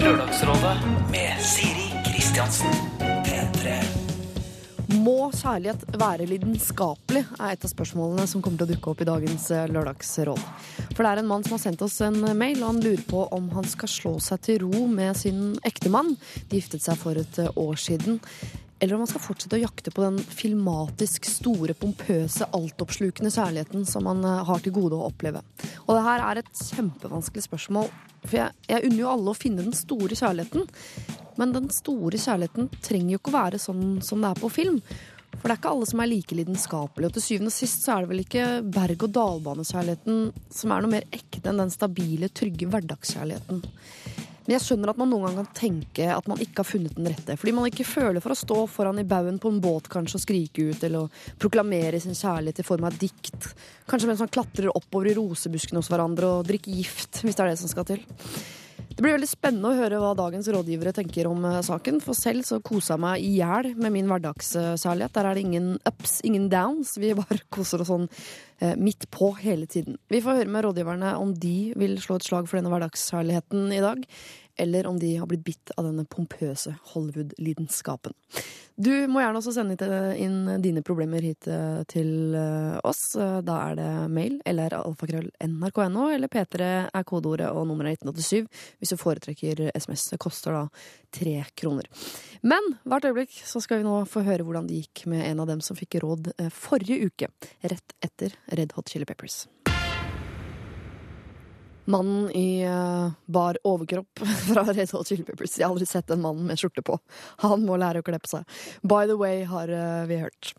Lørdagsrådet med Siri Kristiansen. P3. Må kjærlighet være lidenskapelig, er et av spørsmålene som kommer til å dukke opp i dagens eh, lørdagsråd. For det er en mann som har sendt oss en mail, og han lurer på om han skal slå seg til ro med sin ektemann. De giftet seg for et eh, år siden. Eller om man skal fortsette å jakte på den filmatisk store, pompøse, altoppslukende kjærligheten som han eh, har til gode å oppleve. Og det her er et kjempevanskelig spørsmål, for jeg, jeg unner jo alle å finne den store kjærligheten. Men den store kjærligheten trenger jo ikke å være sånn som det er på film. For det er ikke alle som er like lidenskapelige. Og til syvende og sist så er det vel ikke berg-og-dal-banekjærligheten som er noe mer ekte enn den stabile, trygge hverdagskjærligheten. Men jeg skjønner at man noen gang kan tenke at man ikke har funnet den rette. Fordi man ikke føler for å stå foran i baugen på en båt kanskje og skrike ut, eller å proklamere sin kjærlighet i form av dikt. Kanskje mens man klatrer oppover i rosebuskene hos hverandre og drikker gift, hvis det er det som skal til. Det blir veldig spennende å høre hva dagens rådgivere tenker om eh, saken. For selv så koser jeg meg i hjel med min hverdagssærlighet. Der er det ingen ups, ingen downs. Vi bare koser oss sånn eh, midt på hele tiden. Vi får høre med rådgiverne om de vil slå et slag for denne hverdagssærligheten i dag. Eller om de har blitt bitt av denne pompøse Hollywood-lidenskapen. Du må gjerne også sende inn dine problemer hit eh, til eh, oss. Eh, Da er det mail eller alfakrøll nrk.no, eller P3 er kodeordet og nummeret er 1987 hvis du foretrekker SMS. Det koster da tre kroner. Men hvert øyeblikk så skal vi nå få høre hvordan det gikk med en av dem som fikk råd forrige uke, rett etter Red Hot Chili Peppers. Mannen i eh, bar overkropp fra Red Hot Chili Peppers. Jeg har aldri sett en mann med skjorte på. Han må lære å kle på seg. By the way, har eh, vi hørt.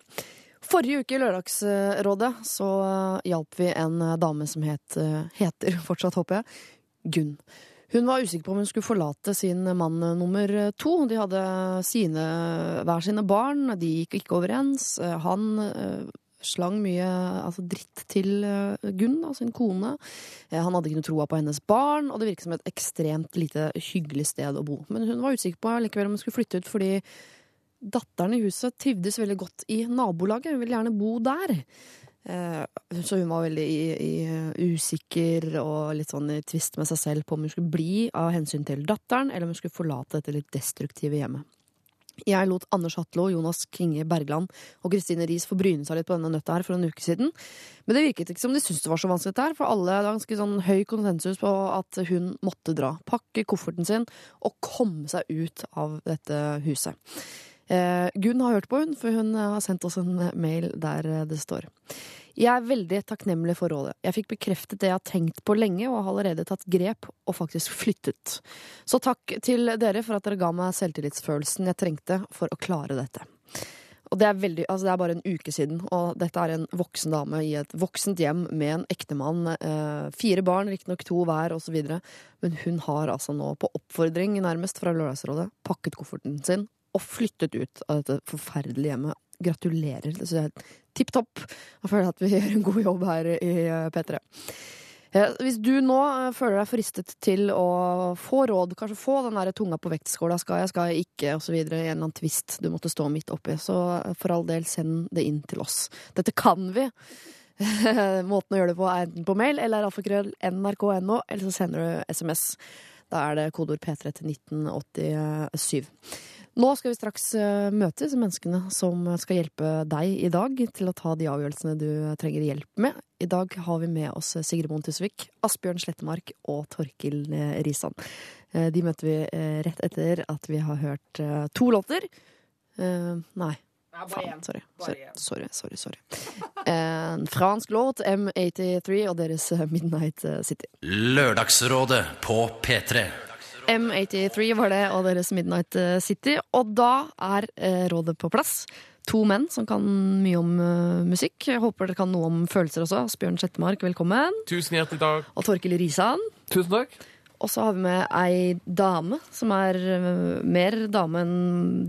Forrige uke i Lørdagsrådet så eh, hjalp vi en dame som het, heter fortsatt, håper jeg, Gunn. Hun var usikker på om hun skulle forlate sin mann nummer to. De hadde sine, hver sine barn, de gikk ikke overens. Han slang mye altså dritt til eh, Gunn, da, sin kone. Eh, Han hadde ikke noe troa på hennes barn, og det virket som et ekstremt lite hyggelig sted å bo. Men hun var usikker på likevel om hun skulle flytte ut, fordi datteren i huset trivdes veldig godt i nabolaget. Hun ville gjerne bo der. Eh, Så hun var veldig i, i, usikker og litt sånn i tvist med seg selv på om hun skulle bli av hensyn til datteren, eller om hun skulle forlate dette litt destruktive hjemmet. Jeg lot Anders Hatlo, Jonas Klinge Bergland og Kristine Riis få bryne seg litt på denne nøtta her for en uke siden. Men det virket ikke som de syntes det var så vanskelig, her, for alle det ganske sånn høy konsensus på at hun måtte dra. Pakke kofferten sin og komme seg ut av dette huset. Eh, Gunn har hørt på hun, for hun eh, har sendt oss en eh, mail der det står. Jeg er veldig takknemlig for rådet. Jeg fikk bekreftet det jeg har tenkt på lenge, og har allerede tatt grep og faktisk flyttet. Så takk til dere for at dere ga meg selvtillitsfølelsen jeg trengte for å klare dette. Og det er, veldig, altså det er bare en uke siden, og dette er en voksen dame i et voksent hjem med en ektemann. Eh, fire barn, riktignok to hver, osv. Men hun har altså nå, på oppfordring nærmest fra Lørdagsrådet, pakket kofferten sin og flyttet ut av dette forferdelige hjemmet. Gratulerer. Det jeg er tipp topp. Jeg føler at vi gjør en god jobb her i eh, P3. Eh, Hvis du nå eh, føler deg fristet til å få råd, kanskje få den der tunga på vektskåla, skal jeg, skal jeg ikke, osv., i en eller annen tvist du måtte stå midt oppi, så for all del, send det inn til oss. Dette kan vi. Måten å gjøre det på er enten på mail eller alfakrøll eller så sender du SMS. Da er det kodeord P3 til 1987. Nå skal vi straks eh, møte disse menneskene som skal hjelpe deg i dag til å ta de avgjørelsene du trenger hjelp med. I dag har vi med oss Sigrid Moen Tusvik, Asbjørn Slettemark og Torkil eh, Risan. Eh, De møter vi rett etter at vi har hørt to låter. Nei. Faen, sorry. Sorry, sorry, sorry, sorry. En fransk låt, M83, og deres Midnight City. Lørdagsrådet på P3. M83 var det, og deres Midnight eh, City. Og da er eh, rådet på plass. To menn som kan mye om eh, musikk. Jeg håper dere kan noe om følelser også. Asbjørn Sjettemark, velkommen. Tusen hjertelig takk. Og Torkil Risan. Tusen takk. Og så har vi med ei dame, som er eh, mer dame enn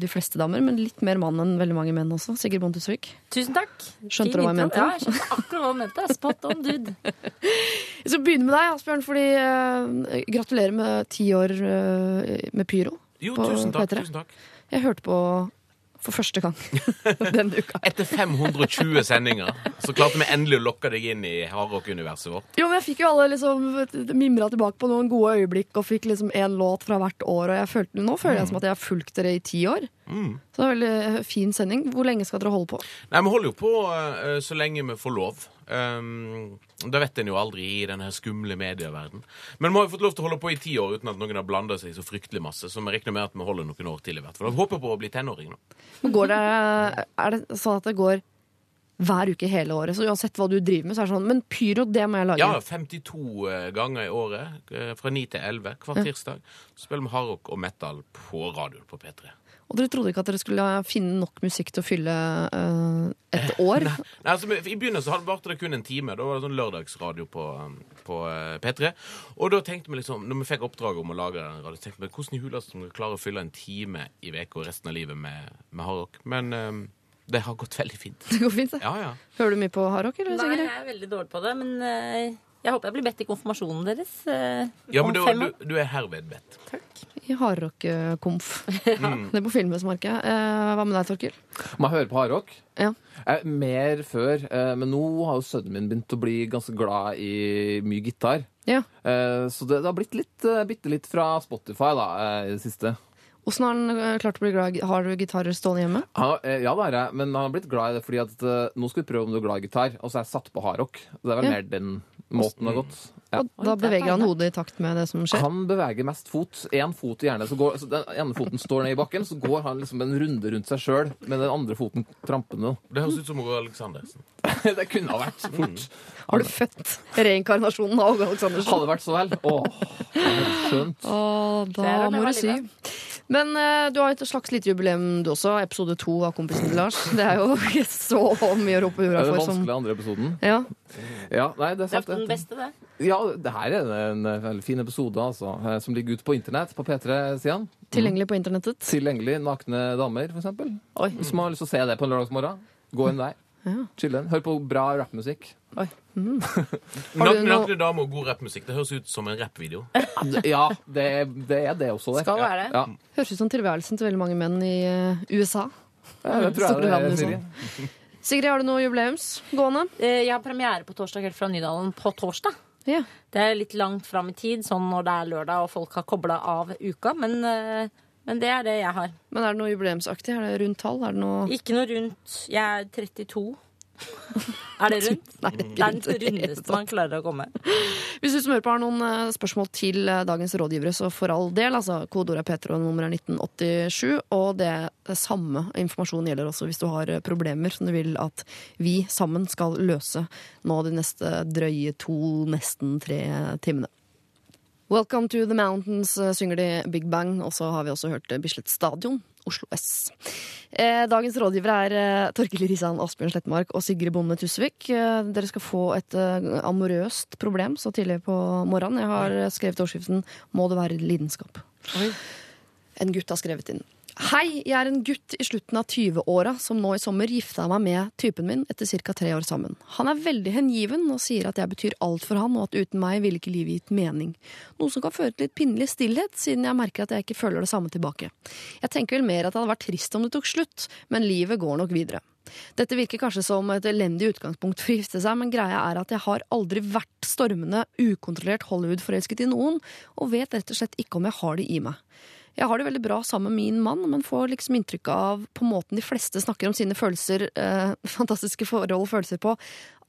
de fleste damer, men litt mer mann enn veldig mange menn også. Sigrid Bonde Tusvik. Tusen takk. Skjønte du hva jeg mente? Ja, jeg skjønte akkurat hva jeg mente. Spot on, dude. Jeg skal begynne med deg, Asbjørn, fordi uh, gratulerer med ti år uh, med Pyro. Jo, På tusen takk. P3. tusen takk. Jeg hørte på for første gang denne uka. Etter 520 sendinger så klarte vi endelig å lokke deg inn i hardrock-universet vårt. Jo, men Jeg fikk jo alle liksom mimra tilbake på noen gode øyeblikk og fikk liksom én låt fra hvert år. Og følte, nå føler jeg som at jeg har fulgt dere i ti år. Så det er en veldig fin sending. Hvor lenge skal dere holde på? Nei, Vi holder jo på uh, så lenge vi får lov. Um, det vet en jo aldri i denne skumle medieverden. Men vi har jo fått lov til å holde på i ti år uten at noen har blanda seg så fryktelig masse. Så vi regner med at vi holder noen år til i hvert fall. Vi håper på å bli tenåring nå. Men Går det, er det sånn at det går hver uke hele året? Så uansett hva du driver med, så er det sånn Men pyro, det må jeg lage. Ja, 52 ganger i året. eh, Fra 9 til 11 hver tirsdag. Så spiller vi hardrock og metal på radioen på P3. Og dere trodde ikke at dere skulle finne nok musikk til å fylle uh, et år? Nei, altså, I begynnelsen varte det kun en time. Da var det sånn lørdagsradio på, um, på eh, P3. Og da tenkte vi liksom, når vi fikk oppdraget om å lage den radio, tenkte vi hvordan i huleste skal vi klare å fylle en time i uka og resten av livet med, med hardrock. Men um, det har gått veldig fint. Det går fint, det. Ja, ja. Hører du mye på hardrock. Nei, jeg er veldig dårlig på det, men eh, jeg håper jeg blir bedt i konfirmasjonen deres. eh, ja men du, du, du er herved bedt. Takk. I hardrock-komf. ja. Det er på Filmhusmarkedet. Eh, hva med deg, Torkil? Må jeg høre på hardrock? Ja. Eh, mer før, eh, men nå har jo sønnen min begynt å bli ganske glad i mye gitar. ja. Eh, så det, det har blitt litt, eh, bitte litt fra Spotify da, eh, i det siste. Åssen har han klart å bli glad? Har du gitarer stående hjemme? Ja, ja, det har jeg, men han har blitt glad i det fordi at nå skal vi prøve om du er glad i gitar, og så er jeg satt på hardrock. Det er vel Ja. mer den måten det har gått. Ja. Og da beveger han hodet i takt med det som skjer. Han beveger mest fot. Én fot gjerne. Så går, så den ene foten står ned i bakken, så går han liksom en runde rundt seg sjøl med den andre foten trampende. Det høres ut som Åge Aleksandersen. det kunne ha vært fort. Har du født reinkarnasjonen av Åge Aleksandersen? Hadde vært så vel. Åh, skjønt. Åh, da må du si. Men eh, du har et slags lite jubileum du også. Episode to av Kompisen til Lars. Det er jo ikke så mye å rope Det hurra er den for som vanskelige andre episoden. ja. Ja, nei, det er Det er sant. den Det. beste, det. Ja, det her er en eh, veldig fin episode, altså. eh, Som ligger ute på internett på P3-sidene. Tilgjengelig på internettet. Tilgjengelig nakne damer, for eksempel. Oi. Hvis man har lyst til å se det på en lørdagsmorgen, gå inn der. Ja. Chillen. Hør på bra rappmusikk. Mm. Nakne damer og god rappmusikk. Det høres ut som en rappvideo. Ja, det, det er det også. Det. Skal være det. Ja. Høres ut som tilværelsen til veldig mange menn i eh, USA. Ja, det tror jeg det er, i Sigrid, har du noe jubileumsgående? Eh, Jeg har premiere på torsdag helt fra Nydalen på torsdag. Ja. Det er litt langt fram i tid, sånn når det er lørdag og folk har kobla av uka. Men, eh, men det er det jeg har. Men er det noe jubileumsaktig? Er det rundt tall? Er det noe Ikke noe rundt. Jeg er 32. Er det rundt? Nei, det er Det er den rundeste man klarer å komme. Hvis du som hører på har noen eh, spørsmål til eh, dagens rådgivere, så for all del. altså kodeordet er P3 nummer er 1987. Og det samme informasjonen gjelder også hvis du har eh, problemer som du vil at vi sammen skal løse nå de neste drøye to, nesten tre timene. Welcome to the mountains, eh, synger de Big Bang. Og så har vi også hørt eh, Bislett Stadion, Oslo S. Eh, dagens rådgivere er Torkil Risan, Asbjørn Slettmark og Sigrid Bonde Tusvik. Dere skal få et amorøst problem så tidlig på morgenen. Jeg har skrevet overskriften 'Må det være lidenskap'. En gutt har skrevet inn. Hei, jeg er en gutt i slutten av 20-åra som nå i sommer gifta meg med typen min etter ca. tre år sammen. Han er veldig hengiven og sier at jeg betyr alt for han, og at uten meg ville ikke livet gitt mening. Noe som kan føre til litt pinnelig stillhet, siden jeg merker at jeg ikke føler det samme tilbake. Jeg tenker vel mer at det hadde vært trist om det tok slutt, men livet går nok videre. Dette virker kanskje som et elendig utgangspunkt for å gifte seg, men greia er at jeg har aldri vært stormende, ukontrollert Hollywood-forelsket i noen, og vet rett og slett ikke om jeg har det i meg. Jeg har det veldig bra sammen med min mann, men får liksom inntrykk av, på måten de fleste snakker om sine følelser, eh, fantastiske forhold og følelser på,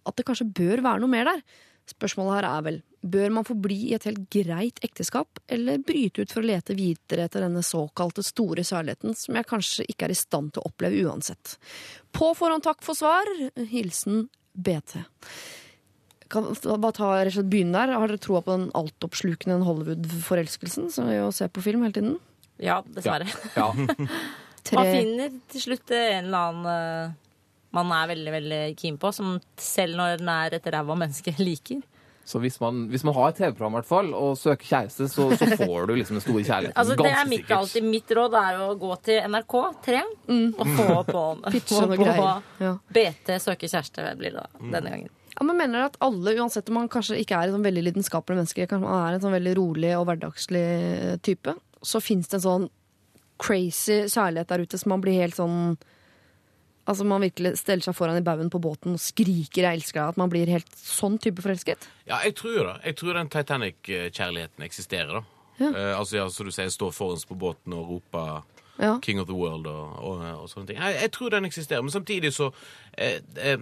at det kanskje bør være noe mer der. Spørsmålet her er vel, bør man få bli i et helt greit ekteskap, eller bryte ut for å lete videre etter denne såkalte store særligheten, som jeg kanskje ikke er i stand til å oppleve uansett? På forhånd takk for svar. Hilsen BT. Kan, bare ta rett og slett begynne der. Har dere troa på den altoppslukende Hollywood-forelskelsen, som vi jo ser på film hele tiden? Ja, dessverre. Ja. Man finner til slutt en eller annen eh, man er veldig veldig keen på, som selv når den er et ræva menneske, liker. Så hvis man, hvis man har et TV-program i hvert fall, og søker kjæreste, så, så får du liksom den store kjærligheten. Altså, det er mitt, alltid, mitt råd er å gå til NRK3 og få på, få på. Ja. BT søker kjæreste blir det da, denne gangen. Ja, men mener at alle, uansett om man kanskje ikke er et sånn veldig lidenskapelig menneske, kanskje man er en sånn veldig rolig og hverdagslig type, så fins det en sånn crazy kjærlighet der ute som man blir helt sånn Altså man virkelig steller seg foran i baugen på båten og skriker 'jeg elsker deg'. At man blir helt sånn type forelsket. Ja, jeg tror det. Jeg tror den Titanic-kjærligheten eksisterer, da. Ja. Uh, altså, ja, som du sier, stå foran på båten og rope Ja. 'King of the World' og, og, og sånne ting. Jeg, jeg tror den eksisterer, men samtidig så eh, eh,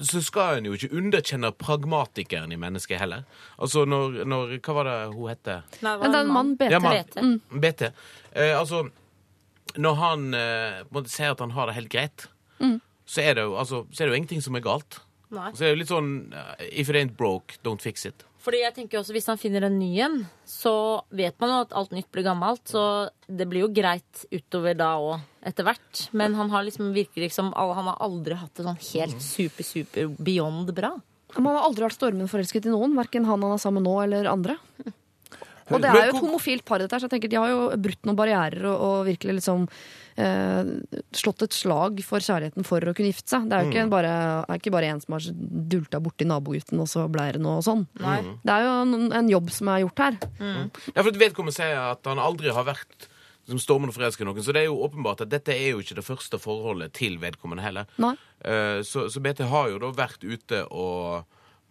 Så skal en jo ikke underkjenne pragmatikeren i mennesket heller. Altså når, når Hva var det hun het? Nei, det var Men det er en mann, BT. Ja, mann. BT. BT. Eh, altså, når han eh, sier at han har det helt greit, så, er det jo, altså, så er det jo ingenting som er galt. Nei. Så er det jo litt sånn eh, If it ain't broke, don't fix it. Fordi jeg tenker også Hvis han finner en ny en, så vet man jo at alt nytt blir gammelt. Så det blir jo greit utover da òg, etter hvert. Men han har liksom virker liksom Han har aldri hatt det sånn helt super, super beyond bra. Man har aldri vært stormende forelsket i noen, verken han han er sammen med nå eller andre. Og det er jo et homofilt par, dette her, så jeg tenker de har jo brutt noen barrierer og, og virkelig liksom eh, slått et slag for kjærligheten for å kunne gifte seg. Det er jo ikke bare, er ikke bare en som har dulta borti nabogutten, og så ble det noe sånn. Nei. Det er jo en, en jobb som er gjort her. Ja, for Vedkommende sier at han aldri har vært som stormende forelsket i noen, så det er jo åpenbart at dette er jo ikke det første forholdet til vedkommende heller. Eh, Så, så BT har jo da vært ute og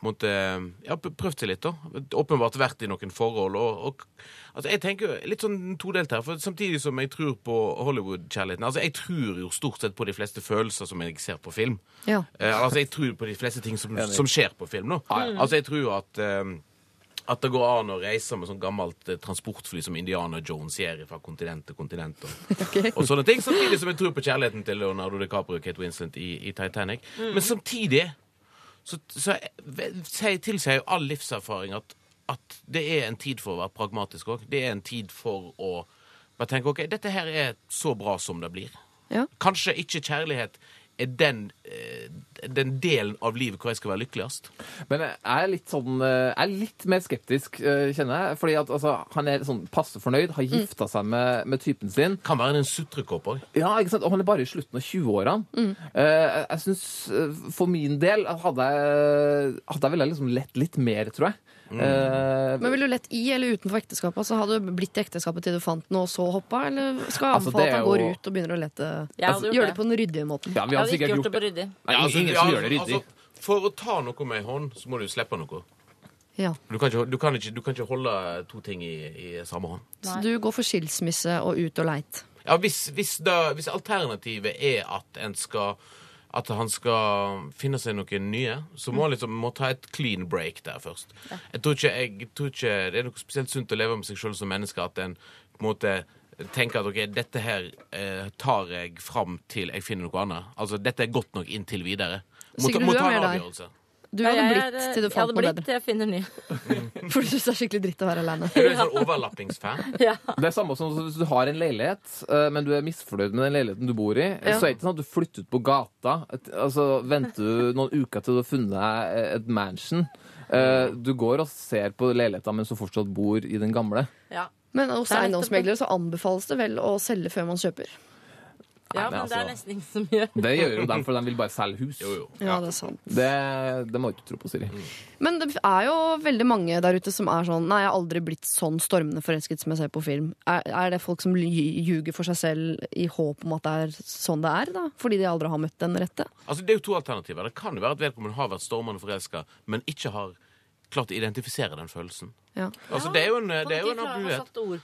på en ja, prøvd seg litt, da. Åpenbart vært i noen forhold. Og, og altså, jeg tenker litt sånn todelt her, for samtidig som jeg tror på Hollywood-kjærligheten Altså, jeg tror jo stort sett på de fleste følelser som jeg ser på film. Ja. Eh, altså, jeg tror på de fleste ting som, som skjer på film nå. Altså, jeg tror at eh, at det går an å reise med sånn gammelt eh, transportfly som Indiana Jones gjør fra kontinent til kontinent. Og, og sånne ting, Samtidig som jeg tror på kjærligheten til Leonardo DiCaprio og Kate Winslet i, i Titanic. Men samtidig så, så tilsier jo all livserfaring at, at det er en tid for å være pragmatisk òg. Det er en tid for å bare tenke OK, dette her er så bra som det blir. Ja. Kanskje ikke kjærlighet er den, eh, den delen av livet hvor jeg skal være lykkeligst. Men jeg er litt sånn eh, Jeg er litt mer skeptisk, eh, kjenner jeg. Fordi at altså, han er sånn passe fornøyd, har gifta seg med, med typen sin. Kan være en sutrekopp òg. Ja, ikke sant? Og han er bare i slutten av 20-årene. Mm. jeg jeg syns for min del hadde jeg, hadde jeg ville liksom lett litt mer, tror jeg. Eh, Men ville du lett i eller utenfor ekteskapet? Altså, hadde du blitt i ekteskapet til du fant noe, og så hoppa? Eller skal jeg Altså, anbefale altså, at han går jo- ut og begynner å lete? Gjør det. det på den ryddige måten. ja, vi har hadde ikke gjort det på ryddig. Nei, ingen som gjør det ryddig. Altså, for å ta noe med ei hånd, så må du slippe noe. Ja. Du kan ikke, du kan ikke, du kan ikke holde to ting i, i samme hånd. Så du går for skilsmisse og ut og leit. Ja, hvis, hvis, da, hvis alternativet er at en skal at han skal finne seg noen nye, så må han liksom må ta et clean break der først. Jeg, tror ikke, jeg tror ikke det er noe spesielt sunt å leve med seg sjøl som menneske at en på en måte tenker at ok, dette her eh, tar jeg fram til jeg finner noe annet. Altså, dette er godt nok inntil videre. Må, ta- Sigrid, må er ta en avgjørelse. der. Du hadde jeg blitt er- til du jeg fant hadde noe blitt bedre. til jeg finner ny. For du syns det er skikkelig dritt å være alene. Er du en sånn overlappingsfan? Ja. Det er samme som hvis du har en leilighet, eh, men du er misfornøyd med den leiligheten du bor i. Ja. Så er det ikke sånn at du flytter ut på gata. Altså, Venter du noen uker til du har funnet deg et mansion. Eh, Du går og ser på leiligheten mens du fortsatt bor i den gamle. Ja. Men hos er eiendomsmeglere så anbefales det vel å selge før man kjøper. Ja, men men det er altså- nesten ingen som gjør Det gjør jo dem, for de vil bare selge hus. Jo, jo. Ja, det er sant. Det, det må du ikke tro på, Siri. Men det er jo veldig mange der ute som er sånn Nei, jeg har aldri blitt sånn stormende forelsket som jeg ser på film. Er, er det folk som ljuger for seg selv i håp om at det er sånn det er, da? Fordi de aldri har møtt den rette? Altså, det er jo to alternativer. Det kan jo være at vedkommende har vært stormende forelska, men ikke har klart å identifisere den følelsen. Ja. Altså, det er jo en, det er jo en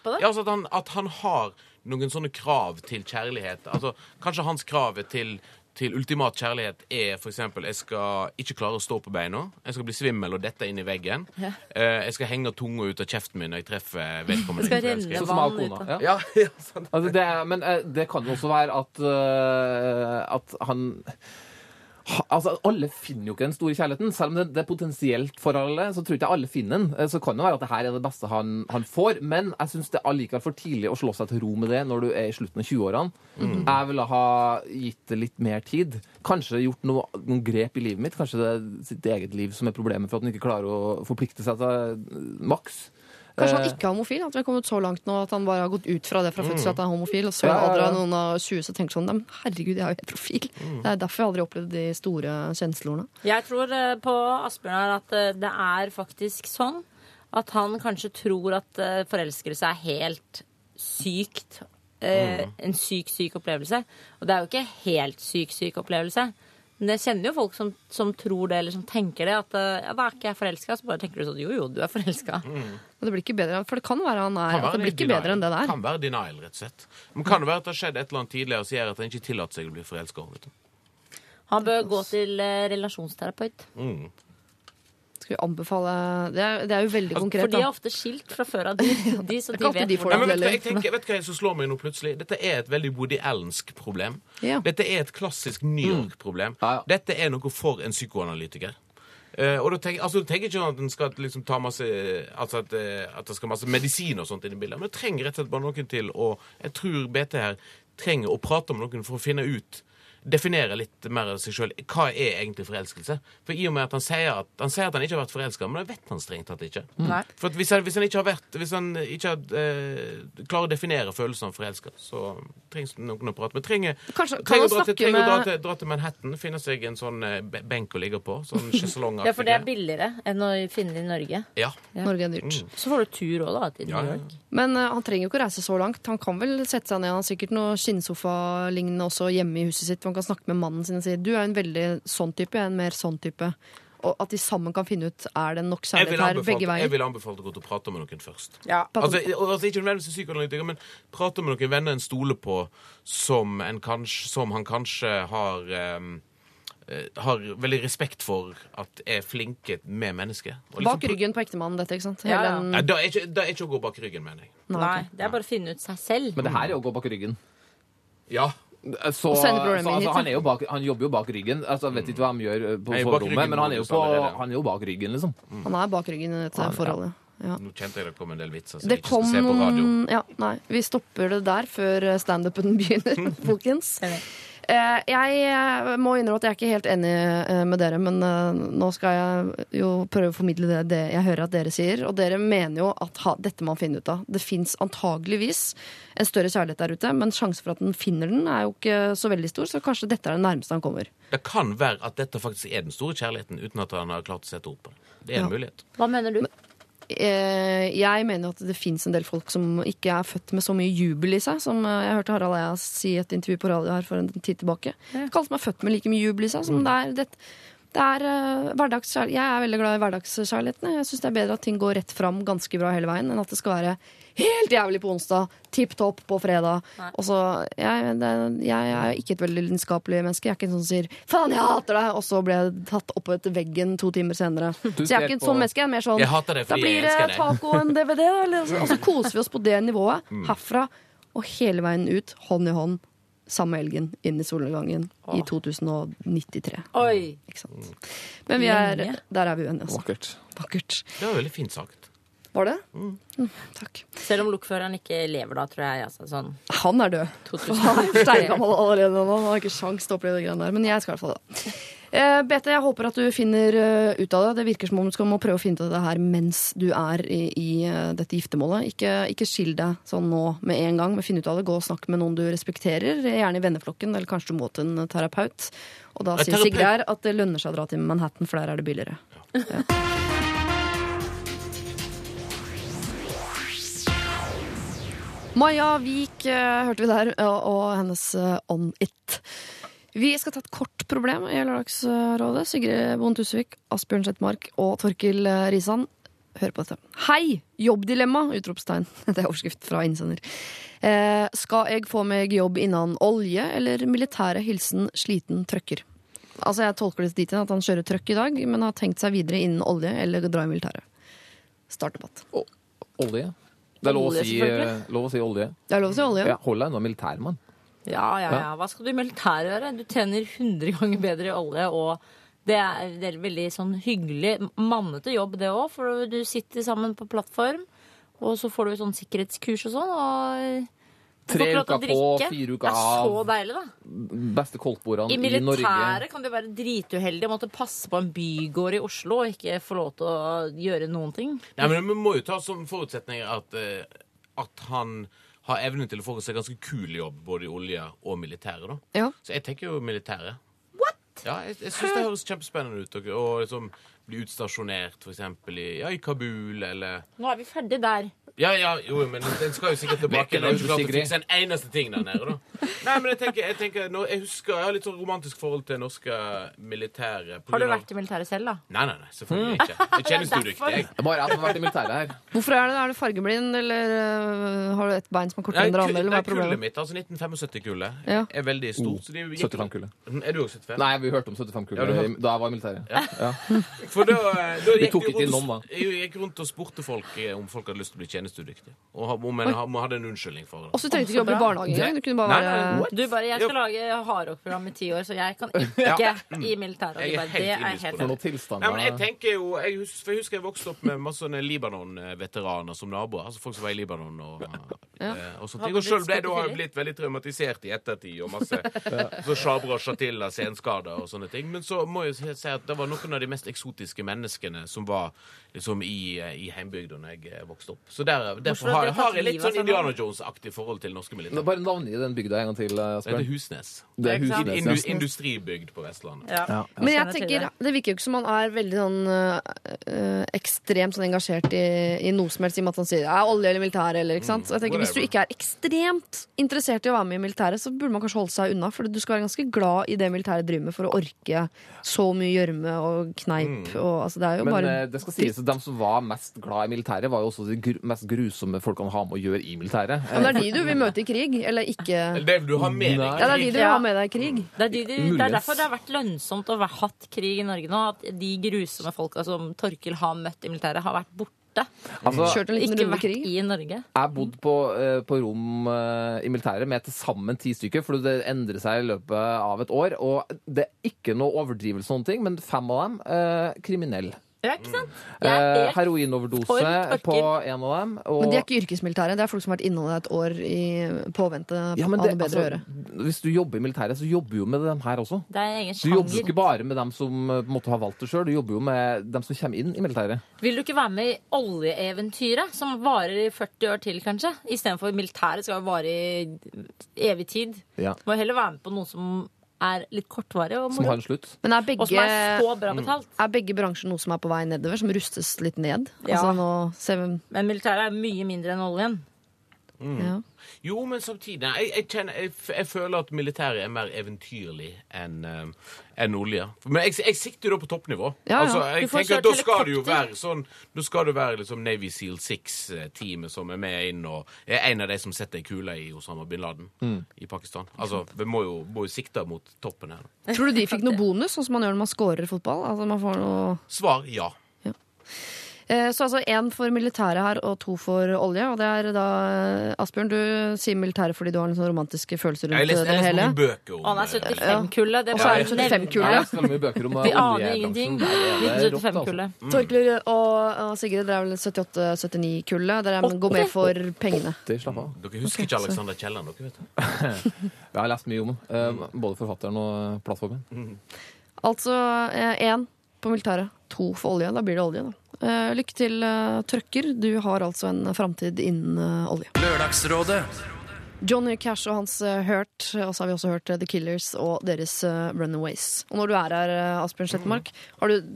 det? Ja, altså at han, at han har noen sånne krav til kjærlighet. Altså, kanskje hans krav til, til ultimat kjærlighet er eksempel jeg skal ikke klare å stå på beina, jeg skal bli svimmel og dette inn i veggen, Ja. eh, jeg skal henge tunga ut av kjeften min når jeg treffer vedkommende. Jeg skal renne Sånn som av kona. Ja. Ja, ja, sant. Altså, det, er- men eh, det kan jo også være at, uh, at han ha- Altså, Alle finner jo ikke den store kjærligheten. Selv om det, det er potensielt for alle, så tror ikke jeg alle finner den. Eh, Så kan det være at det her er det beste han, han får, men jeg syns det er allikevel for tidlig å slå seg til ro med det når du er i slutten av 20-årene. Jeg ville ha gitt det litt mer tid. Kanskje gjort noe, noen grep i livet mitt. Kanskje det er sitt eget liv som er problemet for at han ikke klarer å forplikte seg til maks. Kanskje han Eh, ikke er homofil? At vi har kommet så langt nå at han bare har gått ut fra det fra fødsel at han er homofil, og så har Ja, ja, ja. noen av 20 som tenker sånn men Herregud, jeg er jo heterofil. Det er derfor jeg aldri har opplevd de store kjenslene. Jeg tror eh, på Asbjørnar at eh, det er faktisk sånn at han kanskje tror at forelskelse er helt sykt Mm. en syk, syk opplevelse. Og det er jo ikke helt syk, syk opplevelse. Men jeg kjenner jo folk som, som tror det, eller som tenker det. At eh, ja, da er ikke jeg forelska. Så bare tenker du sånn jo jo, du er forelska. Og det blir ikke bedre, for det kan være han er at det blir ikke denial. bedre enn det der. Kan være denial, rett og slett. Men kan det være at det har skjedd et eller annet tidligere som gjør at han ikke tillater seg å bli forelska? Han bør gå til eh, relasjonsterapeut. Mm. Skal vi anbefale Det er, det er jo veldig For konkret, de er ofte skilt fra før av, de. de så Det de vet de Nei, men vet, hva, jeg tenker, vet hva som slår meg nå plutselig? Dette er et veldig Woody Allensk problem. Ja. Dette er et klassisk New York-problem. Ja, ja. Dette er noe for en psykoanalytiker. Uh, og da tenker, altså, du tenker ikke at den skal liksom ta masse Altså at, eh, at det skal masse medisin og sånt inn i bildet. Men du trenger rett og slett bare noen til å Jeg tror BT her trenger å prate med noen for å finne ut Definere litt mer av seg sjøl. Hva er egentlig forelskelse? For i og med at han sier at han, sier at han ikke har vært forelska, men det vet han strengt tatt ikke. Mm. For at hvis, han, hvis han ikke har vært Hvis han ikke har, eh, klarer å definere følelsen av forelska, så trengs det noen å prate med. Trenger, Kanskje- trenger, å dra til, trenger med... å dra til, dra til Manhattan, finne seg en sånn eh, benk å ligge på. Sånn sjeselongaktig. Ja, for det er billigere enn å finne det i Norge. Ja. Norge er dyrt. Så får du tur òg, da, til Ja, New ja, Men uh, han trenger jo ikke å reise så langt. Han kan vel sette seg ned. Han har sikkert noe skinnsofa-lignende også hjemme i huset sitt. Han kan snakke med mannen sin og si du er en veldig sånn type, jeg er en mer sånn type. Og at de sammen kan finne ut er det nok kjærlighet her begge veier. jeg vil anbefale deg å gå til å prate med noen først. Ja. Altså, altså Ikke nødvendigvis psykoanalytiker, men prate med noen venner en stoler på som, en kanskje, som han kanskje har eh, har veldig respekt for at er flinke med mennesker. Liksom Bak ryggen på ektemannen, dette, ikke sant? Ja, ja. den- Nei, det er ikke, det er ikke å gå bak ryggen, mener jeg. Nei, det er bare å finne ut seg selv. Men det her er jo å gå bak ryggen. Ja. Så, så altså, han, er jo bak, han jobber jo bak ryggen. Altså, jeg vet ikke hva han gjør eh, på Nei, bak men han er, jo på, han er jo bak ryggen, liksom. Han er bak ryggen i dette forholdet. Ja. Nå kjente jeg det kom en del vitser som Det jeg ikke skal se på radio. Ja, nei. Vi stopper det der før standupen begynner, folkens. Eh, Jeg eh, må innrømme at jeg er ikke helt enig eh, med dere, men nå skal jeg jo prøve å formidle det, det jeg hører at dere sier. Og dere mener jo at ha, dette må man finne ut av. Det fins antageligvis en større kjærlighet der ute, men sjansen for at den finner den, er jo ikke så veldig stor, så kanskje dette er det nærmeste han kommer. Det kan være at dette faktisk er den store kjærligheten, uten at han har klart å sette ord på det. Det er en Ja. mulighet. Hva mener du? Eh, Jeg mener at det fins en del folk som ikke er født med så mye jubel i seg, som eh, jeg hørte Harald Eia si i et intervju på radio her for en tid tilbake. Ja. Som er født med like mye jubel i seg. Som det er, det, det er eh, hverdagskjærlighet. Jeg er veldig glad i hverdagskjærligheten. Jeg syns det er bedre at ting går rett fram ganske bra hele veien, enn at det skal være helt jævlig på onsdag, tipp topp på fredag. Nei. Og så, jeg, det, jeg er ikke et veldig lidenskapelig menneske. Jeg er ikke en sånn som sier 'faen, jeg hater deg', og så ble jeg tatt opp etter veggen to timer senere. Så jeg er ikke et på- sånn menneske. Jeg er mer sånn deg da blir det taco og en DVD. Eller, og så koser vi oss på det nivået. Herfra og hele veien ut, hånd i hånd, samme helgen, inn i solnedgangen i 2093. Oi! Ikke sant? Men vi er, der er vi uenige, altså. Vakkert. Vakkert. Det var veldig fint sagt. Var det? Mm, takk. Selv om lokføreren ikke lever da, tror jeg. Altså, sånn Han er død. 2000. Han er steingammel allerede nå. Han har ikke sjans til å oppleve det greiene der. Men jeg skal i hvert fall det. Eh, Bete, jeg håper at du finner uh, ut av det. Det virker som om du skal må prøve å finne ut av det her mens du er i, i uh, dette giftermålet. Ikke, ikke skill deg sånn nå med en gang, men finn ut av det. Gå og snakk med noen du respekterer, gjerne i venneflokken, eller kanskje du må til en terapeut. Og da sier. Sigrid her at det lønner seg å dra til Manhattan, for der er det billigere. Ja. Maja Vik eh, hørte vi der, og, hennes eh, On It. Vi skal ta et kort problem i Lørdagsrådet. Sigrid Bonde Tusvik, Asbjørn Slettmark og Torkil eh, Risan. Hør på dette. Hei! Jobbdilemma! Utropstegn. Det er overskrift fra innsender. Eh, skal jeg få meg jobb innen olje eller militære hilsen sliten trøkker? Altså Jeg tolker det dit hen at han kjører trøkk i dag, men har tenkt seg videre innen olje eller dra i militæret. Start debatt. Å, olje. Det er lov å, si, eh, lov å si olje. Det er lov å si olje. Ja, hold deg unna militærmann. Ja, ja, ja. Hva skal du i militæret gjøre? Du tjener 100 ganger bedre i olje, og det er, det er veldig sånn hyggelig, mannete jobb det òg, for du sitter sammen på plattform, og så får du sånn sikkerhetskurs og sånn, og Tre uker på, fire uker av. Det er så deilig, da. Beste koldtbordene I i, Norge. militæret kan du være drituheldig og måtte passe på en bygård i Oslo og ikke få lov til å gjøre noen ting. Nei, men Vi må jo ta som forutsetning at, eh, at han har evnen til å få seg ganske kul jobb både i olje og militæret. da. Ja. Så jeg tenker jo militæret. What? Ja, Jeg, jeg syns det høres kjempespennende ut. Og, og liksom bli utstasjonert f.eks. I, ja, i Kabul eller Nå er vi ferdig der. Ja, ja, jo, men den skal jo sikkert tilbake. Det er Den har ikke klart å fikse en eneste ting der nede, da. Nei, men jeg tenker, jeg, tenker jeg husker, jeg har litt sånn romantisk forhold til norske militære. Har du vært i militæret selv, da? Nei, nei, nei, selvfølgelig ikke. Jeg kjennes udyktig, jeg. Det Bare jeg som har vært i militæret her. Hvorfor er det? Er du fargeblind, eller uh, har du et bein som er kortere enn det andre? Eller hva nei, er problemet? kullet mitt, altså 1975-kullet, Ja. er veldig stort. Oh, 75-kullet. Er du også 75? Nei, vi hørte om 75-kullet hørte- da jeg var i militæret. For da, da Vi gikk tok ikke rundt, innom, da. Jeg gikk rundt og spurte folk eh, om folk hadde lyst til å bli Og om en om en hadde en unnskyldning for det. Og så trengte du ikke jobbe i barnehage engang. Du kunne bare Nei, Du bare 'Jeg skal lage hardrock-program i ti år, så jeg kan ikke i militæret'. Jeg er helt det er helt noen tilstander. men jeg tenker jo jeg husker, jeg husker jeg vokste opp med masse sånne Libanon-veteraner som naboer. Altså folk som var i Libanon og, Ja. eh, og sånne Har ting. Og sjøl ble da blitt veldig traumatisert i ettertid. Og masse så sjabra og shatilla, senskader og sånne ting. Men så må jeg jo si at det var noen av de mest eksotiske menneskene som var liksom i, i når da jeg eh, vokste opp. Så der, derfor har, de har jeg litt sånn. Indiana Jones-aktig forhold til norske militære. Bare navngi den bygda en gang til, Det heter Husnes. Det er Ikke sant? Husnes. Indu, industribygd på Vestlandet. Ja. Ja. Men jeg kjenner til tenker, det. det virker jo ikke som han er veldig sånn øh, ekstremt sånn engasjert i, i noe som helst, i og med at han sier ja, olje eller militære. Eller, ikke sant? Så jeg tenker, hvis du whatever. ikke er ekstremt interessert i å være med i militæret, så burde man kanskje holde seg unna. For du skal være ganske glad i det militæret driver med for å orke så mye gjørme og kneip. Og, altså, det er jo Men bare eh, det skal sies at de som var mest glad i militæret, var jo også de mest grusomme folkene har ha med å gjøre i militæret. Men det er de du vil møte i krig, eller ikke Eller det du har med deg. Ja, det er de du vil Ja. ha med deg i krig. Det er, de, de, det er derfor det har vært lønnsomt å ha hatt krig i Norge nå. At de grusomme folka som Torkil har møtt i militæret, har vært borte. Altså, Ikke vært krig. i Norge. Jeg bodde på, eh, på rom eh, i militæret med til sammen ti stykker, for det endrer seg i løpet av et år. Og det er ikke noe overdrivelse, ting, men fem av dem eh, kriminelle. Ja, ikke sant? Er Eh, Heroinoverdose på en av dem. Og, Men de er ikke yrkesmilitære. Det er folk som har vært innom et år i påvente ja, men av noe bedre å altså, gjøre. hvis du jobber i militæret, så jobber du jo med dem her også. Det er en egen Du jobber jo ikke bare med dem som eh, måtte ha valgt det sjøl, du jobber jo med dem som kommer inn i militæret. Vil du ikke være med i oljeeventyret, som varer i 40 år til, kanskje? Istedenfor militæret skal jo vare i evig tid. Ja. Må heller være med på noe som er litt kortvarig og Som har en slutt. Men er Og som er så bra betalt. er begge bransjer noe som er på vei nedover, som rustes litt ned? Ja. Altså nå ser vi Men militæret er mye mindre enn oljen. Ja. Jo, men samtidig jeg, jeg, kjenner, jeg, jeg føler at militæret er mer eventyrlig enn uh, enn olje. Men jeg, jeg sikter jo da på toppnivå. Ja, ja. Altså, jeg Du tenker at Da skal det jo være sånn Da skal det være liksom Navy Seal 6-teamet som er med inn og er en av de som setter ei kule i Osama bin Laden i Pakistan. Altså, Vi må jo, må jo sikte mot toppen her. Tror du de fikk noe bonus, sånn som man gjør når man scorer fotball? Altså man får noe Svar ja. Eh, Så altså én for militæret her og to for olje. Og det er da eh, Asbjørn, du sier militæret fordi du har en sånn romantiske følelser Jeg rundt leste, det jeg leste hele. mange bøker om han er eh, 75-kullet. Det Og så er bare det 75 nevner kullet. Jeg jeg. har skrevet mye bøker om Vi aner ingenting. Der er det rått, altså. 1975-kullet. Og, og Sigrid, dere er vel 78-79-kullet. Dere går med for pengene. 80, slapp av. Dere husker ikke Alexander Kielland, dere vet det? Jeg har lest mye om den. eh, Både forfatteren og plattformen. Altså én på militæret, to for olje. Da blir det olje, da. Eh, Lykke til, eh, trøkker. Du har altså en framtid innen eh, olje. Lørdagsrådet. Johnny Cash og hans eh, Hurt, og så har vi også hørt eh, The Killers og deres eh, Runaways. Og når du er her, eh, Asbjørn Slettemark, har du,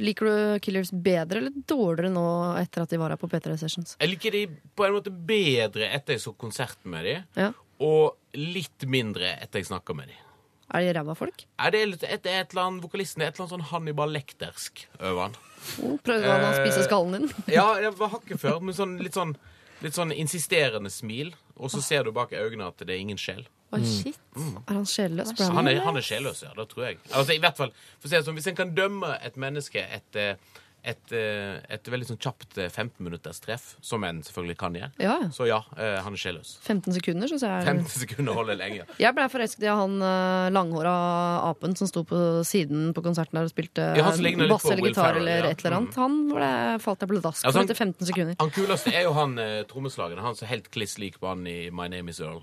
liker du Killers bedre eller dårligere nå etter at de var her på P3 Sessions? Jeg liker de på en måte bedre etter jeg så konserten med de, Ja. og litt mindre etter jeg snakka med de. Er de ræva folk? Er det er et, et eller annet, Vokalisten er et eller annet sånn Hannibal Lektersk over han. Oh, prøvde han å spise skallen din? Ja, jeg var hakket før, men sånn, litt, sånn, litt sånn insisterende smil. Og så ser du bak øynene at det er ingen sjel. Å, shit. Er han sjelløs? Han han? er, han er sjelløs, ja. Det tror jeg. Altså, i hvert fall, for å si det sånn, Hvis en kan dømme et menneske etter et, eh, et veldig sånn kjapt eh, 15 minutters treff, som en selvfølgelig kan gjøre, Ja, så ja, eh, han er sjelløs. 15 sekunder, syns jeg. er- 15 sekunder holder lenge. Jeg ble forelsket i han langhåra apen som sto på siden på konserten der og spilte Ja, bass eller gitar eller et eller annet. Han ble, falt jeg pladask Ja, for altså, etter 15 sekunder. Han kuleste er jo han eh, trommeslageren. Han som er helt kliss lik på han i My Name Is Earl.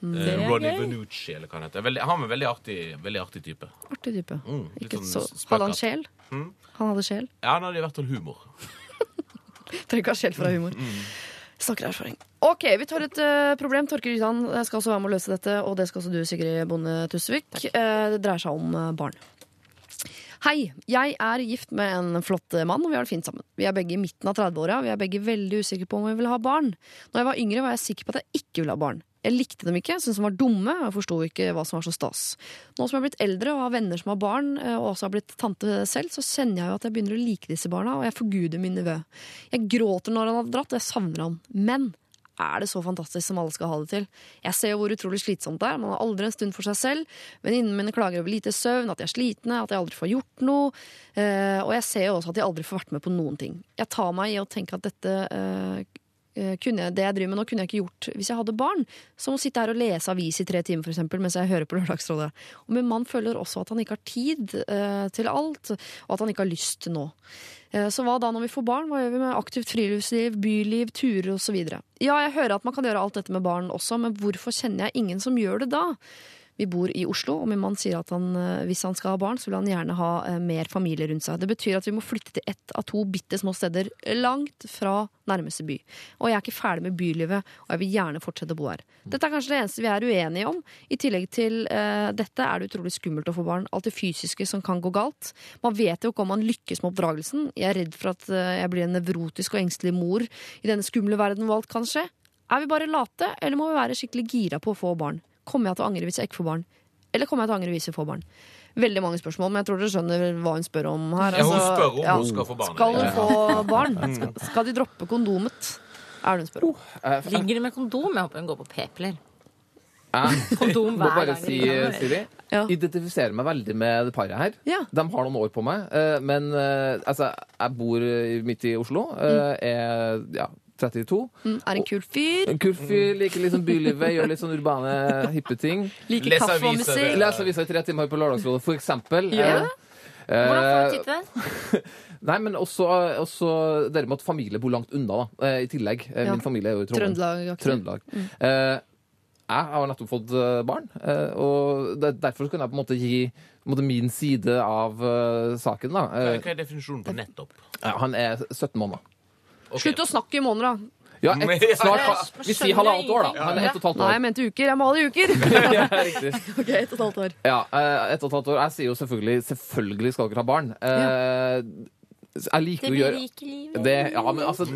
Det Eh, Ronny. Venucci, eller hva han heter. Veldig, han er en veldig artig, veldig artig type. Artig type. Mm, litt Ikke sånn så, hadde han sjel? Mm. Han hadde sjel. Ja, han hadde i hvert fall humor. Trenger ikke ha sjel fra humor. Snakker erfaring. OK, vi tar et uh, problem. Torker Rydan skal også være med å løse dette, og det skal også du, Sigrid Bonde Tusvik. Uh, det dreier seg om uh, barn. Hei, jeg er gift med en flott mann, og vi har det fint sammen. Vi er begge i midten av 30-åra, og vi er begge veldig usikre på om vi vil ha barn. Når jeg var yngre, var jeg sikker på at jeg ikke ville ha barn. Jeg likte dem ikke, syntes de var dumme, og forsto ikke hva som var så stas. Nå som jeg har blitt eldre og har venner som har barn, eh, og også har blitt tante selv, så kjenner jeg jo at jeg begynner å like disse barna, og jeg forguder min nevø. Jeg gråter når han har dratt, og jeg savner han. Men er det så fantastisk som alle skal ha det til? Jeg ser jo hvor utrolig slitsomt det er. Man har aldri en stund for seg selv. Venninnene mine klager over lite søvn, at de er slitne, at de aldri får gjort noe. Eh, og jeg ser jo også at de aldri får vært med på noen ting. Jeg tar meg i å tenke at dette eh, kunne, det jeg driver med nå, kunne jeg ikke gjort hvis jeg hadde barn. Som å sitte her og lese avis i tre timer for eksempel, mens jeg hører på Lørdagsrådet. Og min mann føler også at han ikke har tid eh, til alt, og at han ikke har lyst nå. Eh, Så hva da når vi får barn? Hva gjør vi med aktivt friluftsliv, byliv, turer osv.? Ja, jeg hører at man kan gjøre alt dette med barn også, men hvorfor kjenner jeg ingen som gjør det da? Vi bor i Oslo, og min mann sier at han, eh, hvis han skal ha barn, så vil han gjerne ha eh, mer familie rundt seg. Det betyr at vi må flytte til ett av to bitte små steder langt fra nærmeste by. Og jeg er ikke ferdig med bylivet, og jeg vil gjerne fortsette å bo her. Dette er kanskje det eneste vi er uenige om. I tillegg til uh, dette er det utrolig skummelt å få barn. Alt det fysiske som kan gå galt. Man vet jo ikke om man lykkes med oppdragelsen. Jeg er redd for at uh, jeg blir en nevrotisk og engstelig mor i denne skumle verden hvor alt kan skje. Er vi bare late, eller må vi være skikkelig gira på å få barn? Kommer jeg til å angre hvis jeg ikke får barn? Eller kommer jeg til å angre hvis jeg får barn? Veldig mange spørsmål, men jeg tror dere skjønner hva hun spør om her. Ja, hun Altså, spør om ja. hun skal få barn. Skal hun få barn? Skal, skal de droppe kondomet? Er det hun spør om. Eh, Ligger de med kondom? Jeg håper hun går på p-piller. Jeg Kondom må hver bare gang. si, Siri, Ja. identifiserer meg veldig med det paret her. Ja. De har noen år på meg, eh, men eh, altså, jeg bor midt i Oslo. eh, Er ja, 32. Mm, er en kul fyr. En kul fyr, liker litt sånn bylivet, gjør litt sånn urbane, hippe ting. Liker Les kaffe og musikk. Leser aviser i tre timer på Lørdagsrådet, for eksempel. Ja. Eh, Hvordan får eh, du tid? Nei, men også, også med at familie bor langt unna, da, eh, i tillegg. Eh, Ja. Min familie er jo i Trondheim. Trøndelag. Trøndelag. Eh, jeg har nettopp fått eh, barn, eh, og derfor kan jeg på en måte gi måte, min side av eh, saken. Da. Eh, hva er definisjonen på nettopp? han er 17 måneder. Ok. Slutt å snakke i måneder, da. Ja, et, Men- snart, vi sier halvannet år, da. Han er ett og et halvt Nei, jeg mente uker. Jeg i uker. Ja, riktig. ok, ett og et halvt år. Ja, eh, ett og et halvt år. Jeg sier jo selvfølgelig selvfølgelig skal dere ha barn. Eh, Jeg liker Det å gjøre livet. det, ja, men altså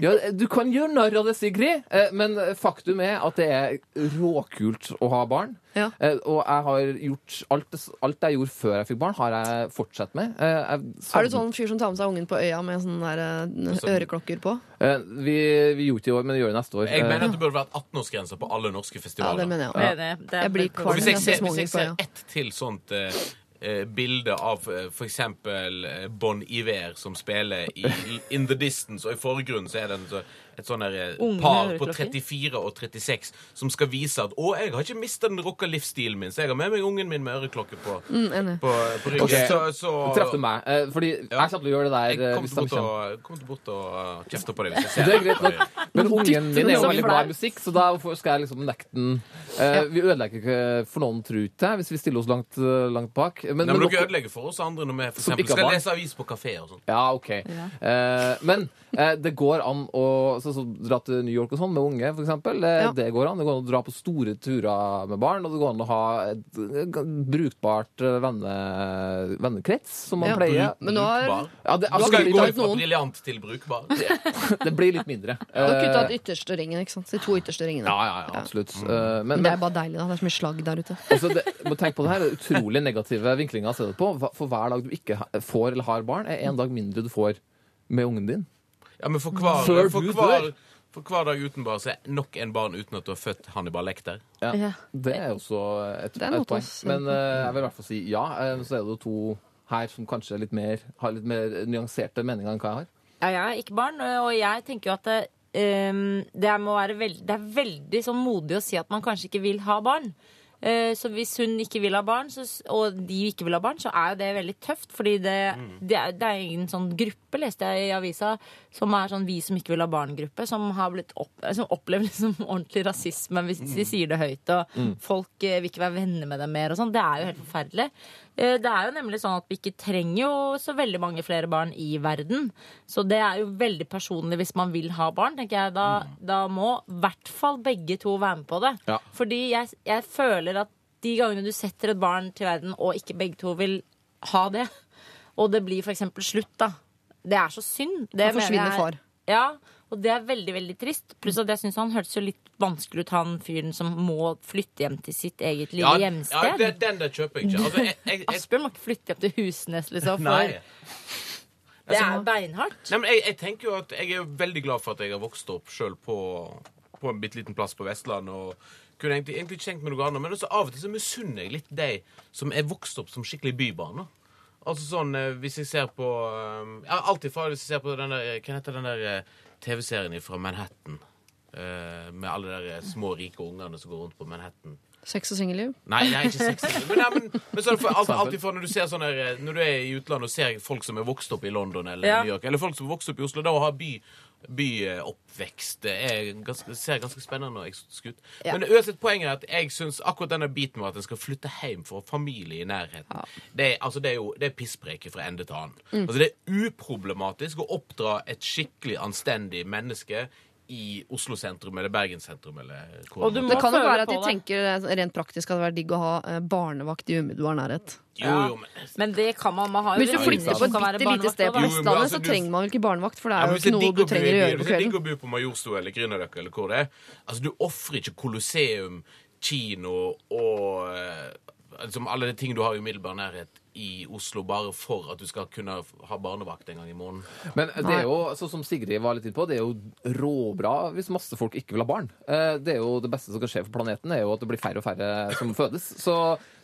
ja, Du kan gjøre narr av det, Sigrid, eh, men faktum er at det er råkult å ha barn. Ja. Eh, Og jeg har gjort alt, alt jeg gjorde før jeg fikk barn, har jeg fortsatt med. Eh, jeg Er du sånn fyr som tar med seg ungen på øya med sånne der, eh, øreklokker på? Eh, Vi, vi gjorde det i år, men vi gjør det neste år. Jeg mener at det burde vært 18-årsgrense på alle norske Ja, festivaler. det mener jeg Det er det. Det er Jeg blir kvalm. Hvis jeg ser hvis jeg ser ett til sånt eh, eh, bilde av f.eks. for eksempel eh, Bon Iver som spiller i, In the Distance, og i forgrunnen så er det en, så- et sånn eh, par på 34 og 36 som skal vise at 'Å, jeg har ikke mista den rocka livsstilen min, så jeg har med meg ungen min med øreklokke på, Mm, på, på ryggen'. Okay. Så, så Traff du meg? Eh, Fordi jeg satt og gjorde det der. Jeg kom de bort og, kommer bort og uh, kjefte på deg hvis jeg ser Det er greit nok. Men ungen min er jo veldig glad i musikk, så da skal jeg liksom nekte den. Eh, Vi ødelegger ikke for noen, tror jeg, hvis vi stiller oss langt, eh, langt bak. Men, Nei, men men dere- ødelegger for oss andre når vi for eksempel skal lese avis på kafé og sånn. Ja, OK. Eh, men eh, det går an å så, så, dra til New York og sånn med unge, for eksempel. Eh, Ja. Det går an. Det går an å dra på store turer med barn, og det går an å ha et eh, brukbart eh, venne, vennekrets, som man Ja. pleier. Men nå har Ja, det, altså, Skal vi gå ut fra briljant til brukbar. det blir litt mindre. Du har kutta ut Eh, ytterste ringen, ikke sant? De to ytterste ringene. ja, ja, ja, absolutt. Mm. men, Men det er bare deilig, da. Det er så mye slagg der ute. altså, det, må tenke på det her, det er utrolig negative vinklinger å se det på. For hver dag du ikke får eller har barn, er en dag mindre du får med ungen din. Ja, men for hver, Før for du hver, dør. for hver dag uten barn, så er nok en barn uten at du har født Hannibal Lekter. Ja. Ja. Det er også et, Det er noe et poeng. å Men eh, jeg vil i hvert fall si ja. Eh, Så er det jo to her som kanskje er litt mer, har litt mer nyanserte meninger enn hva jeg har. Ja, jeg er ikke barn, og jeg tenker jo at det, ehm, det, må være veld, det er veldig sånn modig å si at man kanskje ikke vil ha barn. Eh, så hvis hun ikke vil ha barn, så, og de ikke vil ha barn, så er jo det veldig tøft. Fordi det, det, er, det er en sånn gruppe, leste jeg i avisa, som er sånn vi som ikke vil ha barn-gruppe, som opp, som opplever liksom ordentlig rasisme hvis de sier det høyt, og folk eh, vil ikke være venner med dem mer og sånn. Det er jo helt forferdelig. Eh, Det er jo nemlig sånn at vi ikke trenger jo så veldig mange flere barn i verden. Så det er jo veldig personlig hvis man vil ha barn, tenker jeg. Da, da må i hvert fall begge to være med på det. Ja. Fordi jeg, jeg føler de gangene du setter et barn til verden, og ikke begge to vil ha det, og det blir for eksempel slutt, da. Det er så synd. Det Da mener forsvinner far. Ja, og det er veldig, veldig trist. Pluss at jeg syns han hørtes jo litt vanskelig ut, han fyren som må flytte hjem til sitt eget lille Ja, hjemsted. ja det, den der kjøper jeg ikke. Altså, jeg, jeg, jeg, Asbjørn må ikke flytte hjem til Husnes, liksom. For nei. det er beinhardt. Nei, men jeg, jeg tenker jo at jeg er veldig glad for at jeg har vokst opp sjøl på, på en bitte liten plass på Vestlandet. og kunne egentlig, egentlig ikke tenkt meg noe annet, Men også av og til så misunner jeg litt de som er vokst opp som skikkelig bybarn. Altså sånn, eh, Hvis jeg ser på eh, ja, Alltid fra hvis jeg ser på den der Hva heter den der eh, TV-serien fra Manhattan? eh, med alle de der små, rike ungene som går rundt på Manhattan. Sex og singelliv. Nei, jeg er ikke sex Men, nei, men, men sånn, for, alltid, for når du ser sånn her, eh, Når du er i utlandet og ser folk som er vokst opp i London eller Ja. New York, eller folk som er vokst opp i Oslo, da å ha by byoppvekst det ganske, ser ganske spennende og eksotisk ut. Ja. Men uansett, poenget er at jeg syns akkurat denne biten med at en skal flytte hjem for familie i nærheten, det, er, altså, det er jo det er pisspreker fra ende til annen. Mm. Altså, det er uproblematisk å oppdra et skikkelig anstendig menneske i Oslo sentrum eller Bergen sentrum eller hvor Og du det må Det kan jo være at de det. tenker eh, rent praktisk at det hadde vært digg å ha eh, barnevakt i umiddelbar nærhet. Jo, jo, men Men det kan man, man har jo Hvis du flytter på et bitte lite sted på Vestlandet, altså, så trenger man jo ikke barnevakt, for det er jo ikke er noe du trenger å gjøre på Hvis det er digg kvelden. å bo på Majorstua eller Grünerløkka eller hvor det er Altså, du ofrer ikke Colosseum, kino og liksom alle de ting du har i umiddelbar nærhet i Oslo bare for at du skal kunne ha barnevakt en gang i måneden. Men det er jo, sånn som Sigrid var litt inne på, det er jo råbra hvis masse folk ikke vil ha barn. Eh, Det er jo det beste som kan skje for planeten, er jo at det blir færre og færre som fødes. Så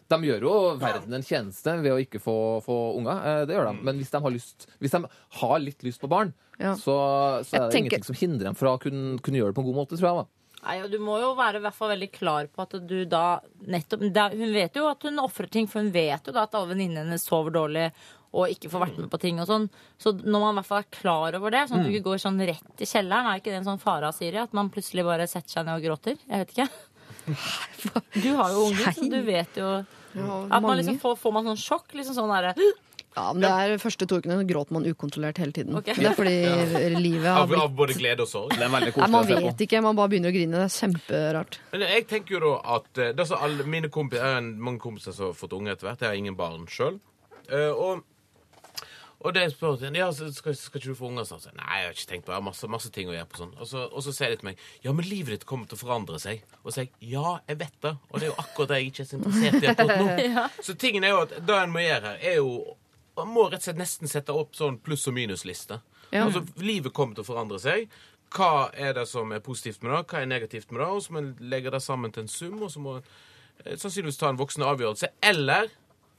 de gjør jo verden en tjeneste ved å ikke få, få unger. Eh, Det gjør de. Men hvis de har, lyst, hvis de har litt lyst på barn, Ja. så, så er det tenker- ingenting som hindrer dem fra å kunne, kunne gjøre det på en god måte, tror jeg. da. Nei, og Du må jo være i hvert fall veldig klar på at du da nettopp da, Hun vet jo at hun ofrer ting, for hun vet jo da at alle venninnene hennes sover dårlig og ikke får vært med på ting og sånn. Så når man i hvert fall er klar over det, sånn at du ikke går sånn rett i kjelleren, er ikke det en sånn fare av Siri? At man plutselig bare setter seg ned og gråter? Jeg vet ikke. Du har jo unger, så du vet jo At man liksom får, får man sånn sjokk. Liksom sånn derre Ja, men det er første to ukene gråter man ukontrollert hele tiden. Okay. Det er fordi livet har blitt av både glede og sorg. Det er veldig Nei, koselig Man vet ikke, man bare begynner å grine. Det er kjemperart. Men jeg tenker jo da at eh, det er så alle mine kompiser, Jeg har mange kompiser som har fått unge etter hvert. Jeg har ingen barn sjøl. og og det spør jeg, ja, så skal, skal ikke du få unger? Så, Nei, jeg har ikke tenkt på det. Jeg har masse, masse ting å gjøre på sånn. Og så, og så sier de til meg ja, men livet ditt kommer til å forandre seg. Og så sier jeg ja, jeg vet det. Og det er jo akkurat det jeg ikke er så interessert i akkurat nå. Så tingen er jo at det en må gjøre her, er jo Man må rett og slett nesten sette opp sånn pluss- og minusliste. Ja. Altså, livet kommer til å forandre seg. Hva er det som er positivt med det? Hva er negativt med det? Og så må en legge det sammen til en sum, og så må en eh, sannsynligvis ta en voksen avgjørelse. Eller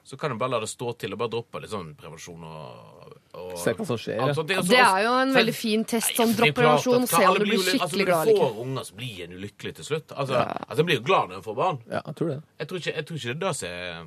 så kan en bare la det stå til og bare droppe litt sånn prevensjon og, og Se hva som skjer, Altså, det, er Og så- Det er jo en veldig fin test. Sånn Nei, dropp det klart prevensjon, at se om du blir altså, skikkelig glad eller Når ikke. du får unger, så blir en ulykkelig til slutt. Altså, altså En blir jo glad når en får barn. Ja, jeg tror det. Jeg tror ikke, jeg tror ikke det er det som er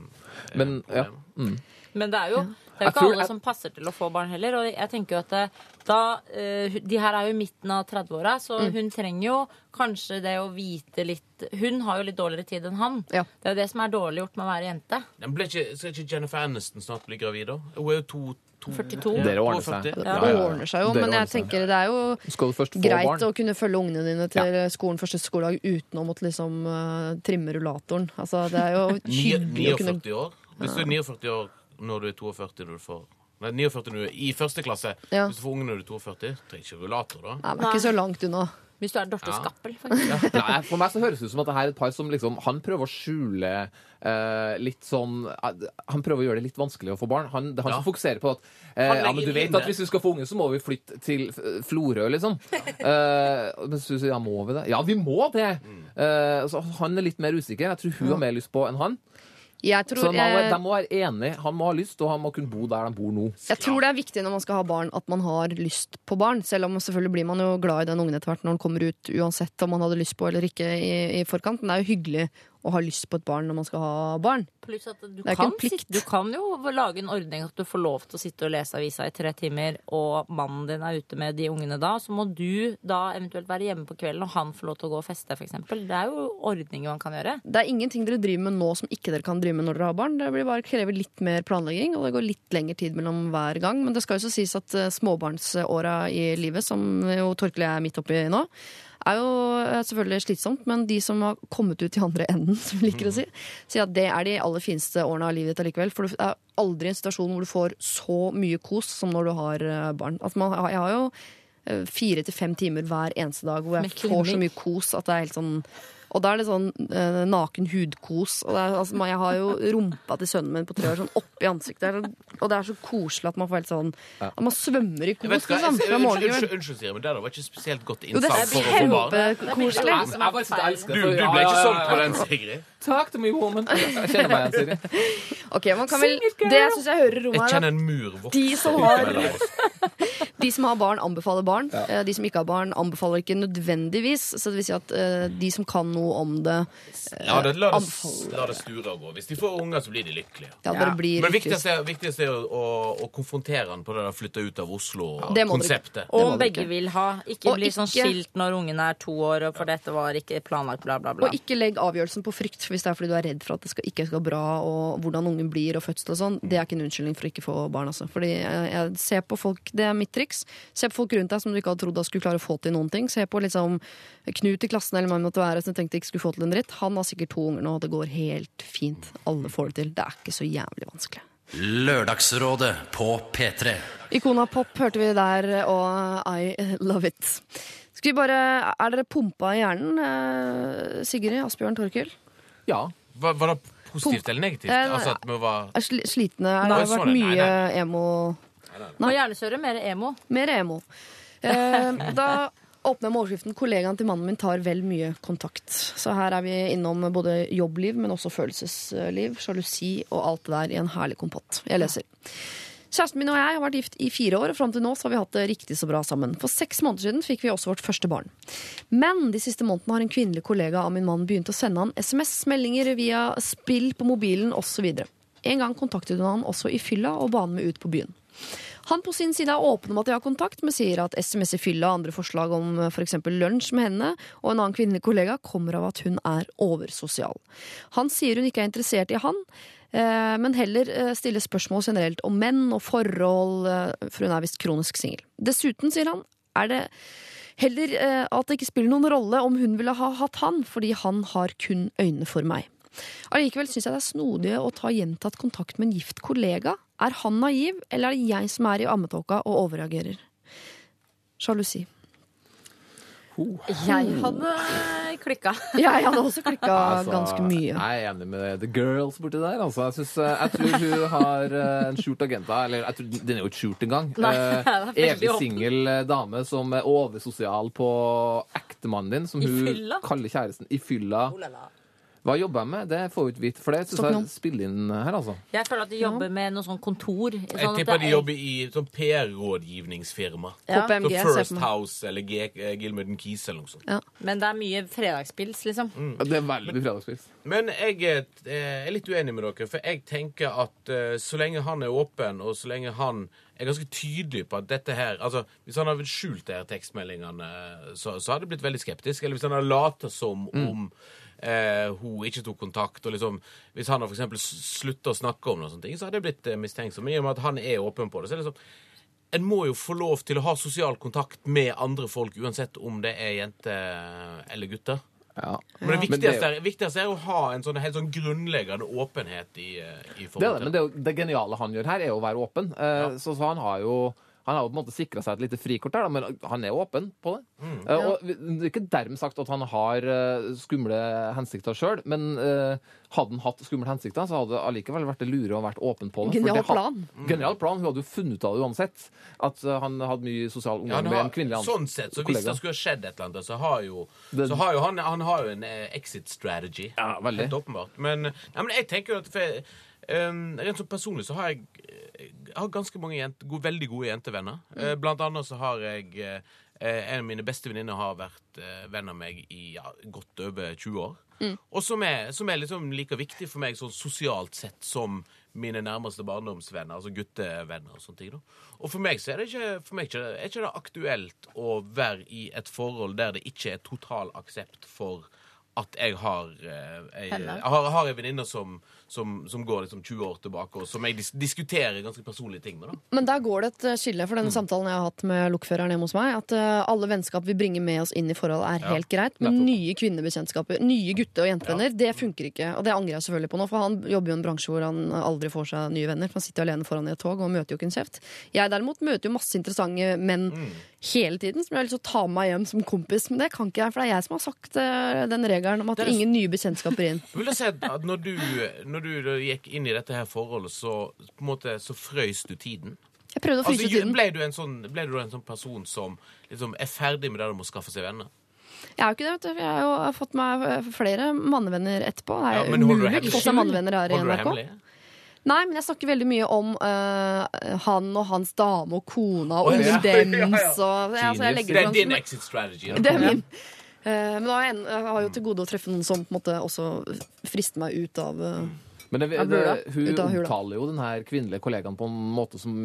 er Men ja. Mm. Men det er jo det er jo ikke alle som passer til å få barn heller. Og jeg tenker jo at da eh, De her er jo i midten av 30-åra, så Mm. hun trenger jo kanskje det å vite litt Hun har jo litt dårligere tid enn han. Ja. Det er jo det som er dårlig gjort med å være jente. Men ble ikke, skal ikke Jennifer Aniston snart bli gravid, da? Hun er jo to 42. Dere ordner seg. Ja, Det Ja, ja, ja. ordner seg jo, Dere men jeg tenker det er jo greit barn? å kunne følge ungene dine til skolen første skoledag uten å måtte liksom uh, trimme rullatoren. Altså, det er jo Ni- hyggelig å kunne 49 år. Hvis du er 49 år når du er 42 når du får Nei, 49 når du er i første klasse. Ja. Hvis du får unge når du er 42, trenger ikke rullator, da. Nei, men ikke så langt unna. Hvis du er Dorte Ja. Skappel, faktisk. Nei, For meg så høres det ut som at det her er et par som liksom Han prøver å skjule eh, litt sånn eh, Han prøver å gjøre det litt vanskelig å få barn. Han, det er han Ja. som fokuserer på at eh, ja, men du vet at hvis du skal få unge, så må vi flytte til Florø, liksom. Eh, men så sier ja, må vi det? Ja, vi må det! Mm. Eh, så han er litt mer usikker. Jeg tror hun har mer lyst på enn han. Jeg tror, må, de må være enige. Han må ha lyst, og han må kunne bo der de bor nå. jeg tror det er viktig når man skal ha barn, at man har lyst på barn. Selv om selvfølgelig blir man jo glad i den ungen etter hvert når den kommer ut, uansett om man hadde lyst på eller ikke i, i forkant. Men det er jo hyggelig å ha lyst på et barn når man skal ha barn. Pluss at du er kan, du kan jo lage en ordning at du får lov til å sitte og lese avisa i tre timer, og mannen din er ute med de ungene da. Så må du da eventuelt være hjemme på kvelden, og han får lov til å gå og feste, f.eks. Det er jo ordninger man kan gjøre. Det er ingenting dere driver med nå som ikke dere kan drive med når dere har barn. Det blir bare krever litt mer planlegging, og det går litt lengre tid mellom hver gang. Men det skal jo så sies at eh, småbarnsåra i livet, som jo Torkel er midt oppi nå, er jo eh, selvfølgelig slitsomt, men de som har kommet ut i andre enden, som vi liker å si, sier at det er de aller fineste årene av livet ditt allikevel. For det er aldri en situasjon hvor du får så mye kos som når du har eh, barn. At man, jeg har jo eh, fire til fem timer hver eneste dag hvor jeg får så mye kos at det er helt sånn og da er det sånn eh, naken hudkos. Og det er, altså, jeg har jo rumpa til sønnen min på tre år sånn oppi ansiktet. Og det er så koselig at man får helt sånn At man svømmer i kos, hva, liksom. unnskyld, unnskyld, Siri, men det var ikke spesielt godt innsalg er for å få barn. Jeg bare synes Du, du ble ikke solgt på den, Sigrid. Talk to me, woman. Jeg kjenner meg igjen, Siri. Ok, man kan vel, Det jeg syns jeg hører i rommet Jeg her, er kjenner en mur De som har- De som har barn, anbefaler barn. Eh, De som ikke har barn, anbefaler ikke nødvendigvis. Så det vil si at eh, de som kan noe om det La det, la, det, Anbefaler. la det sture og gå. Hvis de får unger, så blir de lykkelige. Ja, bare Ja. blir Men det viktigste er, viktigst er å, å, å konfrontere han på det der flytte ut av Det må dere Oslo-konseptet. Det må Og dere begge ikke. vil ha. Ikke Og bli sånn ikke- skilt når ungen er to år, og for dette var ikke planlagt, bla, bla, bla. Og ikke legg avgjørelsen på frykt hvis det er fordi du er redd for at det skal, ikke skal bra, og hvordan ungen blir og fødsel og sånn. Det er ikke en unnskyldning for å ikke få barn. Altså. Fordi jeg, ser på folk, Det er mitt triks. Se på folk rundt deg som du ikke hadde trodd skulle klare å få til noen ting. Se på liksom Knut i klassen eller hvem det måtte være som tenkte ikke skulle få til en dritt. Han har sikkert to unger nå, og det går helt fint. Alle får det til. Det er ikke så jævlig vanskelig. Lørdagsrådet på P3. Ikona Pop hørte vi der, og I love it. Skal vi bare, Er dere pumpa i hjernen, eh, Sigrid, Asbjørn, Torkil? Ja. Var, var det positivt eller negativt? Eh. Altså at vi var Er slitne? Det har sånn vært mye nei, Nei, emo gjerne hjernesøre mer emo. Mer emo. Eh, da åpner jeg med overskriften 'Kollegaen til mannen min tar vel mye kontakt'. Så her er vi innom både jobbliv, men også følelsesliv, sjalusi og alt det der i en herlig kompott. Jeg leser. Kjæresten min og jeg har vært gift i fire år, og fram til nå har vi hatt det riktig så bra sammen. For seks måneder siden fikk vi også vårt første barn. Men de siste månedene har en kvinnelig kollega av min mann begynt å sende han SMS, meldinger via spill på mobilen osv. En gang kontaktet hun han også i fylla og ba han med ut på byen. Han på sin side er åpen om at de har kontakt, men sier at SMS i fylla og andre forslag om f.eks. lunsj med henne og en annen kvinnelig kollega kommer av at hun er oversosial. Han sier hun ikke er interessert i han, men heller stille spørsmål generelt om menn og forhold, eh, for hun er visst kronisk singel. Dessuten, sier han, er det heller eh, at det ikke spiller noen rolle om hun ville ha hatt han, fordi han har kun øynene for meg. Allikevel syns jeg det er snodig å ta gjentatt kontakt med en gift kollega. Er han naiv, eller er det jeg som er i ammetåka og overreagerer? Sjalusi. Jeg hadde klikka. Jeg hadde også klikka Altså, ganske mye. Jeg er enig med the girls borti der. Altså, jeg, synes, eh, jeg tror hun har eh, en skjult agenda. Eller jeg tror, den er jo ikke skjult engang. Veldig Evig singel dame som er oversosial på ektemannen din, som hun kaller kjæresten. I fylla. Hva jobber jeg med? Det får vi ikke vite. For det syns jeg spiller inn her, altså. Jeg føler at de jobber med noe sånn kontor. Jeg Sånn at tipper det de er- jobber i sånn PR-rådgivningsfirma. Ja, KPMG, Så First. House eller G eh, Keys eller noe sånt. Men det er mye fredagspils, liksom. Det er veldig mye fredagspils. Men jeg er, eh, er litt uenig med dere, for jeg tenker at eh, så lenge han er åpen, og så lenge han er ganske tydelig på at dette her altså Hvis han hadde skjult de her tekstmeldingene, så, så hadde jeg blitt veldig skeptisk. Eller hvis han hadde latet som om eh, hun ikke tok kontakt, og liksom Hvis han hadde for slutta å snakke om noe sånt, så hadde jeg blitt eh, mistenksom. Men i og med at han er åpen på det, så er det liksom en må jo få lov til å ha sosial kontakt med andre folk, uansett om det er jenter eller gutter. Ja. Men det Men det viktigste, er viktigste er å ha en sånn helt sånn grunnleggende åpenhet i, eh, i Det, til forhold det, men det, det geniale han gjør her, er å være åpen. Eh, Ja. så, så han har jo han har jo på en måte sikra seg et lite frikort der, da, men han er åpen på det. Eh, og Det er ikke dermed sagt at han har uh, skumle hensikter sjøl, men uh, hadde han hatt skumle hensikter, så hadde det allikevel vært det lure å vært åpen på det. Genial det had- plan. Genial plan. Hun hadde jo funnet ut av det uansett. At han hadde mye sosial Ja, omgang han med en kvinnelig kollega. sånn sett, så hvis det skulle skjedd et eller annet, så har jo, Det- så har jo han, han har jo en exit strategy. Ja, veldig. Helt åpenbart. Men, ja, men jeg tenker jo at for, um, Rent sånn personlig så har jeg, jeg har ganske mange jente, gode, veldig gode jentevenner. Eh, blant annet så har jeg uh, En av mine beste venninner har vært uh, venn av meg i ja, godt over 20 år. Og som er, som er liksom like viktig for meg sånn sosialt sett som mine nærmeste barndomsvenner, altså guttevenner og sånne ting. da. Og for meg så er det ikke, for meg ikke, er ikke det aktuelt å være i et forhold der det ikke er total aksept for at jeg har eh, jeg har, har en venninne som, som, som går liksom 20 år tilbake, og som jeg dis diskuterer ganske personlige ting med. da. Men der går det et eh, skille for denne samtalen jeg har hatt med lokføreren hjemme hos meg. At uh, alle vennskap vi bringer med oss inn i forhold, er helt greit. Men nye kvinnebekjentskaper, nye gutte- og jentevenner, det funker ikke. Og det angrer jeg selvfølgelig på nå, for han jobber jo i en bransje hvor han aldri får seg nye venner. For han sitter alene foran i et tog og møter jo ikke en kjeft. Jeg derimot møter jo masse interessante menn hele tiden som jeg har lyst til å ta med meg hjem som kompis. Men det kan ikke jeg, for det er jeg som har sagt eh, den regelen om at er- ingen nye bekjentskaper inn. Vil jeg si at når du, når du gikk inn i dette her forholdet, så på en måte så frøys du tiden? Jeg prøvde å fryse Altså, tiden. ble, du en sånn, ble du en sånn person som liksom er ferdig med det med å skaffe seg venner? Jeg er jo ikke det, vet du. Jeg har jo fått meg flere mannevenner etterpå. Det Ja, er men holder du hemmelig? Holder du hemmelig? Nei, men jeg snakker veldig mye om eh, han og hans dame og kona og Å, ja. og altså, Det er din exit strategy. da. Det er min. Uh, men da har jeg, jeg har jo til gode å treffe noen som på en måte også frister meg ut av uh, Men det, det, hun omtaler jo den her kvinnelige kollegaen på en måte som,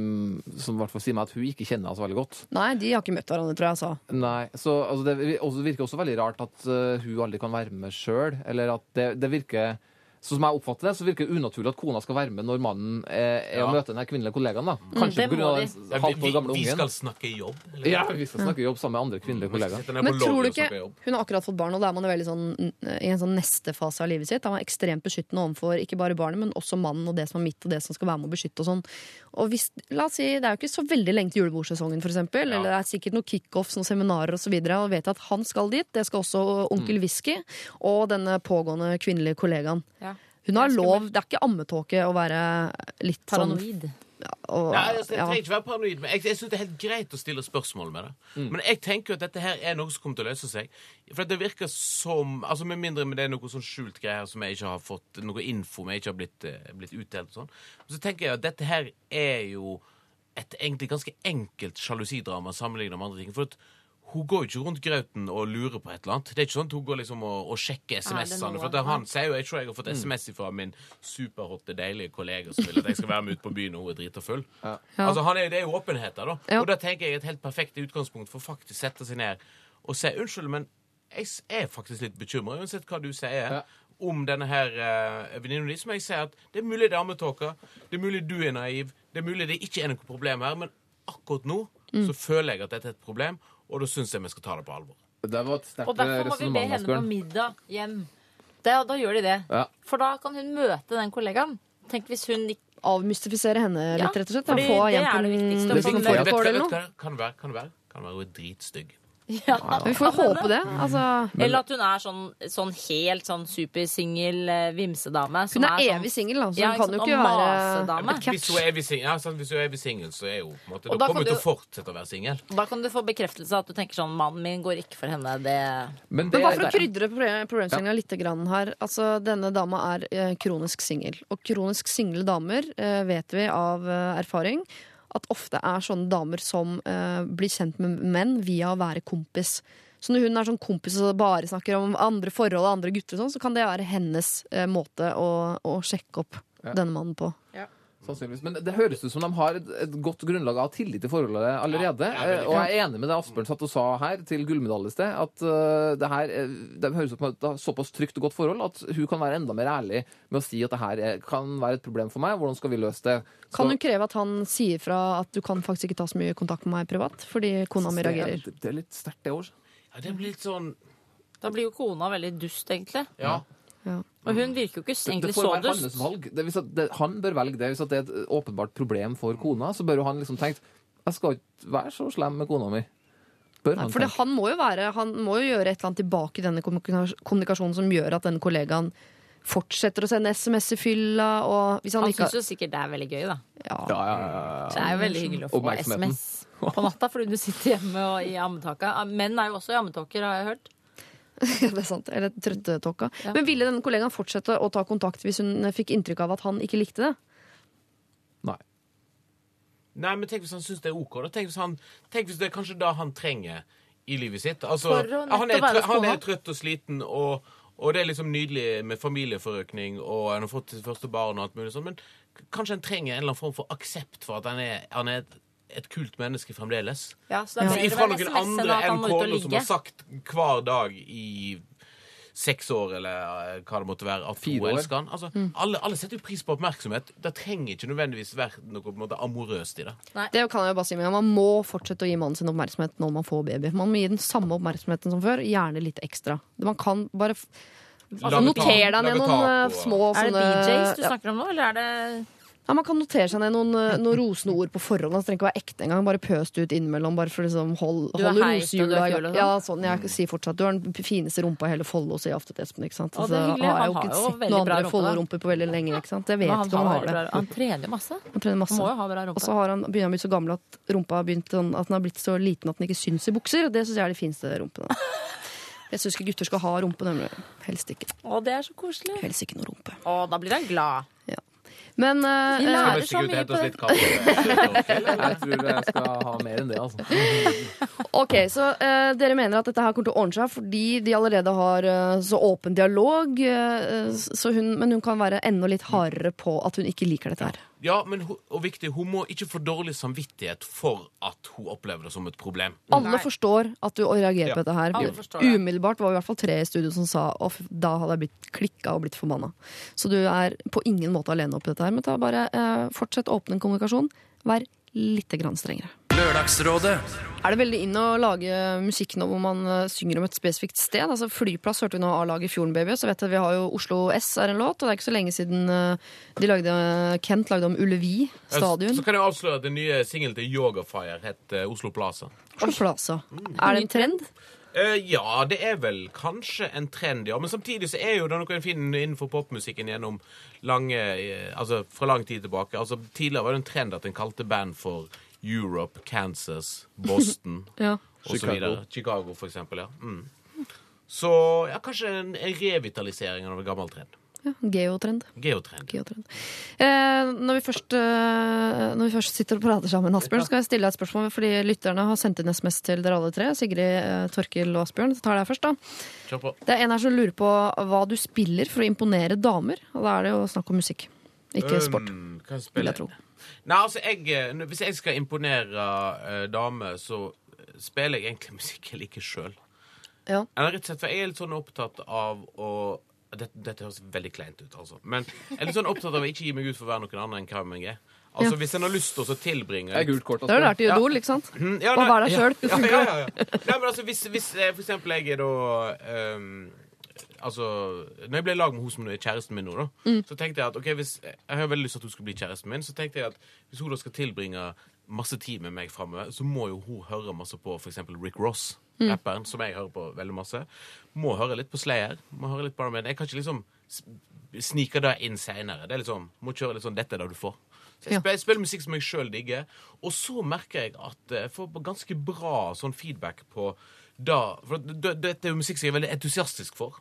som hvert fall sier meg at hun ikke kjenner henne så veldig godt. Nei, de har ikke møtt hverandre, tror jeg Så. Nei, så altså, Det vir- virker også veldig rart at uh, hun aldri kan være med sjøl. Eller at det, det virker Som jeg oppfatter det, så virker det unaturlig at kona skal være med når mannen er, er Ja. å møte den kvinnelige kollegaen. da. Kanskje det pga. den halvt vi, år gamle vi skal snakke jobb. eller? Ja, vi skal snakke jobb sammen med andre kvinnelige kollegaer. Men tror du ikke. Hun har akkurat fått barn, og da er man jo veldig sånn mm, i en sånn neste fase av livet sitt. Da er man ekstremt beskyttende overfor ikke bare barnet, men også mannen og det som er mitt, og det som skal være med å beskytte og sånn. Og hvis, la oss si, Det er jo ikke så veldig lenge til julebordsesongen, for eksempel. Ja. Eller det er sikkert noen kickoffs, noen seminarer osv. Og, så og vet at han skal dit. Det skal også onkel Whisky og denne pågående kvinnelige kollegaen. Ja. Hun har lov, det er ikke ammetåke å være litt sånn Paranoid. og, Nei, altså, jeg trenger ikke være paranoid, men jeg, jeg synes det er helt greit å stille spørsmål med det. Mm. Men jeg tenker jo at dette her er noe som kommer til å løse seg. For det virker som altså Med mindre det er noe sånn skjult greier som jeg ikke har fått noe info om, jeg ikke har blitt, eh, blitt utdelt og sånn. Så tenker jeg at dette her er jo et egentlig ganske enkelt sjalusidrama sammenlignet med andre ting. For at hun går jo ikke rundt grauten og lurer på et eller annet. Det er ikke sånn at hun går liksom og, og sjekker er SMS-ene. For han sier jo, jeg tror jeg har fått SMS fra min superhotte, deilige kollega som vil at jeg skal være med ut på byen når hun er drita full. Altså, han er, det er jo åpenheter, da. Ja. Og da tenker jeg et helt perfekt utgangspunkt for faktisk sette seg ned og si unnskyld, men jeg er faktisk litt bekymra, uansett hva du sier. Ja. Om denne her uh, venninna di, som jeg sier at det er mulig det er ammetåke, det er mulig du er naiv, det er mulig det ikke er noe problem her, men akkurat nå Mm. så føler jeg at dette er et problem, og da syns jeg vi skal ta det på alvor. Det var et sterkt Og derfor må vi be henne på middag hjem. Det, da gjør de det. Ja. For da kan hun møte den kollegaen. Tenk hvis hun ikke Avmystifisere henne Ja, litt, rett og slett. fordi Få det er det viktigste, kan det være? Kan det være? Kan være hun er dritstygg? Ja. Vi får håpe det. Altså, Eller at hun er sånn, sånn helt sånn supersingel eh, vimsedame. hun er sånn- evig singel, da, så Ja, hun kan jo ikke være masedame. Hvis hun er evig singel, ja, er singel, så er hun på en måte Da da kommer hun til å fortsette å være singel. Da kan du få bekreftelse at du tenker sånn Mannen min går ikke for henne. Det Men Men bare for å krydre problemstillinga ja. litt grann her. Altså, denne dama er eh, kronisk singel. Og kronisk single damer eh, vet vi av eh, erfaring at ofte er sånne damer som uh, blir kjent med menn via å være kompis. Så når hun er sånn kompis og bare snakker om andre forhold og andre gutter, og sånn, så kan det være hennes uh, måte å, å sjekke opp Ja. denne mannen på. Sannsynligvis. Men det høres ut som de har et, et godt grunnlag av tillit i forholdet allerede. Ja, jeg. Eh, og jeg er enig med det Asbjørn satt og sa her til gullmedalje i sted, at uh, det her eh, det høres ut som et såpass trygt og godt forhold at hun kan være enda mer ærlig med å si at det her er, kan være et problem for meg. Hvordan skal vi løse det? Så- Kan hun kreve at han sier fra at du kan faktisk ikke ta så mye kontakt med meg privat, fordi kona mi reagerer? er, det er litt sterkt, det òg. Ja, det blir litt sånn Da blir jo kona veldig dust, egentlig. Ja. Og hun virker jo ikke egentlig så dust. det får være hans valg. Det, hvis at det, han bør velge det. Hvis at det er et åpenbart problem for kona, så bør jo han liksom tenke Jeg skal ikke være så slem med kona mi. Bør Nei, han for det, han må jo være Han må jo gjøre et eller annet tilbake i denne kommunikasjonen som gjør at denne kollegaen fortsetter å sende SMS i fylla, og hvis han, Han ikke syns jo sikkert det er veldig gøy, da. ja. Ja, ja, ja, ja. Så det er jo veldig hyggelig å få SMS på natta fordi du sitter hjemme og i ammetaket Menn er jo også i ammetåker, har jeg hørt. det er sant. Eller trøttetåka. Ja. Men ville denne kollegaen fortsette å ta kontakt hvis hun fikk inntrykk av at han ikke likte det? Nei. Nei, men tenk hvis han syns det er OK. Da. Tenk, hvis han, tenk hvis det er kanskje det han trenger i livet sitt. Altså, han, er han er trøtt og sliten, og, og det er liksom nydelig med familieforøkning, og han har fått sitt første barn og alt mulig sånn, men kanskje han trenger en eller annen form for aksept for at han er, han er et, et kult menneske fremdeles. Ja, så da Ifra med noen andre enn kona som har sagt hver dag i seks år, eller eh, hva det måtte være, at hun elsker han. Altså, alle, alle setter jo pris på oppmerksomhet. Det trenger ikke nødvendigvis være noe på en måte, amorøst i det. Det kan jeg jo bare si med. Man må fortsette å gi mannen sin oppmerksomhet når man får baby. Man må gi den samme oppmerksomheten som før, gjerne litt ekstra. Man kan bare f- altså, Noter deg ned noen små sånne Er det BJs du snakker om nå, eller er det Ja, Man kan notere seg ned noen, eh, noen rosende ord på forhånd. Det trenger ikke være ekte engang. Bare pøs det ut innimellom. Bare for liksom hold, Du er heit, og du er kul sånn? Ja, sånn. Jeg sier fortsatt du har den fineste rumpa i hele Follo, sier jeg ofte til Espen. ikke sant? Altså, har jeg jo ikke sett noen andre. Follo-rumper på veldig lenge. ikke sant? Jeg vet ikke om han har det. han trener masse. Han trener masse. Han må jo ha bra Og rumpe. så har han, begynner han å bli så gammel at rumpa har begynt, sånn- at den har blitt så liten at den ikke syns i bukser. Og det syns jeg er de fineste rumpene. Jeg syns ikke gutter skal ha rumpe, nemlig. Helst ikke. Å, det er så koselig. Helst ikke noe rumpe. Å, da blir han glad. Men uh, Vi eh, lærer så mye på det. Jeg tror jeg skal ha mer enn det, altså. Ok, så uh, dere mener at dette her kommer til å ordne seg fordi de allerede har uh, så åpen dialog. så hun, men hun kan være enda litt hardere på at hun ikke liker dette her. Ja, men hun, og viktig, hun må ikke få dårlig samvittighet for at hun opplever det som et problem. Alle Nei. forstår at du reagerer Ja, på dette her. alle. Umiddelbart var vi i hvert fall tre i studio som sa at da hadde jeg blitt klikka og blitt forbanna. Så du er på ingen måte alene oppi dette her. Men ta bare eh, fortsett åpen kommunikasjon. Vær litt grann strengere. Lørdagsrådet. Er det veldig inn å lage musikk nå hvor man eh, synger om et spesifikt sted? Altså Flyplass hørte vi nå A-laget Fjorden Baby. Så vet jeg vi har jo Oslo S er en låt, og det er ikke så lenge siden eh, de lagde, Kent lagde om Ullevi stadion. Så kan jeg avsløre at den nye singelen til Yogafire het eh, Oslo Plaza. Oslo Plaza. Er det en trend? Uh, ja, det er vel kanskje en trend, ja. Men samtidig så er jo det noe en finner innenfor popmusikken gjennom lange uh, Altså fra lang tid tilbake. Altså Tidligere var det en trend at en kalte band for Europe, Kansas, Boston Ja. og så Chicago. for eksempel. Ja. Mm. Så ja, kanskje en, revitalisering av en gammel trend. ja geotrend. Geotrend. Geotrend. Eh, når, vi først, eh, når vi først sitter og prater sammen, Asbjørn, skal jeg stille deg et spørsmål. Fordi lytterne har sendt inn SMS til dere alle tre. Sigrid, eh, Torkil og Asbjørn. Så tar deg først, da. Kjør på. Det er en her som lurer på hva du spiller for å imponere damer. Og da er det jo snakk om musikk, ikke sport. Um, hva spiller jeg. Nei, altså, jeg, eh, Hvis jeg skal imponere uh, damer, så eh, spiller jeg egentlig musikk jeg liker sjøl. Ja. Eller rett og slett, for jeg er litt sånn opptatt av å dette, dette høres veldig kleint ut, altså. Men jeg er litt sånn opptatt av å ikke gi meg ut for å være noen annen enn hvem jeg er. Altså, Ja. Hvis en har lyst til å tilbringe Det er gult kort. Det har du lært i Ja. Ikke sant? Mm, ja, Og nei, vær deg sjøl. Ja, ja, ja, ja. Nei, men altså, hvis, hvis eh, for eksempel jeg er da ehm, Altså, når jeg ble i lag med hun som er kjæresten min nå, da, Mm. så tenkte jeg at ok, hvis jeg har veldig lyst til at hun skal bli kjæresten min, så tenkte jeg at hvis hun da skal tilbringe masse tid med meg framover, så må jo hun høre masse på f.eks. Rick Ross, Mm. rapperen, som jeg hører på veldig masse. Må høre litt på Slayer. Må høre litt på Iron Jeg kan ikke liksom snike det inn seinere. Det er liksom, må kjøre litt sånn 'dette er det du får'. Så jeg spiller, spiller musikk som jeg sjøl digger, og så merker jeg at jeg får ganske bra sånn feedback på da For det- det- dette er jo musikk som jeg er veldig entusiastisk for.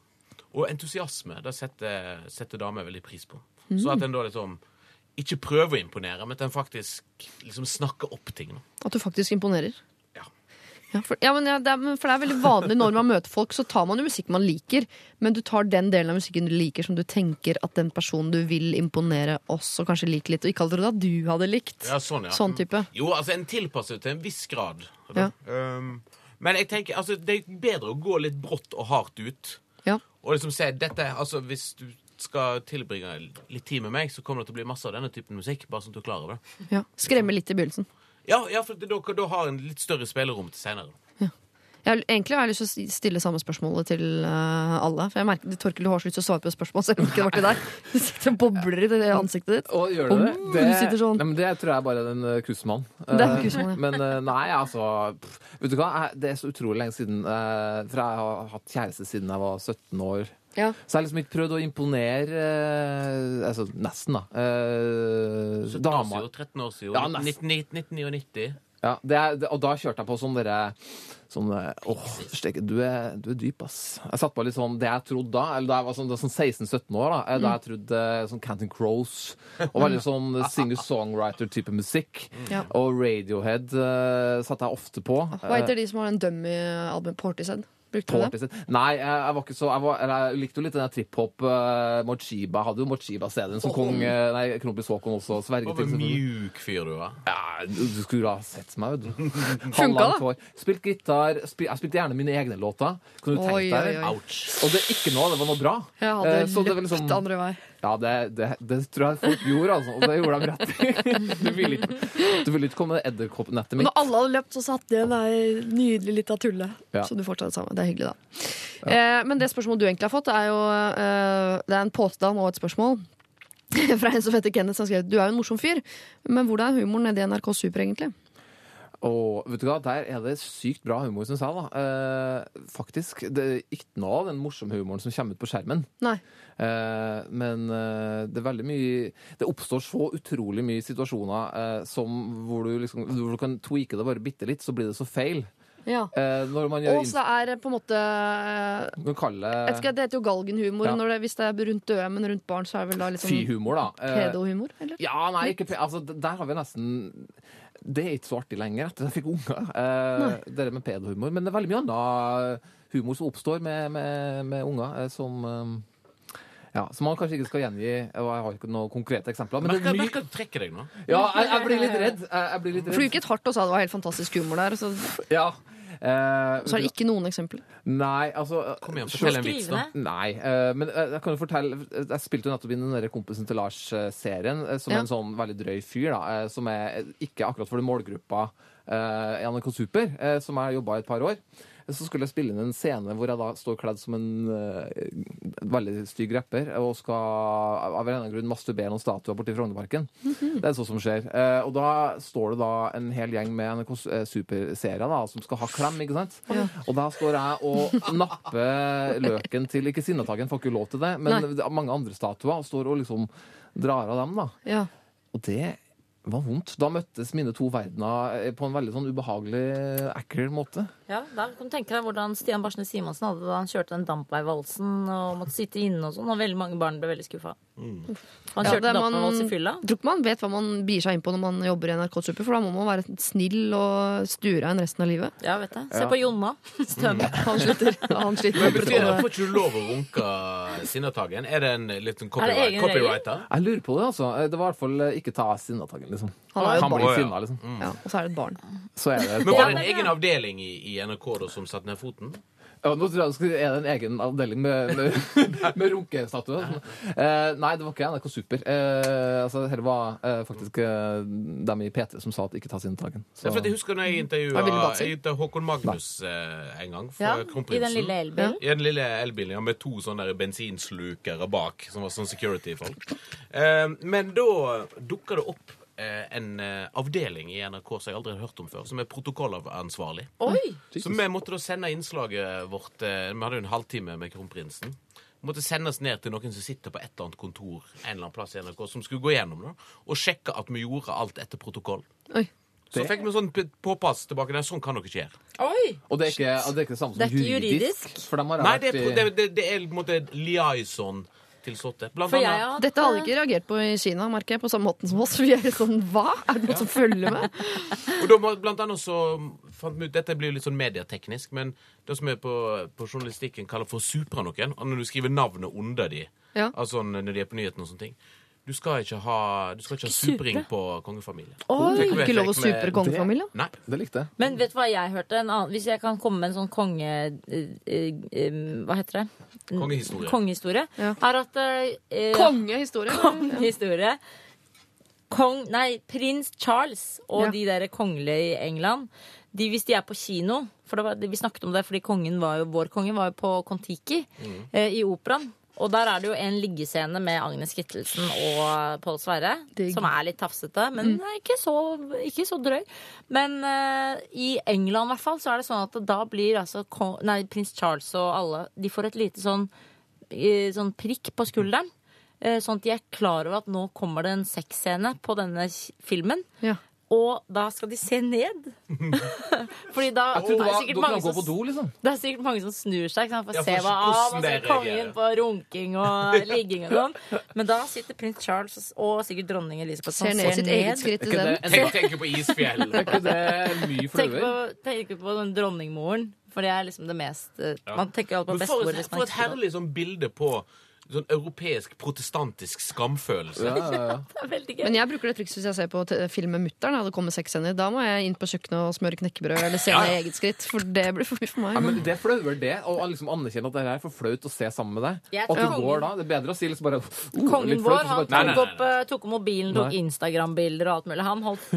Og entusiasme det setter, setter damer veldig pris på. Så at en da liksom ikke prøver å imponere, men at en faktisk liksom snakker opp ting. nå. At du faktisk imponerer. Ja. Ja, for, ja, men ja, det er, for det er veldig vanlig når man møter folk, så tar man jo musikk man liker, men du tar den delen av musikken du liker som du tenker at den personen du vil imponere, også kanskje liker litt, og ikke trodde at du hadde likt. Ja, sånn, ja. Sånn type. Jo, altså en tilpasser til en viss grad. Ja. Um, men jeg tenker, altså, det er bedre å gå litt brått og hardt ut. Og liksom se dette, altså Hvis du skal tilbringe litt tid med meg, så kommer det til å bli masse av denne typen musikk. Bare sånn at du er klar over det. Ja. Skremme litt i begynnelsen. Ja, ja for da, da har en litt større spillerom til senere. Jeg, egentlig har jeg lyst til å stille samme spørsmålet til uh, alle. For jeg merker, Torkel, du har så lyst til å svare på spørsmål, selv om ikke det var til deg. Du sitter og bobler i det ansiktet ditt. Og gjør du det? Oh, det, du sånn. Nei, men det tror jeg bare er en uh, kussmann. Det er Eh, kussmann, ja. Men eh, nei, altså pff, Vet du hva, jeg, det er så utrolig lenge siden. eh, for jeg har hatt kjæreste siden jeg var 17 år. Ja. Så jeg har liksom ikke prøvd å imponere eh, Altså nesten, da. 17 år damer. siden, 13 år siden. Ja, nesten. 1999. Ja, det er, det, og da kjørte jeg på sånn derre Sånn eh, Åh, steike, du, er- du er dyp, ass. Jeg satt på litt sånn det jeg trodde da, eller da jeg var sånn, sånn 16-17 år, da, eh, da jeg trodde eh, sånn Canton Crows. Og veldig sånn singer-songwriter-type musikk. Ja. Og Radiohead uh, satt jeg ofte på. Hva heter de som har en dummy-album? Portishead? Brukte du det? Nei, jeg, var ikke så Jeg, var, eller, jeg likte jo litt den der trip-hop uh, Mochiba. Hadde jo Mochiba-CD-en som kong eh, Nei, kronprins Haakon også sverget Hva til. selvfølgelig. mjuk fyr du var. Ja, du, skulle ha sett meg, vet du. Funka hår. Spilt gitar, Spil, jeg spilte gjerne mine egne låter. Kan du tenke deg det? Ouch. Og det er ikke noe, det var noe bra. Jeg Eh, hadde så det var løpt liksom- andre vei. Ja, det, det, det tror jeg folk gjorde, altså. Og det gjorde de rett i. Du ville ikke, du ville ikke komme med edderkoppnettet mitt. når alle hadde løpt, så satt det der nydelig lita tullet. Ja. Så du fortsatte sammen. Det er hyggelig, da. Eh, men det spørsmålet du egentlig har fått, er jo eh, Det er en påstand og et spørsmål. Fra en som heter Kenneth, som skrev Du er jo en morsom fyr, men hvordan er humoren nede i NRK Super, egentlig? Og vet du hva, der er det sykt bra humor, syns jeg. da. Eh, faktisk. Det er ikke noe av den morsomme humoren som kommer ut på skjermen. Nei. Eh, men eh, det er veldig mye Det oppstår så utrolig mye situasjoner eh, som hvor du, liksom, hvor du kan tweake det bare bitte litt, så blir det så feil. Ja. Eh, Og så er det på en måte eh, jeg ikke, Det heter jo galgenhumor. Ja. Det, hvis det er rundt døde, men rundt barn, så er det vel da litt sånn Fy-humor, da. Pedohumor? Eller? Ja, nei, ikke altså, Der har vi nesten Det er ikke så artig lenger etter at jeg fikk unger. Eh, det med pedohumor. Men det er veldig mye annen humor som oppstår med, med, med unger, eh, som eh, ja, Som man kanskje ikke skal gjengi. Og jeg har ikke noen konkrete eksempler. Men det Merker er mye merker trekker deg nå. Ja, jeg, jeg blir litt redd. Jeg, jeg blir litt For du gikk et hardt og sa det var helt fantastisk humor der, så, Ja. Eh, så er det ikke noen eksempler. Nei, altså Kom igjen, fortell en vits, da. Nei, eh, men jeg, jeg kan jo fortelle Jeg spilte jo nettopp inn den der Kompisen til Lars-serien, eh, som Ja. er en sånn veldig drøy fyr, da, eh, som er ikke akkurat for den målgruppa eh, i NRK Super, eh, som jeg jobba i et par år. Så skulle jeg spille inn en scene hvor jeg da står kledd som en uh, veldig stygg rapper og skal av en eller annen grunn masturbere noen statuer borti Frognerparken. Det er sånt som skjer. Uh, og da står det da en hel gjeng med NRK eh, Super-serier da, som skal ha klem, ikke sant? Og da står jeg og napper løken til Ikke Sinnataggen får ikke lov til det, men Nei. mange andre statuer står og liksom drar av dem, da. Ja. Og det var vondt. Da møttes mine to verdener på en veldig sånn ubehagelig, ekkel måte. Ja, da kan du tenke deg hvordan Stian Barsnes Simonsen hadde det da han kjørte den dampveivalsen og måtte sitte inne og sånn, og veldig mange barn ble veldig skuffa. Han kjørte ja, man- dampveivals i fylla. Tror ikke man vet hva man bier seg inn på når man jobber i NRK Super, for da må man være snill og sturein resten av livet. Ja, vet jeg. Se Ja. på Jonna. Støme. Han sliter, han sliter Men betyr det, Får ikke du lov å runke Sinnataggen? Er det en liten copyright, det egen regel? copyrighter? Jeg lurer på det, altså. Det var i hvert fall eh, ikke ta Sinnataggen, liksom. Han Han blir sinna, liksom. Ja, og så er det et barn. Så er det et Men var det en egen avdeling i, i NRK da som satte ned foten? Ja, nå tror jeg det er det en egen avdeling med, med, med runkestatue. Eh, nei, det var ikke NRK Super. Eh, altså, Dette var eh, faktisk eh, dem i P3 som sa at ikke ta Sinnataggen. Ja, for jeg husker når jeg intervjua Håkon Magnus eh, en gang Ja, I den lille elbilen. I den lille elbilen ja, med to sånne bensinslukere bak, som var sånn security-folk. Eh, men da dukka det opp en eh, avdeling i NRK som jeg aldri har hørt om før, som er protokollansvarlig. Oi! Så vi måtte da sende innslaget vårt eh, Vi hadde jo en halvtime med kronprinsen. Vi måtte sendes ned til noen som sitter på et eller annet kontor en eller annen plass i NRK, som skulle gå gjennom det og sjekke at vi gjorde alt etter protokoll. Oi. Så fikk vi sånn påpass tilbake. Nei, sånn kan dere ikke gjøre. Oi! Og det er ikke, det er ikke det samme Det som er ikke juridisk. juridisk. For de har Nei, det er, det, det, det er på en måte liaison til Slottet. Blant For jeg annet. har Dette hadde ikke reagert på i Kina, merker jeg, på samme måten som oss. Vi er sånn, hva? Er det noen som følger med? Og da, blant annet så fant vi ut Dette blir jo litt sånn medieteknisk, men det som vi på, på journalistikken kaller for supra noen, når du skriver navnet under de, Ja. altså når de er på nyhetene og sånne ting Du skal ikke ha, du skal ikke ha supering supring på kongefamilien. Oi! Ikke lov å supre kongefamilien? Nei. Det likte jeg. Men vet du hva jeg hørte? En annen, hvis jeg kan komme med en sånn konge... eh, eh, hva heter det? Kongehistorie. Kongehistorie. Ja. Er at eh, Kongehistorie. Kongehistorie. Kong, nei, prins Charles og Ja. de der kongelige i England de, Hvis de er på kino For det var, Vi snakket om det fordi kongen var jo, vår konge var jo på Kon-Tiki eh, i operaen. Og der er det jo en liggescene med Agnes Kittelsen og Pål Sverre. Som er litt tafsete, men mm. ikke, så, ikke så drøy. Men uh, i England i hvert fall så er det sånn at da blir altså nei, prins Charles og alle De får et lite sånn, sånn prikk på skulderen. Eh, Sånn at de er klar over at nå kommer det en sexscene på denne filmen. Ja. Og da skal de se ned. Fordi da det, det er sikkert mange som, do, liksom. det er sikkert mange som snur seg for å Ja, se hva av. Kongen på runking og ligging og sånn. Men da sitter prins Charles og sikkert dronning Elisabeth Ser ned sitt eget skritt ikke det, Tenk, tenker på isfjell. er ikke det mye Tenk på, flauere? tenk på den dronningmoren. For det er liksom det mest eh, Man tenker alltid på bestemor. for et herlig sånn bilde på sånn europeisk protestantisk skamfølelse. Ja, ja, ja. Det er veldig gøy. Men jeg bruker det trikset hvis jeg ser på film med mutter'n. Det kommer sexscener. Da må jeg inn på kjøkkenet og smøre knekkebrød eller se Ja, i eget skritt. For det blir for mye for meg. Ja, men det er flauere det, å liksom anerkjenne at det er for flaut å se sammen med deg. Jeg Og at du går da. Det er bedre å si liksom bare oh, Kongen litt flaut, vår han Nei, nei, tok, nei, opp, eh, tok mobilen, tok Instagram-bilder og alt mulig. Han holdt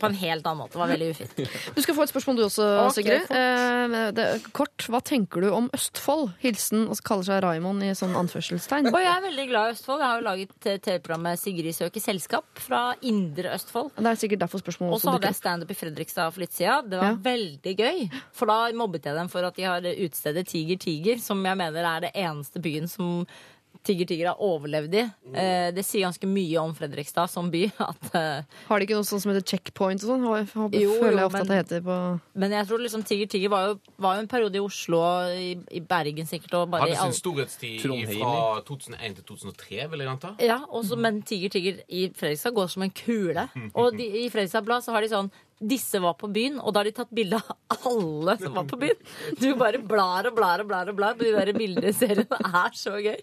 på en helt annen måte. Det var veldig ufint. Du skal få et spørsmål du også, okay, Sigrid. Eh, det, kort, hva tenker du om Østfold? Hilsen og kaller seg Raymond i sånn anførselstegn. Og jeg er veldig glad i Østfold. Jeg har jo laget eh, TV-programmet Sigrid søker selskap fra Indre Østfold. Det er sikkert derfor spørsmålet Og så hadde jeg standup i Fredrikstad for litt siden. Det var Ja. veldig gøy. For da mobbet jeg dem for at de har utestedet Tiger Tiger, som jeg mener er det eneste byen som Tiger Tigger har overlevd i. Eh, det sier ganske mye om Fredrikstad som by. At, eh, Har de ikke noe sånt som heter checkpoint og sånn? Har- har- Jo, føler jo, jeg ofte men- at det heter på men jeg tror liksom Tigger Tigger var jo, var jo en periode i Oslo og i, i Bergen sikkert. Og bare Hadde sin storhetstid fra 2001 til 2003, vil jeg anta. Ja, også, men Tigger Tigger i Fredrikstad går som en kule. Og de, i Fredrikstad Blad så har de sånn disse var på byen, og da har de tatt bilde av alle som var på byen. Du bare blar og blar og blar og blar på de der bildeseriene. Det er så gøy.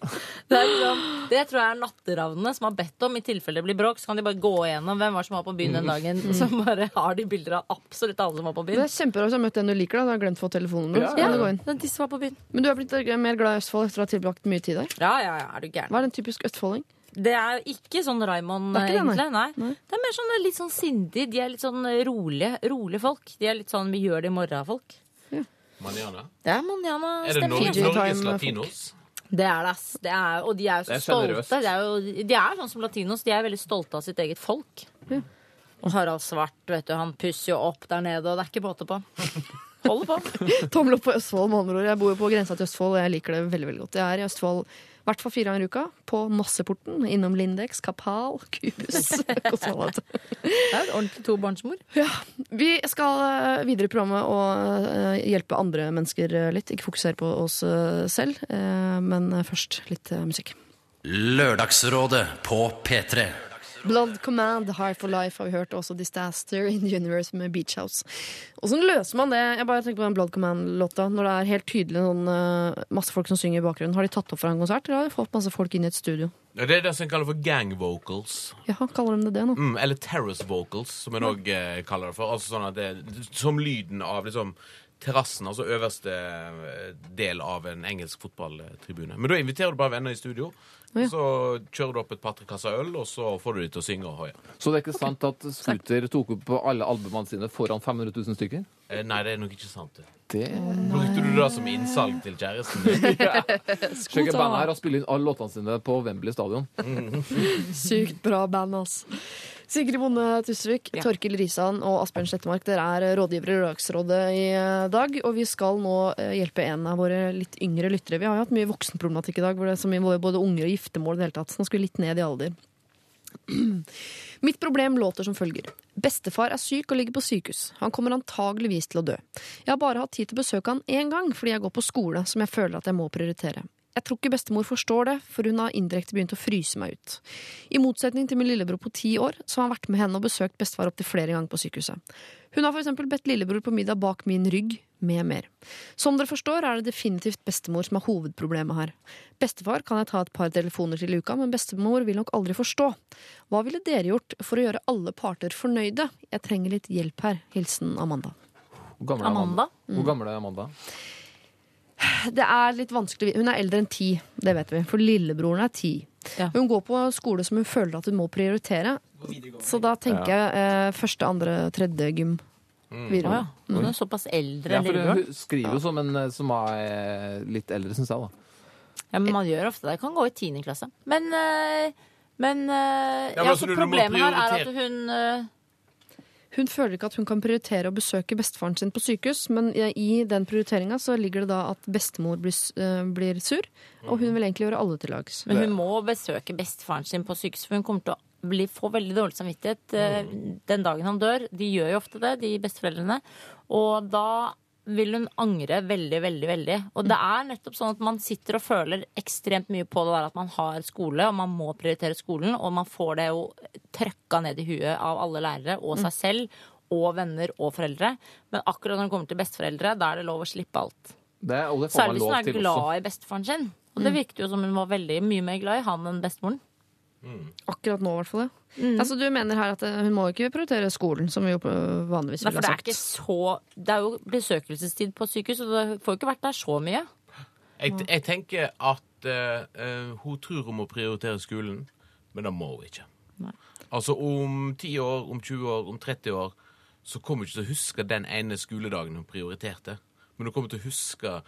Det, er liksom, det tror jeg er natteravnene som har bedt om, i tilfelle det blir bråk, så kan de bare gå igjennom hvem var som var på byen den dagen. Så bare har de bilder av absolutt alle som var på byen. Det er kjempebra hvis du har møtt en du liker. da Du har glemt å få telefonnummeret. Ja, ja. gå inn. Men disse var på byen. Men du er blitt mer glad i Østfold etter å ha tilbrakt mye tid der. Ja, ja, ja, er du gæren. Hva er en typisk østfolding? Det er jo ikke sånn Raymond, egentlig. Nei. Nei. Det er mer sånn litt sånn sindig. De er litt sånn rolige, rolige folk. De er litt sånn vi gjør det i morgen-folk. Manjana. Det er manjana Er det. Norges, Norges latinos? Det er det, ass. Det er, og de er jo så er stolte. De er, jo, de er sånn som latinos. De er veldig stolte av sitt eget folk. Og Harald Svart, vet du, han pusser jo opp der nede, og det er ikke båter på. Holder på. Tommel opp på Østfold, med andre ord. Jeg bor jo på grensa til Østfold, og jeg liker det veldig veldig godt. Jeg er i Østfold i hvert fall fire ganger i uka. På Mosseporten, innom Lindex, Kapal, Kubus. Det er et ordentlig tobarnsmor. Vi skal eh, videre i programmet og eh, hjelpe andre mennesker eh, litt. Ikke fokusere på oss selv, men først litt musikk. Lørdagsrådet på P3. Blood Command, High for Life har vi hørt. Også Disaster in the Universe med Beach House. Åssen løser man det? Jeg bare tenker på den Blood Command-låta. Når det er helt tydelig sånn, eh, masse folk som synger i bakgrunnen. Har de tatt opp fra en konsert, eller har de fått masse folk inn i et studio? Ja, Det er det som kaller for gang vocals. Jaha, kaller de det det nå? Mm, eller terrace vocals, som en òg eh, kaller det for. Altså sånn at det Som lyden av liksom terrassen, altså øverste eh, del av en engelsk fotballtribune. Men da inviterer du bare venner i studio. ja. Så kjører du opp et par-tre kasser øl, og så får du de til å synge og hoie. Så det er ikke sant at Scooter tok opp på alle albumene sine foran 500 000 stykker? Eh, nei, det er nok ikke sant. det. Det Brukte du det som innsalg til kjæresten din? Skjønner bandet her og spiller inn alle låtene sine på Wembley stadion. Sykt bra band, ass. Sigrid Bonde Tusvik, Torkil Risan og Asbjørn Slettemark, dere er rådgivere i Lørdagsrådet i eh, dag. Og vi skal nå eh, hjelpe en av våre litt yngre lyttere. Vi har jo hatt mye voksenproblematikk i dag, hvor det er så mye både unge og giftermål i det hele tatt. Så nå skal vi litt ned i alder. Mitt problem låter som følger. Bestefar er syk og ligger på sykehus. Han kommer antageligvis til å dø. Jeg har bare hatt tid til å besøke han én gang fordi jeg går på skole som jeg føler at jeg må prioritere. Jeg tror ikke bestemor forstår det, for hun har indirekte begynt å fryse meg ut. I motsetning til min lillebror på ti år, så har han vært med henne og besøkt bestefar opptil flere ganger på sykehuset. Hun har for eksempel bedt lillebror på middag bak min rygg, med mer. Som dere forstår, er det definitivt bestemor som er hovedproblemet her. Bestefar kan jeg ta et par telefoner til i uka, men bestemor vil nok aldri forstå. Hva ville dere gjort for å gjøre alle parter fornøyde? Jeg trenger litt hjelp her. Hilsen Amanda. Hvor gammel er Amanda? Hvor gammel er Amanda? Det er litt vanskelig. Hun er eldre enn ti, det vet vi. For lillebroren er ti. Ja. Hun går på skole som hun føler at hun må prioritere. Så da tenker jeg eh, første, andre, tredje gym. Å ja. Hun er såpass eldre Ja, for. Hun skriver jo som en eh, som er litt eldre, syns jeg. da. Ja, men man gjør ofte det. Kan gå i tiende klasse. Men, øh, men Ja, men ja, altså, problemet her er at hun Hun føler ikke at hun kan prioritere å besøke bestefaren sin på sykehus, men i den prioriteringa så ligger det da at bestemor blir, eh, blir sur, og hun vil egentlig gjøre alle til lags. Men hun må besøke bestefaren sin på sykehus, for hun kommer til å bli, få veldig dårlig samvittighet øh, den dagen han dør. De gjør jo ofte det, de besteforeldrene. Og da vil hun angre veldig, veldig, veldig. Og det er nettopp sånn at man sitter og føler ekstremt mye på det der at man har skole, og man må prioritere skolen, og man får det jo trøkka ned i huet av alle lærere og seg selv. Og venner og foreldre. Men akkurat når det kommer til besteforeldre, da er det lov å slippe alt. Det, og det får Særlig hvis hun er glad i bestefaren sin. Og det virket jo som hun var veldig mye mer glad i han enn bestemoren. Akkurat nå, i hvert fall. Ja. Altså, du mener her at eh, hun må ikke prioritere skolen, som vi jo eh, vanligvis ville sagt. det er så Det er jo besøkelsestid på sykehus, og det får jo ikke vært der så mye. Jeg, jeg tenker at eh, eh, hun tror hun må prioritere skolen, men det må hun ikke. Nei. Altså om 10 år, om 20 år, om 30 år, så kommer hun ikke til å huske den ene skoledagen hun prioriterte. Men hun kommer til å huske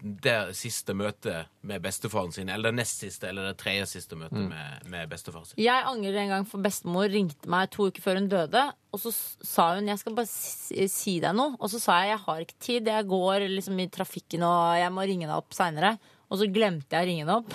det siste møtet med bestefaren sin, eller det nest siste, eller det tredje siste møtet med, med bestefaren sin. Jeg angrer en gang, for bestemor ringte meg to uker før hun døde. Og så sa hun jeg skal bare si, si deg noe. Og så sa jeg jeg har ikke tid, jeg går liksom i trafikken og jeg må ringe deg opp seinere. Og så glemte jeg å ringe henne opp.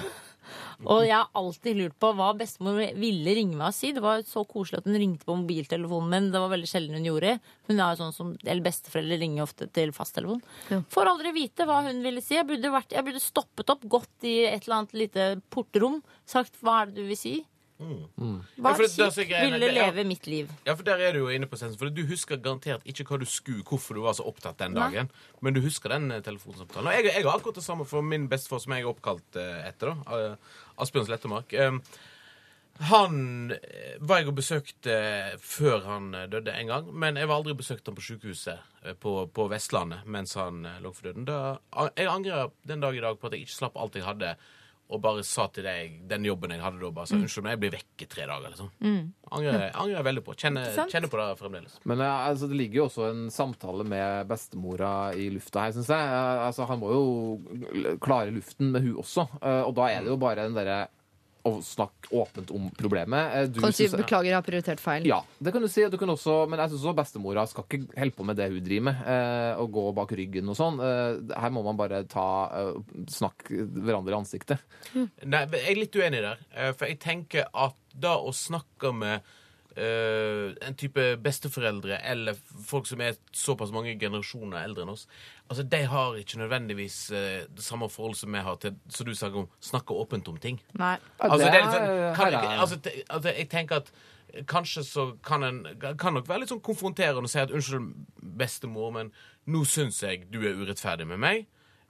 Og jeg har alltid lurt på hva bestemor ville ringe meg og si. Det var så koselig at hun ringte på mobiltelefonen min. Det var veldig sjelden hun gjorde. Hun er jo sånn som, eller Besteforeldre ringer ofte til fasttelefon. Ja. Får aldri vite hva hun ville si. Jeg burde, vært, jeg burde stoppet opp, gått i et eller annet lite portrom, sagt hva er det du vil si? Ja, Hva så kjipt. Ville leve ja. mitt liv. Ja, for der er du jo inne på sensen, For du husker garantert ikke hva du skulle, hvorfor du var så opptatt den Nei. dagen. Men du husker den eh, telefonsamtalen. Og jeg, jeg har akkurat det samme for min bestefar som jeg er oppkalt eh, etter. da, Asbjørns Asbjørn Slettemark. Eh, han eh, var jeg og besøkte før han eh, døde en gang, men jeg var aldri besøkt han på sykehuset eh, på, på Vestlandet mens han eh, lå for døden. Da, jeg angrer den dag i dag på at jeg ikke slapp alt jeg hadde, og bare sa til deg den jobben jeg hadde da, bare sa unnskyld, men jeg blir vekk i tre dager. liksom. Angrer, angrer jeg veldig på. Kjenner, kjenner på det fremdeles. Men eh, altså, det ligger jo også en samtale med bestemora i lufta her, syns jeg. Eh, Altså, han må jo klare luften med hun også, eh, og da er det jo bare den derre å snakke åpent om problemet. Eh, Du Kan du si synes- 'beklager, jeg har prioritert feil'? Ja, det kan du si. Du kan også, men jeg syns også bestemora skal ikke holde på med det hun driver med. Eh, og gå bak ryggen og sånn. Eh, her må man bare ta eh, snakke hverandre i ansiktet. Nei, jeg er litt uenig der. eh, For jeg tenker at da å snakke med eh, en type besteforeldre eller folk som er såpass mange generasjoner eldre enn oss, altså de har ikke nødvendigvis uh, det samme forholdet som vi har til som du snakker om, snakke åpent om ting. Nei. Altså, det er litt sånn, kan, altså, te- altså, jeg tenker at kanskje så kan en kan nok være litt sånn konfronterende og si at unnskyld, bestemor, men nå syns jeg du er urettferdig med meg.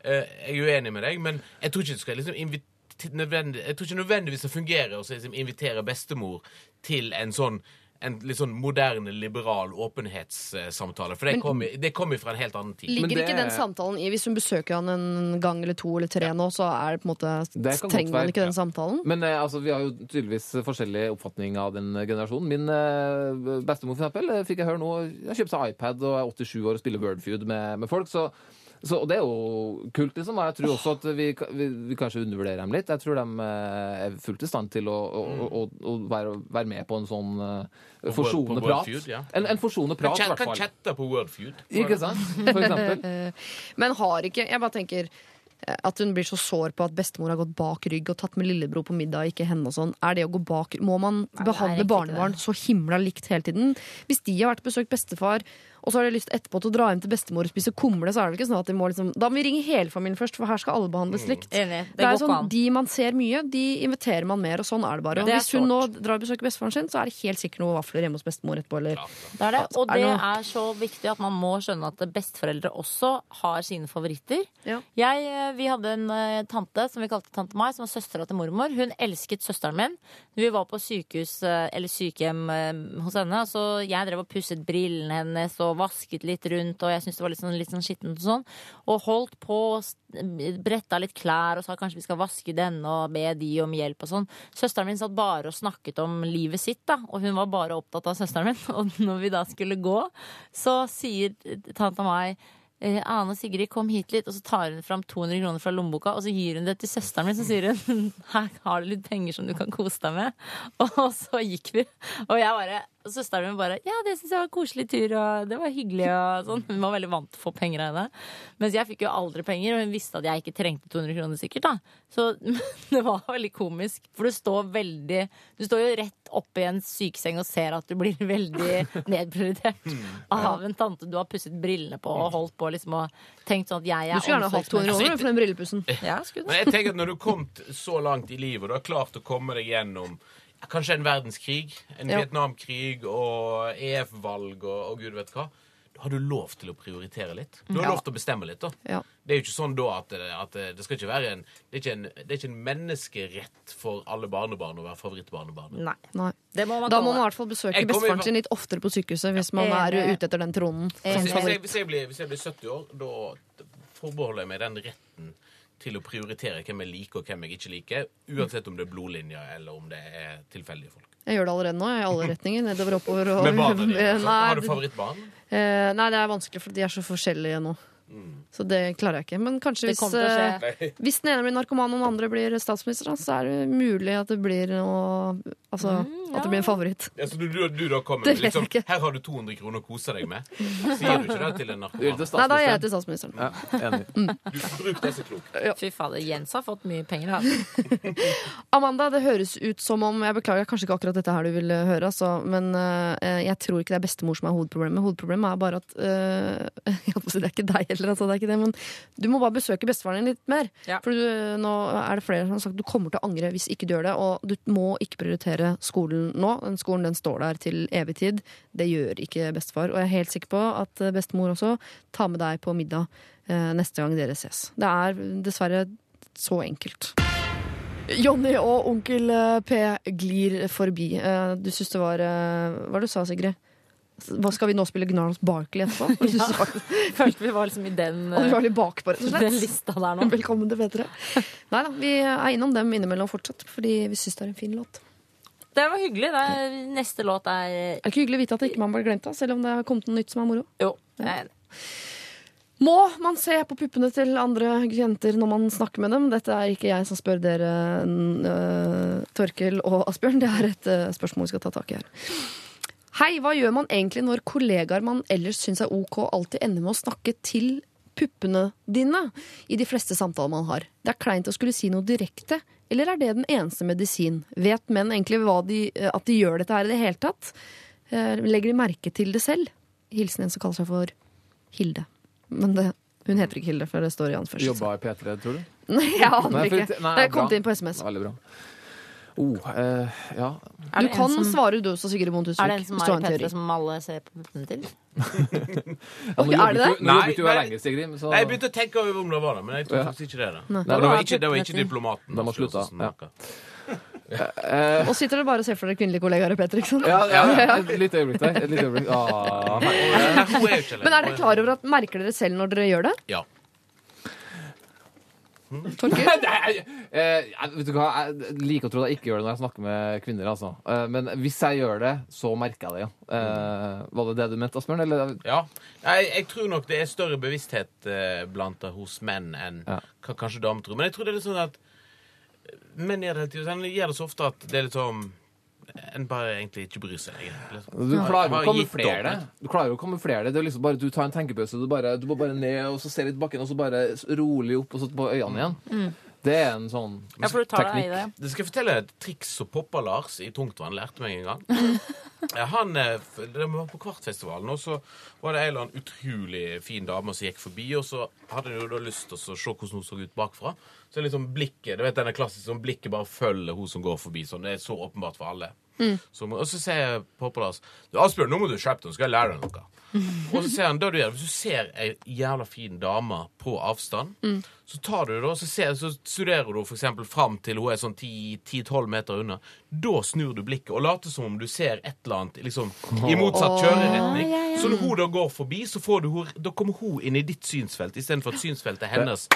Uh, jeg er uenig med deg, men jeg tror ikke det skal liksom invitere Jeg tror ikke nødvendigvis det fungerer å liksom invitere bestemor til en sånn en litt sånn moderne, liberal åpenhetssamtale. For det kommer kom fra en helt annen tid. Ligger Men det- ikke den samtalen i Hvis hun besøker han en gang eller to eller tre nå, så er det på en måte Det trenger man ikke den samtalen? Men eh, altså, vi har jo tydeligvis forskjellig oppfatning av den generasjonen. Min eh, bestemor, for eksempel, eh, fikk jeg høre nå Jeg kjøpte seg iPad og er 87 år og spiller Wordfeud med, med folk. så så, og det er jo kult, liksom. Og jeg tror også at vi, vi, vi kanskje undervurderer dem litt. Jeg tror de eh, er fullt i stand til å, å, å, å være, være med på en sånn uh, forsonende prat. Feud, ja. En, en forsonende prat, i hvert fall. kan chatte på Wordfeud. Ikke sant? For eksempel. Men har ikke Jeg bare tenker eh, at hun blir så sår på at bestemor har gått bak rygg og tatt med lillebror på middag, ikke henne og sånn. Er det å gå bak Må man Nei, behandle barnebarn så himla likt hele tiden? Hvis de har vært besøkt bestefar, og så har de lyst etterpå til å dra hjem til bestemor og spise kumle, så er det ikke sånn at de må liksom Da må vi ringe hele familien først, for her skal alle behandles likt. Mm. Det, Det er sånn. De man ser mye, de inviterer man mer, og sånn er det bare. Og Det er hvis hun nå drar og besøker bestefaren sin, så er det helt sikkert noen vafler hjemme hos bestemor etterpå, eller Det er det. Og det er så viktig at man må skjønne at besteforeldre også har sine favoritter. Ja. Jeg, eh, vi hadde en eh, tante som vi kalte tante Mai, som var søstera til mormor. Hun elsket søsteren min. Vi var på sykehus eh, eller sykehjem eh, hos henne. Så jeg drev og pusset brillene hennes og vasket litt rundt, og jeg syntes det var litt sånn, litt sånn skittent og sånn. Og holdt på, og bretta litt klær og sa kanskje vi skal vaske denne og be de om hjelp og sånn. Søsteren min satt bare og snakket om livet sitt, da, og hun var bare opptatt av søsteren min. Og når vi da skulle gå, så sier tanta meg Ane og Sigrid, kom hit litt. Og så tar hun fram 200 kroner fra lommeboka, og så gir hun det til søsteren min. Så sier hun her har du litt penger som du kan kose deg med. Og så gikk vi. Og jeg bare og søsteren min bare ja, det syns jeg var en koselig tur, og det var hyggelig. Og sånn. Hun var veldig vant til å få penger av henne. Mens jeg fikk jo aldri penger, og hun visste at jeg ikke trengte 200 kroner sikkert. da. Så det var veldig komisk. For du står veldig Du står jo rett oppe i en sykeseng og ser at du blir veldig nedprioritert av en tante du har pusset brillene på og holdt på liksom og tenkt sånn at jeg er Du skulle gjerne hatt 200 kroner for den brillepussen. Ja, Men jeg tenker at når du har kommet så langt i livet, og du har klart å komme deg gjennom ja, kanskje en verdenskrig, en Ja. Vietnamkrig og EF-valg og, og gud vet hva, Da har du lov til å prioritere litt. Du har Ja. lov til å bestemme litt, da. Ja. Det er jo ikke sånn da at, at det skal ikke være en det er ikke en, det er ikke en menneskerett for alle barnebarn å være favorittbarnebarnet. Nei. Nei. Det må man Da må man i hvert fall besøke bestefaren sin litt oftere på sykehuset hvis man er ute etter den tronen. Hvis, jeg, hvis, jeg blir, hvis jeg blir 70 år, da forbeholder jeg meg den retten til å prioritere hvem jeg liker og hvem jeg ikke liker, uansett om det er blodlinjer eller om det er tilfeldige folk. Jeg gjør det allerede nå, i alle retninger. Nedover, oppover og Med barna dine? Sånn. Har du favorittbarn? eh, nei, det er vanskelig, for de er så forskjellige nå. Så det klarer jeg ikke. Men kanskje hvis, eh, hvis den ene blir narkoman og den andre blir statsminister, så er det mulig at det blir noe Altså at det blir en favoritt. Ja, så du, du, du da kommer med liksom. Her har du 200 kroner å kose deg med. Sier du ikke det til en det narkoman? Nei, da er jeg til statsministeren. Ja, enig. Du, bruk så klokt. Fy fader, Jens har fått mye penger. Da. Amanda, det høres ut som om Jeg beklager, kanskje ikke akkurat dette her du vil eh, høre, altså, men uh, jeg tror ikke det er bestemor som er hovedproblemet. Hovedproblemet er bare at uh, Det er ikke deg heller, altså, det er ikke det, men du må bare besøke bestefaren din litt mer. Ja. For du, nå er det flere som har sagt du kommer til å angre hvis ikke du gjør det. Og du må ikke prioritere skolen nå. Den skolen den står der til evig tid. Det gjør ikke bestefar. Og jeg er helt sikker på at eh, bestemor også tar med deg på middag eh, neste gang dere ses. Det er dessverre så enkelt. Jonny og onkel eh, P glir forbi. Du syns det var Hva du sa du Sigrid? Hva Skal vi nå spille Gnarls Barkley etterpå? Var- Følte vi var liksom i den, var bakpå, den lista der nå. Velkommen til P3. Nei da, vi er innom dem innimellom fortsatt, fordi vi syns det er en fin låt. Det var hyggelig. Det er, neste låt er Er det ikke hyggelig å vite at ikke man blir glemt av, selv om det har kommet noe nytt som er moro? Jo. er. Må man se på puppene til andre jenter når man snakker med dem? Dette er ikke jeg som spør dere, øh, Torkel og Asbjørn. Det er et øh, spørsmål vi skal ta tak i her. Hei, hva gjør man egentlig når kollegaer man ellers syns er ok, alltid ender med å snakke til puppene dine i de fleste samtaler man har? Det er kleint å skulle si noe direkte, eller er det den eneste medisin? Vet menn egentlig hva de, at de gjør dette her i det hele tatt? Eh, Legger de merke til det selv? Hilsen en som kaller seg for Hilde. Men det, hun heter ikke Hilde, for det står i anførselstegn. Jobba i P3, tror du? Nei, jeg aner ikke. nei, Det kom inn på SMS. Veldig bra. Oh, eh, ja. Du kan som- svare du også, Sigrid Bonde Tusvik. Er det en som er har i en P3 som alle ser på puppene til? Ja, nå er det det? Nå Nei, nei. lenge, Sigrid. Så... Nei, Jeg begynte å tenke over om det var det, men jeg tror faktisk ikke det. da. Nei. Det var ikke, det var ikke diplomaten. Da må altså, slutte, som ja. Eh, Og sitter dere bare og ser for dere kvinnelige kollegaer i P3, ikke sant? ja, ja, ja, et lite øyeblikk der. Et lite øyeblikk. Ah, Men er dere klar over at merker dere selv når dere gjør det? Ja. Torkel? Nei, eh, jeg- vet du hva? Jeg liker å tro at jeg ikke gjør det når jeg snakker med kvinner. Altså. Eh, men hvis jeg gjør det, så merker jeg det, ja. Eh, var det det du mente, Asbjørn? Eller? Ja. Jeg, jeg tror nok det er større bevissthet Blant blant hos menn enn Ja. kanskje damer tror. Men jeg tror det er litt sånn at menn gjør det hele tiden. Gjør det så ofte at det er litt sånn En bare egentlig ikke bryr seg. egentlig. Du klarer jo å kamuflere det. Du klarer jo å kamuflere det. Det er liksom bare Du tar en tenkepause, du, bare, du må bare ned og så ser litt bakken, og så bare rolig opp og så på øynene igjen. Det er en sånn Ja, for du tar deg i det. Det skal jeg fortelle et triks som Poppa-Lars i Tungtvann lærte meg en gang. Han, eh, det var på Kvartfestivalen, og så var det en eller annen utrolig fin dame som gikk forbi, og så hadde hun jo da lyst til å se hvordan hun så ut bakfra. Så liksom blikket, du vet denne klassiske sånn blikket bare følger hun som går forbi. sånn, Det er så åpenbart for alle. Så, og så sier Poppa-Lars Asbjørn, nå må du skjerpe deg, så skal jeg lære deg noe. Og så sier han, da du gjør, Hvis du ser ei jævla fin dame på avstand, så tar du det, og så, ser, så studerer du eksempel fram til hun er sånn 10-12 meter unna. Da snur du blikket og later som om du ser et eller annet liksom, i motsatt kjøreretning. Så når hun da går forbi, så får du, da kommer hun inn i ditt synsfelt istedenfor at synsfeltet er hennes.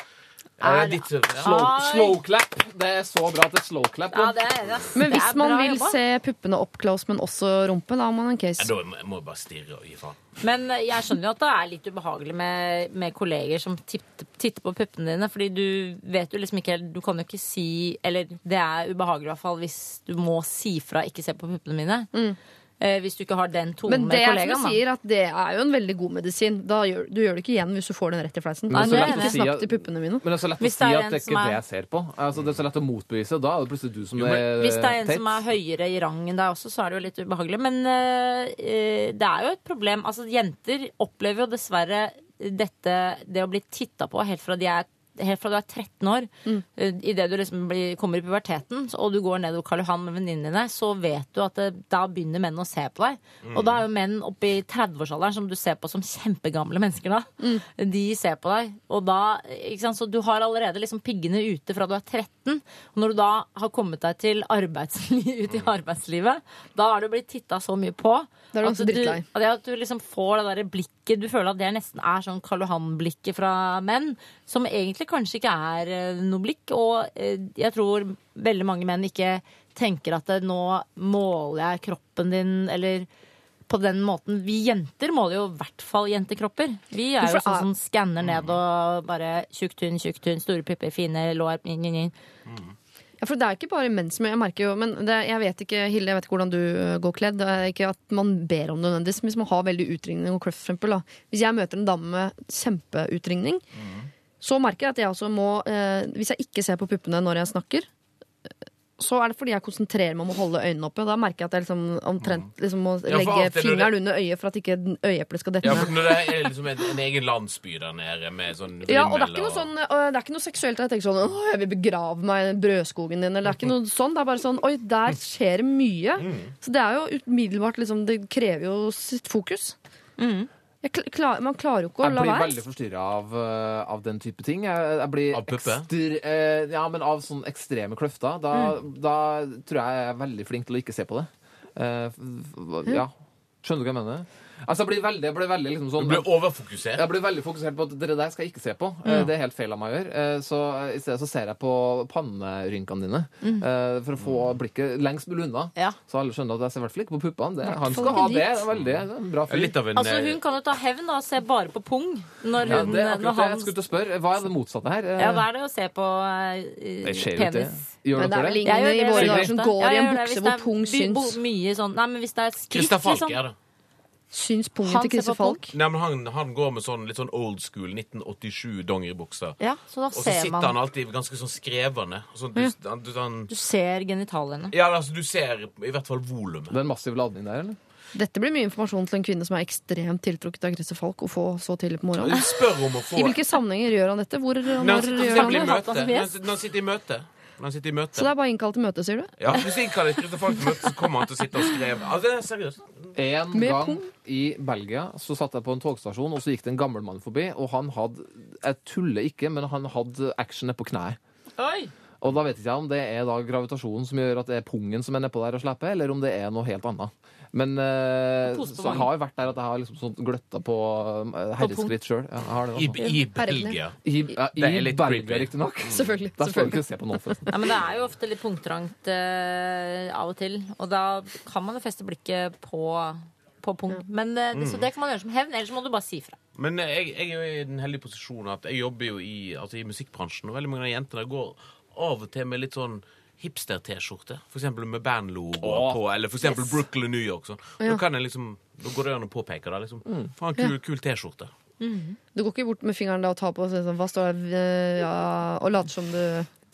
Eh, ditt. Slow, slow clap. Det er så bra at det er slow clap. Ja, det er, ass. Men hvis er man vil jobba. se puppene up close, men også rumpe, da har man en case. Ja, Da må jeg bare stirre og gi faen. Men eh, jeg skjønner jo at det er litt ubehagelig med, med kolleger som titter, titter på puppene dine. Fordi du vet jo liksom ikke helt Du kan jo ikke si Eller det er ubehagelig i hvert fall hvis du må si fra 'ikke se på puppene mine'. Eh, hvis du ikke har den tonen Men med det er som kollegaen. sier, at det er jo en veldig god medisin. Da gjør, du gjør det ikke igjen hvis du får den rett i fleisen. Men det er ikke lett å si at-. Men det er så lett å si er at det er ikke er- det jeg ser på. Altså, det er så lett å motbevise. Da er det plutselig du som Jo, men er Hvis det er en teit. som er høyere i rang enn deg også, så er det jo litt ubehagelig. Men eh, eh, det er jo et problem. Altså, jenter opplever jo dessverre dette, det å bli titta på helt fra de er helt fra du er 13 år, mm. idet du liksom blir, kommer i puberteten, og du går nedover Karl Johan med venninnene dine, så vet du at det, da begynner menn å se på deg. Mm. Og da er jo menn oppi 30-årsalderen, som du ser på som kjempegamle mennesker da, de ser på deg. Og da, ikke sant, Så du har allerede liksom piggene ute fra du er 13. Og når du da har kommet deg til arbeidsliv, ut i arbeidslivet, da har du blitt titta så mye på. Da er du at du, at at du liksom får det der blikket Du føler at det nesten er sånn Karl Johan-blikket fra menn, som egentlig kanskje ikke er eh, noe blikk. Og eh, jeg tror veldig mange menn ikke tenker at det, nå måler jeg kroppen din, eller på den måten. Vi jenter måler jo i hvert fall jentekropper. Vi er jo sånn som skanner ned og bare tjukk tynn, tjukk tynn, store pupper, fine lår inn, inn, inn. Ja, for det er ikke bare menn som jeg merker jo Men det, jeg vet ikke, Hilde, jeg vet ikke hvordan du går kledd. Det er ikke at man ber om det nødvendigvis. men Hvis man har veldig utringning og kløft, f.eks. Hvis jeg møter en dame med kjempeutringning, så merker jeg at jeg også må eh, Hvis jeg ikke ser på puppene når jeg snakker, eh, så er det fordi jeg konsentrerer meg om å holde øynene oppe. Da merker jeg at jeg liksom omtrent liksom må Ja, legge det- fingeren under øyet for at ikke øyeeplet skal dette Ja, for når det er liksom en, en egen landsby der nede med sånn Ja, og det er ikke noe sånn Det er ikke noe seksuelt jeg tenker sånn Å, jeg vil begrave meg i brødskogen din, eller det er ikke noe sånn. Det er bare sånn Oi, der skjer det mye. Så det er jo umiddelbart liksom Det krever jo sitt fokus. Kl klar, man klarer jo ikke å Jeg la blir være. veldig forstyrra av, eh, av den type ting. Jeg, jeg blir Av puppe? ekstre- eh, ja, men av sånne ekstreme kløfter. Da, Mm. da tror jeg jeg er veldig flink til å ikke se på det. Eh, f- f- ja. Skjønner du hva jeg mener? Altså, jeg blir veldig, jeg blir veldig liksom Du sånn blir overfokusert. jeg blir veldig fokusert på at det der skal jeg ikke se på. Ja. Det er helt feil av meg å gjøre. Eh, Så eh, I stedet så ser jeg på pannerynkene dine mm. for å få blikket lengst mulig unna. Ja. Så alle skjønner at jeg ser i hvert fall ikke på puppene. Det, han skal ha det. Det er veldig det er en bra fyr. Altså, eh, hun kan jo ta hevn da, og se bare på pung. Når Ja, hun, det er når det han jeg skulle til å spørre. Hva er det motsatte her? Eh, Ja, hva er det å se på eh, ikke. penis? Gjør Men det er vel ingen i våre dager som går i en bukse hvor pung syns. Mye sånn, nei, men hvis det er skritt, liksom. Syns pungen til Christer. Falk. Nei, men han, han går med sånn litt sånn old school 1987 dongeribukser. Ja, så da Og så sitter man. han alltid ganske sånn skrevende. Sånn, du, han, du, han, Du ser genitaliene. ja, altså, du ser i hvert fall volumet. Det er en massiv ladning der, eller? Dette blir mye informasjon til en kvinne som er ekstremt tiltrukket av Christer Falk å få så tidlig på Du morgenen. spør om å få I hvilke sammenhenger gjør han dette? Hvor Når når han gjør han det? når han sitter i møte. Han sitter i møte. Så det er bare innkalt til møte, sier du? Ja, Hvis jeg innkaller ikke til folk til møte, så kommer han til å sitte og skrive. Altså, det er seriøst. En Med gang pung? i Belgia så satt jeg på en togstasjon, og så gikk det en gammel mann forbi, og han hadde Jeg tuller ikke, men han hadde action nedpå kneet. Oi! Og da vet ikke jeg om det er da gravitasjonen som gjør at det er pungen som er nedpå der og slipper, eller om det er noe helt annet. Men uh, så jeg har jo vært der at jeg har liksom sånn gløtta på uh, herreskritt sjøl. Ja, I, altså. i. Belgia. I, ja, Det er litt Belgia, riktignok. Selvfølgelig. Der skal du selvfølgelig. ikke se på noe, forresten. Nei, men det er jo ofte litt punktrangt uh, av og til. Og da kan man jo feste blikket på, på punkt. Men eh, Mm. Så det kan man gjøre som hevn, ellers må du bare si fra. Men eh, jeg, jeg er jo i den heldige posisjonen at jeg jobber jo i, altså i musikkbransjen, og veldig mange av jentene går av og til med litt sånn hipster-T-skjorte. Eksempel med bandlogo Åh. på, eller for eksempel Brooklyn, New York. Sånn. Da kan jeg liksom, da går det an å påpeke det. Liksom. Mm. Faen, kul, kul T-skjorte. Du går ikke bort med fingeren da og tar på og sier sånn, hva står det, Eh, ja, og later som du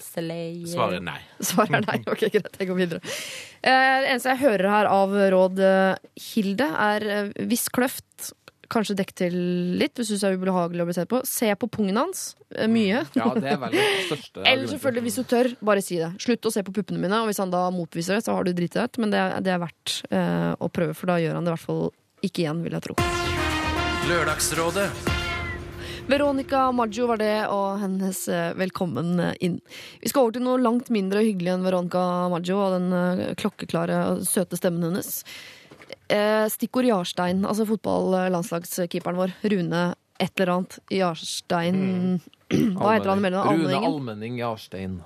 Slayer. Svaret er nei. svarer nei. Ok, greit, jeg går videre. Eh, det eneste jeg hører her av råd, eh, Hilde, er eh, hvis kløft Kanskje dekk til litt hvis du syns det er ubehagelig å bli sett på. Se på pungen hans. eh, Mye. Ja, det er veldig største Eller selvfølgelig, hvis du tør, bare si det. Slutt å se på puppene mine, og hvis han da motviser det, så har du driti deg ut. Men det, er- det er verdt eh, å prøve, for da gjør han det i hvert fall ikke igjen, vil jeg tro. Lørdagsrådet. Veronica Maggio var det, og hennes eh, velkommen inn. Vi skal over til noe langt mindre hyggelig enn Veronica Maggio og den eh, klokkeklare og søte stemmen hennes. Eh, Stikkord Jarstein, altså fotballandslagskeeperen vår. Rune et eller annet Jarstein Hva heter han mellom Rune Almenning Jarstein.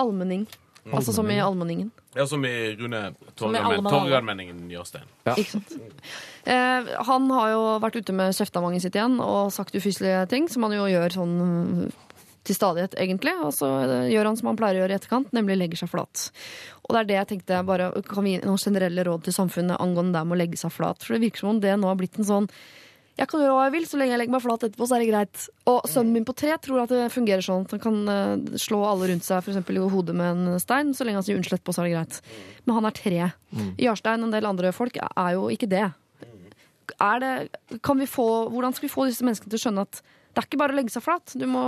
Almenning. Altså som i Almenningen. Ja, som i Rune Torgallmenningen Jarstein. Ikke sant? Eh, han har jo vært ute med kjeftamanget sitt igjen og sagt ufyselige ting, som han jo gjør sånn mm, til stadighet, egentlig. Og så eh, gjør han som han pleier å gjøre i etterkant, nemlig legger seg flat. Og det er det jeg tenkte bare kan vi gi noen generelle råd til samfunnet angående det med å legge seg flat. For det virker som om det nå har blitt en sånn jeg kan gjøre hva jeg vil, så lenge jeg legger meg flat etterpå, så er det greit. Og sønnen min på tre tror at det fungerer sånn. At han kan eh, slå alle rundt seg for eksempel i hodet med en stein, så lenge han sier unnskyld etterpå, så er det greit. Men han er tre. Jarstein og en del andre folk er jo ikke det. Er det kan vi få, hvordan skal vi få disse menneskene til å skjønne at Det er ikke bare å legge seg flat. Du må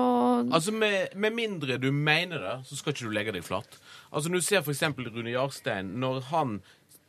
Altså, med, med mindre du mener det, så skal ikke du legge deg flat. Altså, Når du ser eksempel Rune Jarstein, når han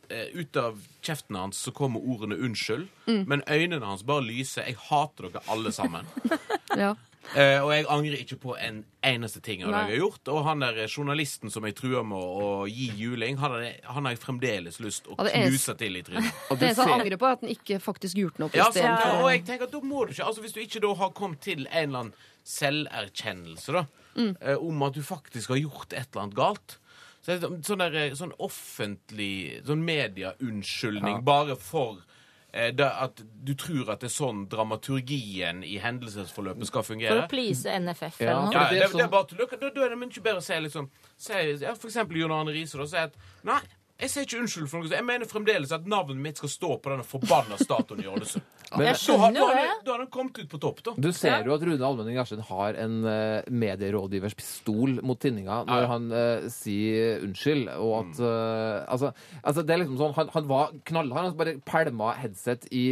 eh, ut av kjeften hans så kommer ordene 'unnskyld', men øynene hans bare lyser. 'Jeg hater dere alle sammen'. Ja. Eh, og jeg angrer ikke på en eneste ting av det jeg har gjort. Og han der journalisten som jeg truer med å, gi juling, han har, han har jeg fremdeles lyst å er- knuse til i trynet. Og Det eneste han angrer på, er at han ikke faktisk gjorde noe. Ja, stedet Ja, og jeg tenker at da må du ikke Altså Hvis du ikke da har kommet til en eller annen selverkjennelse da eh, om at du faktisk har gjort et eller annet galt så er det sånn, der, eh, sånn offentlig Sånn medieunnskyldning Ja. bare for eh, at du tror at det er sånn dramaturgien i hendelsesforløpet skal fungere. For å please NFF Ja, eller noe. Ja, det er det, det er sånn- bare. Da, da er det mye bedre å si liksom si, ja, For eksempel Jon Arne Riise. da, Si at nei, jeg sier ikke unnskyld for noe. Jeg mener fremdeles at navnet mitt skal stå på denne forbanna statuen i Ålesund. Men- Jeg har, skjønner jo har, den- da har den kommet ut på topp, da. Du ser jo at Rune Almenning Larsen har en uh, medierådgivers pistol mot tinninga når Ja. han uh, sier unnskyld, og at uh, altså, altså, det er liksom sånn Han, han var knallhard. Han bare pælma headset i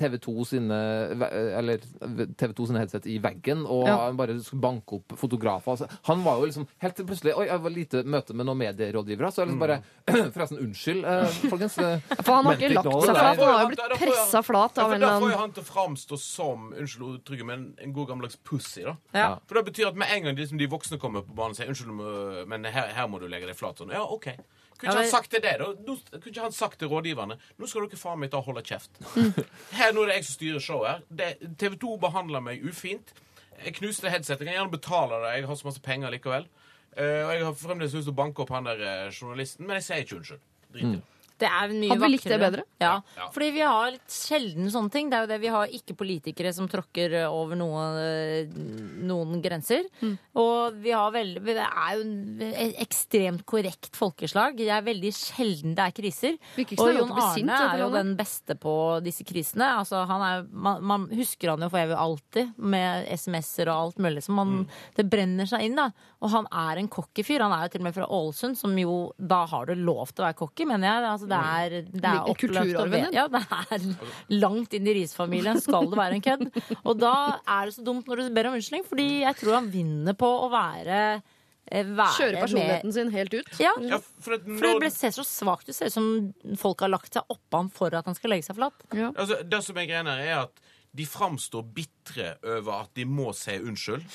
TV 2 sine Eller TV 2 sine headset i veggen, og Ja. han bare skulle banke opp fotografer. Altså, han var jo liksom helt plutselig Oi, jeg var lite møte med noen medierådgivere, så jeg liksom bare Forresten, unnskyld, eh, folkens. eh, For han har ikke lagt seg flat. Han har jo blitt pressa flat av en Da får jo annen han til å framstå som unnskyld uttrykket, men en god gammeldags pussy. da. Ja. For det betyr at med en gang de, som de voksne kommer på banen og sier unnskyld, men her, her må du legge deg flat. sånn, Ja, OK. Kunne ikke han sagt til deg, da? Nå, kunne ikke han sagt til rådgiverne nå skal dere faen meg ta og holde kjeft. Her, Nå er det jeg som styrer showet her. Det- TV 2 behandler meg ufint. Jeg knuste headsetet. Jeg kan gjerne betale det. Jeg har så masse penger likevel. Eh, og jeg har fremdeles lyst til å banke opp han der eh, journalisten, men jeg sier ikke unnskyld. Drit i det. Det er mye Hadde vi likt det bedre? Ja. Ja. Fordi vi har litt sjelden sånne ting. Det er jo det vi har ikke politikere som tråkker eh, over noe, noen grenser. Mm. Og vi har veldig Det er jo et ekstremt korrekt folkeslag. Det er veldig sjelden det er kriser. Og er Jon Arne er jo den beste på disse krisene. Altså, han er, man, man husker han jo for evig alltid, med SMS-er og alt mulig. Så man, Mm. det brenner seg inn, da. Og han er en cocky fyr. Han er jo til og med fra Ålesund, som jo Da har du lov til å være cocky, mener jeg. Altså, det er, det er oppløft og. Ja, det er langt inn i risfamilien skal det være en kødd. Og da er det så dumt når du ber om unnskyldning, fordi jeg tror han vinner på å være, eh, Kjøre personligheten sin helt ut. Ja, Ja, for at for det når, ble ser så svakt ut. Ser ut som folk har lagt seg oppå ham for at han skal legge seg flat. Ja. altså, det som er greia er at de framstår bitre over at de må si unnskyld.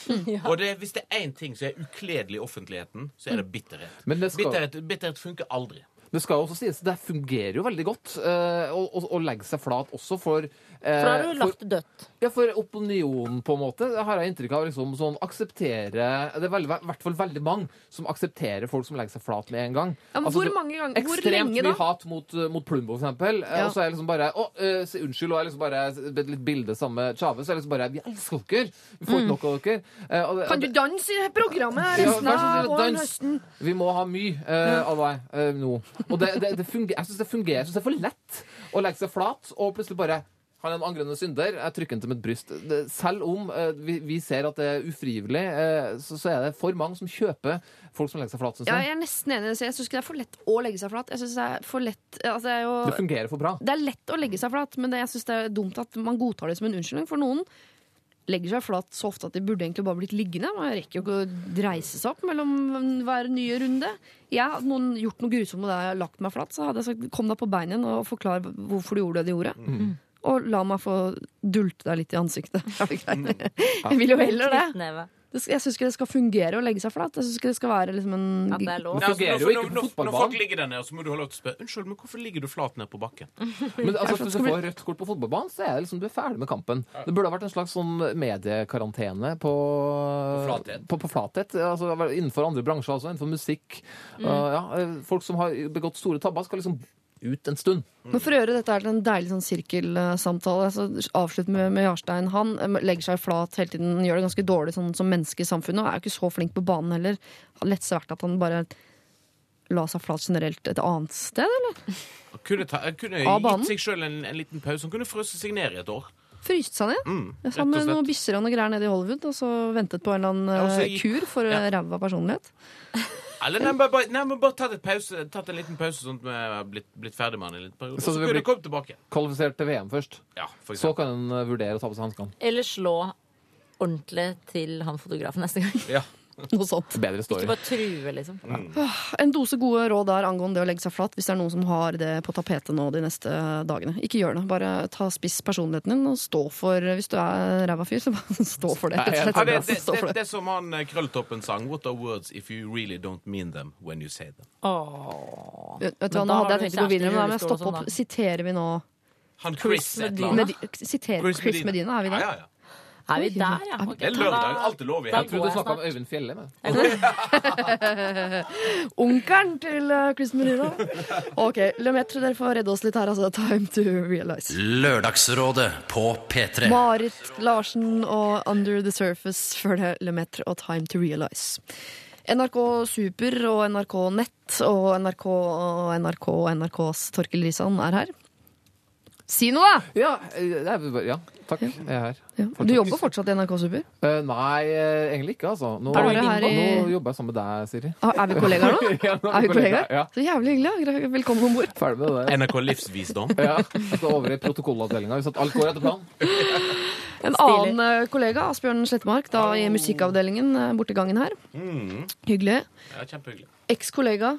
Og det, hvis det er én ting som er ukledelig i offentligheten, så er det bitterhet. Men det skal- bitterhet, bitterhet funker aldri. Det skal også sies, det fungerer jo veldig godt eh, å, legge seg flat også for For da har du lagt det dødt. Ja, for opinionen, på en måte, har jeg inntrykk av liksom sånn akseptere Det er i hvert fall veldig mange som aksepterer folk som legger seg flat med en gang. Ja, men Altså, hvor mange ganger? Hvor Ekstremt lenge da? Ekstremt mye hat mot, uh, mot Plumbo, for eksempel. Eh, Ja. Og så er jeg liksom bare Å, uh, unnskyld, og jeg liksom bare litt bilde med Chave. Så er jeg liksom bare Vi elsker dere! Vi får ikke nok av dere. Uh, det- Kan du danse i programmet resten av våren høsten? Vi må ha mye uh, av deg eh, nå. Og det, det, det fungerer, jeg syns det fungerer. Jeg synes det er for lett å legge seg flat og plutselig bare han er en angrende synder. Jeg trykker den til mitt bryst. Selv om eh, vi, vi ser at det er ufrivillig, eh, så, så er det for mange som kjøper folk som legger seg flat. Synes Ja, jeg. jeg er nesten enig. i så Jeg syns ikke det er for lett å legge seg flat. Jeg synes det er for lett altså, det, er jo, Det fungerer for bra. det er lett å legge seg flat, men det, jeg syns det er dumt at man godtar det som en unnskyldning. For noen legger seg flat så ofte at de burde egentlig bare blitt liggende. Man rekker jo ikke å reise seg opp mellom hver nye runde. Jeg Hadde noen gjort noe grusomt med det jeg har lagt meg flat, så hadde jeg sagt kom deg på beina igjen og forklar hvorfor du gjorde det du gjorde. Mm. Og la meg få dulte deg litt i ansiktet. Er greit? Jeg vil jo heller det. Jeg syns ikke det skal fungere å legge seg flat. Jeg synes ikke det skal være liksom en At det er lov. Det fungerer jo når, ikke på folk ligger der nede, så må du ha lov til å spørre Unnskyld, men hvorfor ligger du flat nede på bakken. Men altså, hvis du får rødt kort på fotballbanen, så er det liksom du er ferdig med kampen. Det burde ha vært en slags sånn mediekarantene på flathet. På, på flathet. Altså, innenfor andre bransjer også, innenfor musikk. Uh, ja, folk som har begått store tabber, skal liksom ut en stund. Men For å gjøre dette her til en deilig sånn sirkelsamtale, så avslutt med, med Jarstein. Han eh, legger seg flat hele tiden, gjør det ganske dårlig sånn, som menneske i samfunnet, og er jo ikke så flink på banen heller. Har lett vært at han bare la seg flat generelt et annet sted, eller? Han kunne, ta, han kunne gitt seg sjøl en, en liten pause. Han kunne frøst seg ned i et år. fryste seg ned. Mm, Jeg rett med noen bisser og noe greier nede i Hollywood, og så ventet på en eller annen Ja, eh, gikk- kur for ja. ræva personlighet. Eller nei, bare, nei, men bare tatt, et pause, tatt en liten pause, sånn at vi har blitt, blitt ferdig med han i en liten periode. Så Så, kunne vi komme tilbake. Kvalifisert til VM først. Ja, for Så kan en uh, vurdere å ta på seg hanskene. Eller slå ordentlig til han fotografen neste gang. Ja. Noe sånt. Bedre Ikke bare true, liksom. En dose gode råd der angående det å legge seg flat, hvis det er noen som har det på tapetet nå de neste dagene. Ikke gjør det. Bare ta spiss personligheten din og stå for Hvis du er ræva fyr, så bare stå for det. rett og slett. Ja, det, det, det, det. det er som han eh, Krølltoppen sang. What are words if you really don't mean them when you say them? Åh. Vet du hva, Nå hadde jeg tenkt å gå kjæreste i videre, men stopp sånn, opp. Siterer vi nå Han Chris Chris Medina. Med, Siterer Chris Medina, er vi Ja, der? ja, ja. Er vi der, ja? Okay. Det er da- lørdag. Alltid lov i. Jeg trodde du snakka om. Øyvind Fjelle. Onkelen til uh, Chris Medina. OK, Lemetre, dere får redde oss litt her, altså. Time to realize. Lørdagsrådet på P3. Marit Larsen og Under the Surface før det Lemaitre og Time to Realize. NRK Super og NRK Nett og NRK og NRK og NRKs Torkel Risan er her. Si noe, da! Ja, eh, det er bare- ja, takk. Jeg er her. Ja. Du jobber fortsatt i NRK Super? Uh, nei, eh, egentlig ikke, altså. Nå, Er du i- nå jobber jeg sammen med deg, Siri. Ah, Er vi kollegaer nå? Ja, nå Er vi kollegaer? Ja, Så jævlig hyggelig. ja. Velkommen om bord. ferdig med det. NRK Livsvisdom. Ja, jeg over i protokollavdelinga hvis alt går etter planen. En Stilig. annen eh, kollega, Asbjørn Slettemark, da i musikkavdelingen borti gangen her. Mm. Hyggelig. Ja, kjempehyggelig. Ekskollega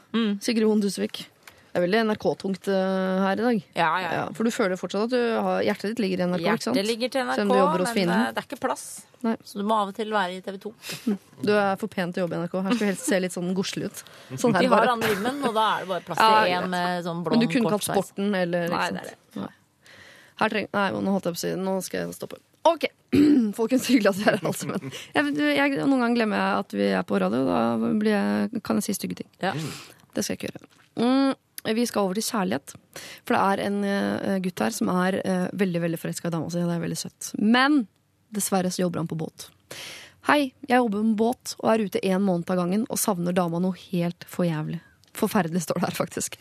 Sigrid Hoen Dusvik. Det er veldig NRK-tungt eh, her i dag. Ja, ja, ja. For du føler fortsatt at du har, hjertet ditt ligger i NRK? Hjertet ligger til NRK, men eh, det er ikke plass. Nei. Så du må av og til være i TV 2. Du er for pen til å jobbe i NRK. Her skal du helst se litt sånn godslig ut. Sånn her De har andre rimmen, og da er det bare plass til én med sånn blond Men du kunne kalt. Sporten eller Nei, det er det. Nei. Her treng... Nei, nå holdt jeg på å si Nå skal jeg stoppe. OK. Folkens, hyggelig at dere er her, altså. Men jeg, jeg, noen ganger glemmer jeg at vi er på radio. Da blir jeg, kan jeg si stygge ting. Ja. Det skal jeg ikke gjøre. Mm, vi skal over til kjærlighet. For det er en eh, gutt her som er eh, veldig veldig forelska i dama si. Det er veldig søtt. Men dessverre så jobber han på båt. Hei, jeg jobber med båt og er ute en måned av gangen og savner dama noe helt for jævlig. Forferdelig står det her, faktisk.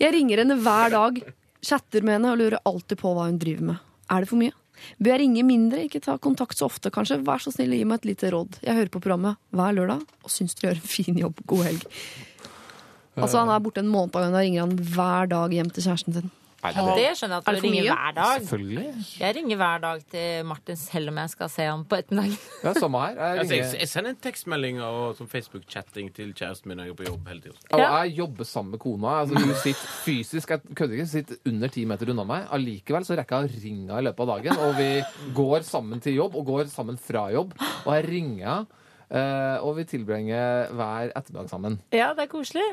Jeg ringer henne hver dag, chatter med henne og lurer alltid på hva hun driver med. Er det for mye? Bør jeg ringe mindre, ikke ta kontakt så ofte, kanskje? Vær så snill, gi meg et lite råd. Jeg hører på programmet hver lørdag og syns dere gjør en fin jobb. God helg. Altså, han er borte en måned av gangen, og ringer han hver dag hjem til kjæresten sin. Nei, Det skjønner jeg at du ringer mye? hver dag. Selvfølgelig. Jeg ringer hver dag til Martin selv om jeg skal se ham på ettermiddagen. Ja, samme her. Jeg, Altså, jeg, sender en tekstmelding og sånn Facebook-chatting til kjæresten min når jeg er på jobb hele tiden. og jeg jobber sammen med kona. Altså, hun sitter fysisk Jeg kødder ikke, sitter under ti meter unna meg. Allikevel så rekker jeg å ringe henne i løpet av dagen. Og vi går sammen til jobb, og går sammen fra jobb. Og jeg ringer henne. Eh, og vi tilbringer hver ettermiddag sammen. Ja, det er koselig.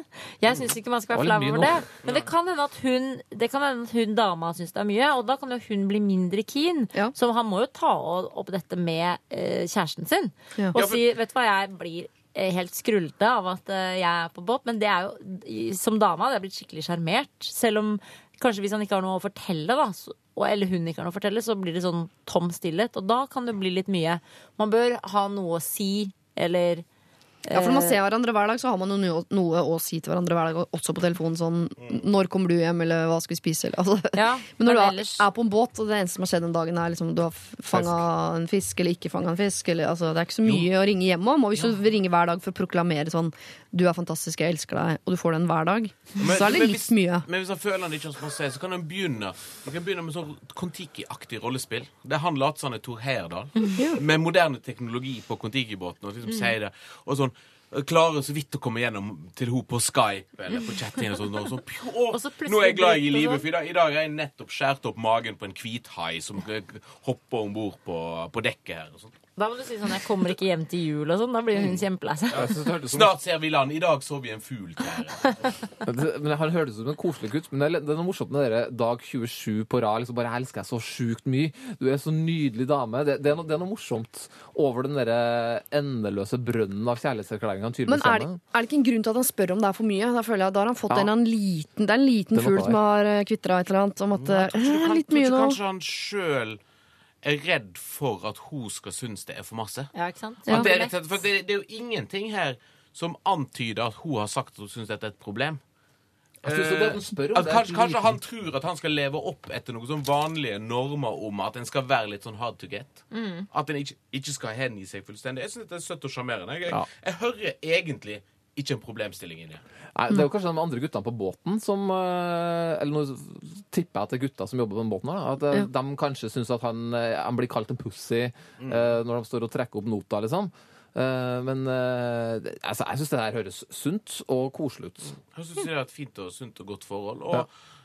Jeg syns ikke man skal være flau over det. Men det kan hende at hun, det kan hende at hun dama syns det er mye, og da kan jo hun bli mindre keen. Ja. Så han må jo ta opp dette med eh, kjæresten sin Ja. og Ja, for- si vet du hva, jeg blir eh, helt skrullete av at jeg er på båt, men det er jo som dame hadde jeg blitt skikkelig sjarmert. Selv om kanskje hvis han ikke har noe å fortelle, da, så, eller hun ikke har noe å fortelle, så blir det sånn tom stillhet. Og da kan det bli litt mye. Man bør ha noe å si, eller Ja, for Når man ser hverandre hver dag, så har man jo noe, å si til hverandre hver dag. Også på telefonen sånn 'Når kommer du hjem?' eller 'Hva skal vi spise?' Eller, altså. Ja, Men når du men er, ellers- er på en båt, og det eneste som har skjedd den dagen, er liksom du har fanga en fisk eller ikke fanga en fisk eller, altså, Det er ikke så mye å ringe hjem om. Og hvis du ringer hver dag for å proklamere sånn 'Du er fantastisk, jeg elsker deg', og du får den hver dag, Men- så er det litt hvis- mye. Men hvis han føler han ikke har så seg, så kan han begynne Han kan begynne med sånn Kon-Tiki-aktig rollespill. Det er han later som han er Tor Heyerdahl. Med moderne teknologi på Kon-Tiki-båten. Og liksom sier det. Og sånn Klarer så vidt å komme gjennom til henne på Skype eller på chatting. Og sånn, og sånn «Pjo, Og så nå er jeg glad i livet, sånn. for i dag, i dag har jeg nettopp skåret opp magen på en hvithai som eh, hopper om bord på, på dekket her. Og sånt. Da må du si sånn 'jeg kommer ikke hjem til jul' og sånn. Da blir hun kjempelei seg. Ja, som- Snart ser vi land. I dag så vi en fugl. Det- Men Han hørtes ut som en koselig gutt. Men det er, det er noe morsomt med dere dag 27 på rad. Liksom bare 'Jeg elsker deg så sjukt mye'. Du er så nydelig dame. Det, det, er, noe, det er noe morsomt over den derre endeløse brønnen av kjærlighetserklæringer han Men er det, er det ikke en grunn til at han spør om det er for mye? Da føler jeg at da har han fått Ja. en en liten Det er en liten fugl som har eh, kvitra et eller annet om at ikke du eh, kan- Litt mye nå. Kanskje han sjøl er redd for at hun skal synes det er for masse? Ja, ikke sant? Ja. Det, er rett for det, det er jo ingenting her som antyder at hun har sagt at hun syns dette er et problem. Synes spør. At er kanskje, kanskje han tror at han skal leve opp etter noen sånn vanlige normer om at en skal være litt sånn hard to get. At en ikke, ikke skal hengi seg fullstendig. Jeg syns det er søtt og sjarmerende. Jeg, Ja. jeg hører egentlig ikke en problemstilling inni. Nei, Det er jo kanskje de andre guttene på båten som eh, Eller nå tipper jeg at det er gutter som jobber på den båten, her, at eh, Ja. de kanskje syns at han, eh, han blir kalt en pussy mm. når de står og trekker opp nota, liksom. Eh, Men altså, jeg syns det der høres sunt og koselig ut. Jeg synes det er et fint og sunt og godt forhold. Og Ja.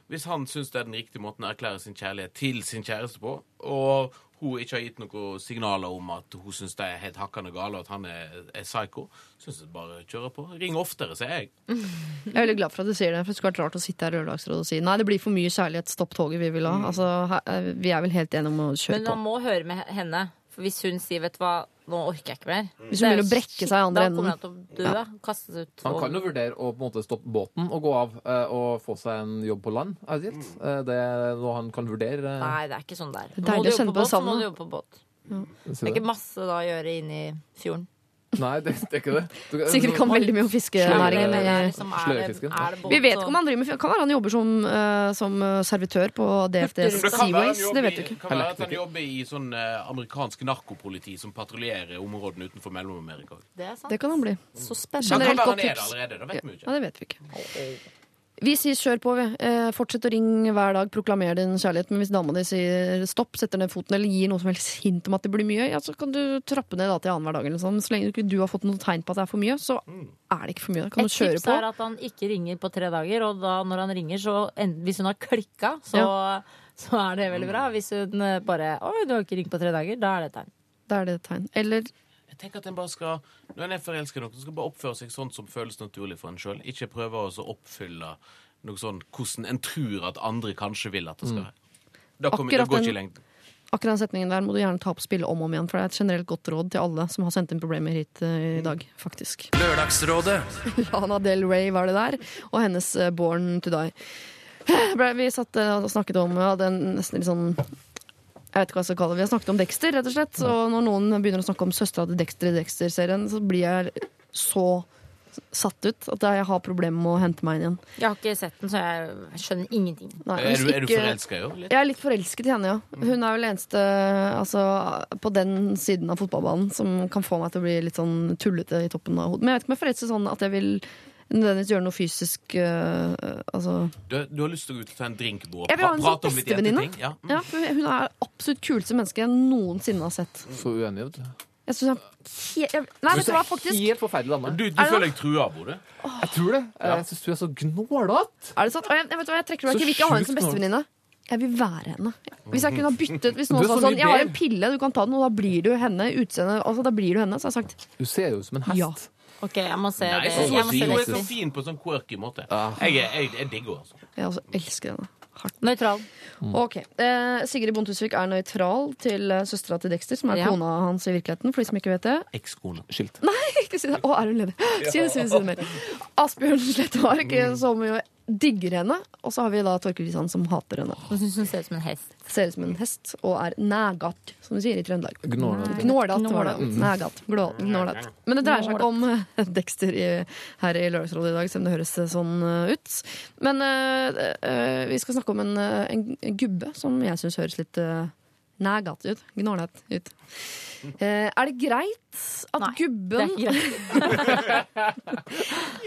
hvis han syns det er den riktige måten å erklære sin kjærlighet til sin kjæreste på, og hun ikke har gitt noen signaler om at hun syns det er helt hakkende gale, og at han er, er psycho, syns jeg bare kjører på. Ring oftere, sier jeg. Jeg er veldig glad for at du sier det, for det skulle vært rart å sitte her i Lørdagsrådet og si nei, det blir for mye kjærlighet, stopp toget vi vil ha. Altså, her, eh, vi er vel helt enige om å kjøre på. Men man på. må høre med henne. For hvis hun sier 'vet du hva, nå orker jeg ikke mer' Hvis hun er begynner å brekke seg i andre Da enden. kommer han til å dø. Kastes ut. Han og- kan jo vurdere å på en måte stoppe båten og gå av eh, og få seg en jobb på land. Er det, gitt? Eh, det er noe han kan vurdere. eh, Nei, det er ikke sånn det er Må deilig du å jobbe kjenne på på båt, så må du jobbe på båt. Det er ikke masse da å gjøre inne i fjorden. Nei, det, det er ikke det. Du, Sikkert kan veldig mye om Ja, fiskenæringen. Vi vet ikke om han driver med Kan være han jobber som, uh, som eh, servitør på DFDS Seaways. Det vet du ikke. kan være at han jobber i sånn uh, amerikansk narkopoliti som patruljerer områdene utenfor Mellom-Amerika. Det er. Det kan han bli. Så spennende. kan Generelt være godt tips. allerede, det vet vi ikke. Ja, det vet vi ikke. Vi sier kjør på, vi. Eh, fortsett å ringe hver dag, proklamer din kjærlighet. Men hvis dama di sier stopp, setter ned foten eller gir noe som helst hint om at det blir mye, ja, så kan du trappe ned da til annenhver dag. Eller sånn. Så lenge du ikke du har fått noe tegn på at det er for mye, så er det ikke for mye. Da kan Et du kjøre tips på. er at han ikke ringer på tre dager, og da når han ringer, så hvis hun har klikka, så, så er det veldig bra. Hvis hun bare 'Oi, du har ikke ringt på tre dager', da er det et tegn. Da er det et tegn. Eller Tenker at en bare skal, Når en er forelska i noen, skal bare oppføre seg sånn som føles naturlig for en sjøl. Ikke prøve å oppfylle noe sånn hvordan en tror at andre kanskje vil at det skal være. Da kommer, det går ikke i lengden. akkurat den setningen der må du gjerne ta opp spillet om og om igjen, for det er et generelt godt råd til alle som har sendt inn problemer hit eh, i dag, faktisk. Lørdagsrådet. Lana Del Rey var det der, og hennes eh, Born to Die. Vi satt eh, og snakket om ja, den nesten litt sånn jeg vet ikke hva jeg skal kalle det. Vi har snakket om Dexter, rett og slett. Og når noen begynner å snakke om søstera til Dexter i Dexter-serien, så blir jeg så satt ut at jeg har problemer med å hente meg inn igjen. Jeg har ikke sett den, så jeg skjønner ingenting. Nei, Er du, er du forelska i henne? litt? Jeg er litt forelsket i henne, ja. Hun er vel eneste altså, på den siden av fotballbanen som kan få meg til å bli litt sånn tullete i toppen av hodet. Men jeg vet ikke om jeg er forelsket sånn at jeg vil nødvendigvis gjøre noe fysisk øh, altså. Du, du har lyst til å gå ut og ta en drink nå? Jeg vil ha en sånn bestevenninne. Ja. Mm. Ja, hun er absolutt kuleste menneske jeg noensinne har sett. Så uenig, vet du. Jeg syns jeg Nei, vet du hva, faktisk? Helt forferdelig dame. Du, du Er føler deg trua, Bodø? Jeg tror det. Jeg syns du er så gnålete. Er det sant? Jeg, vet hva, jeg trekker meg ikke. Jeg vil ikke ha henne som bestevenninne. Jeg vil være henne. Hvis jeg kunne ha byttet Hvis noen sa sånn Jeg har en pille, du kan ta den, og da blir du henne. Utseende, altså, da blir du henne. Så har jeg sagt Du ser jo ut som en hest. Ja. Ok, jeg må se Nei, det. så, Jeg må se hun er så fin på en sånn quirky måte. Jeg, er- jeg, jeg digger henne. Altså. jeg også elsker henne. Hardt. Nøytral. Ok, eh, Sigrid Bontusvik er nøytral til eh, søstera til Dexter, som er Ja. kona hans i virkeligheten. For de som ikke vet det. Ekskone. Skilt. Ikke si det. Å, er hun ledig? Si det, si det, si det mer. Asbjørn Slettmark, eh, som jo digger henne. Og så har vi da Torkel Risan, som hater henne. Hun syns hun ser ut som en hest. Ser ut som en hest og er nægat, som vi sier i Trøndelag. Gnålat var det. Nægat. Gnålat. Men det dreier seg ikke om eh, Dexter i, her i Lørdagsrådet i dag, selv om det høres eh, sånn eh, ut. Men eh, eh, vi skal snakke om en, en, en gubbe som jeg syns høres litt uh, nægat ut. Gnålet ut. Eh, er det greit at Nei, Det gubben er ikke greit.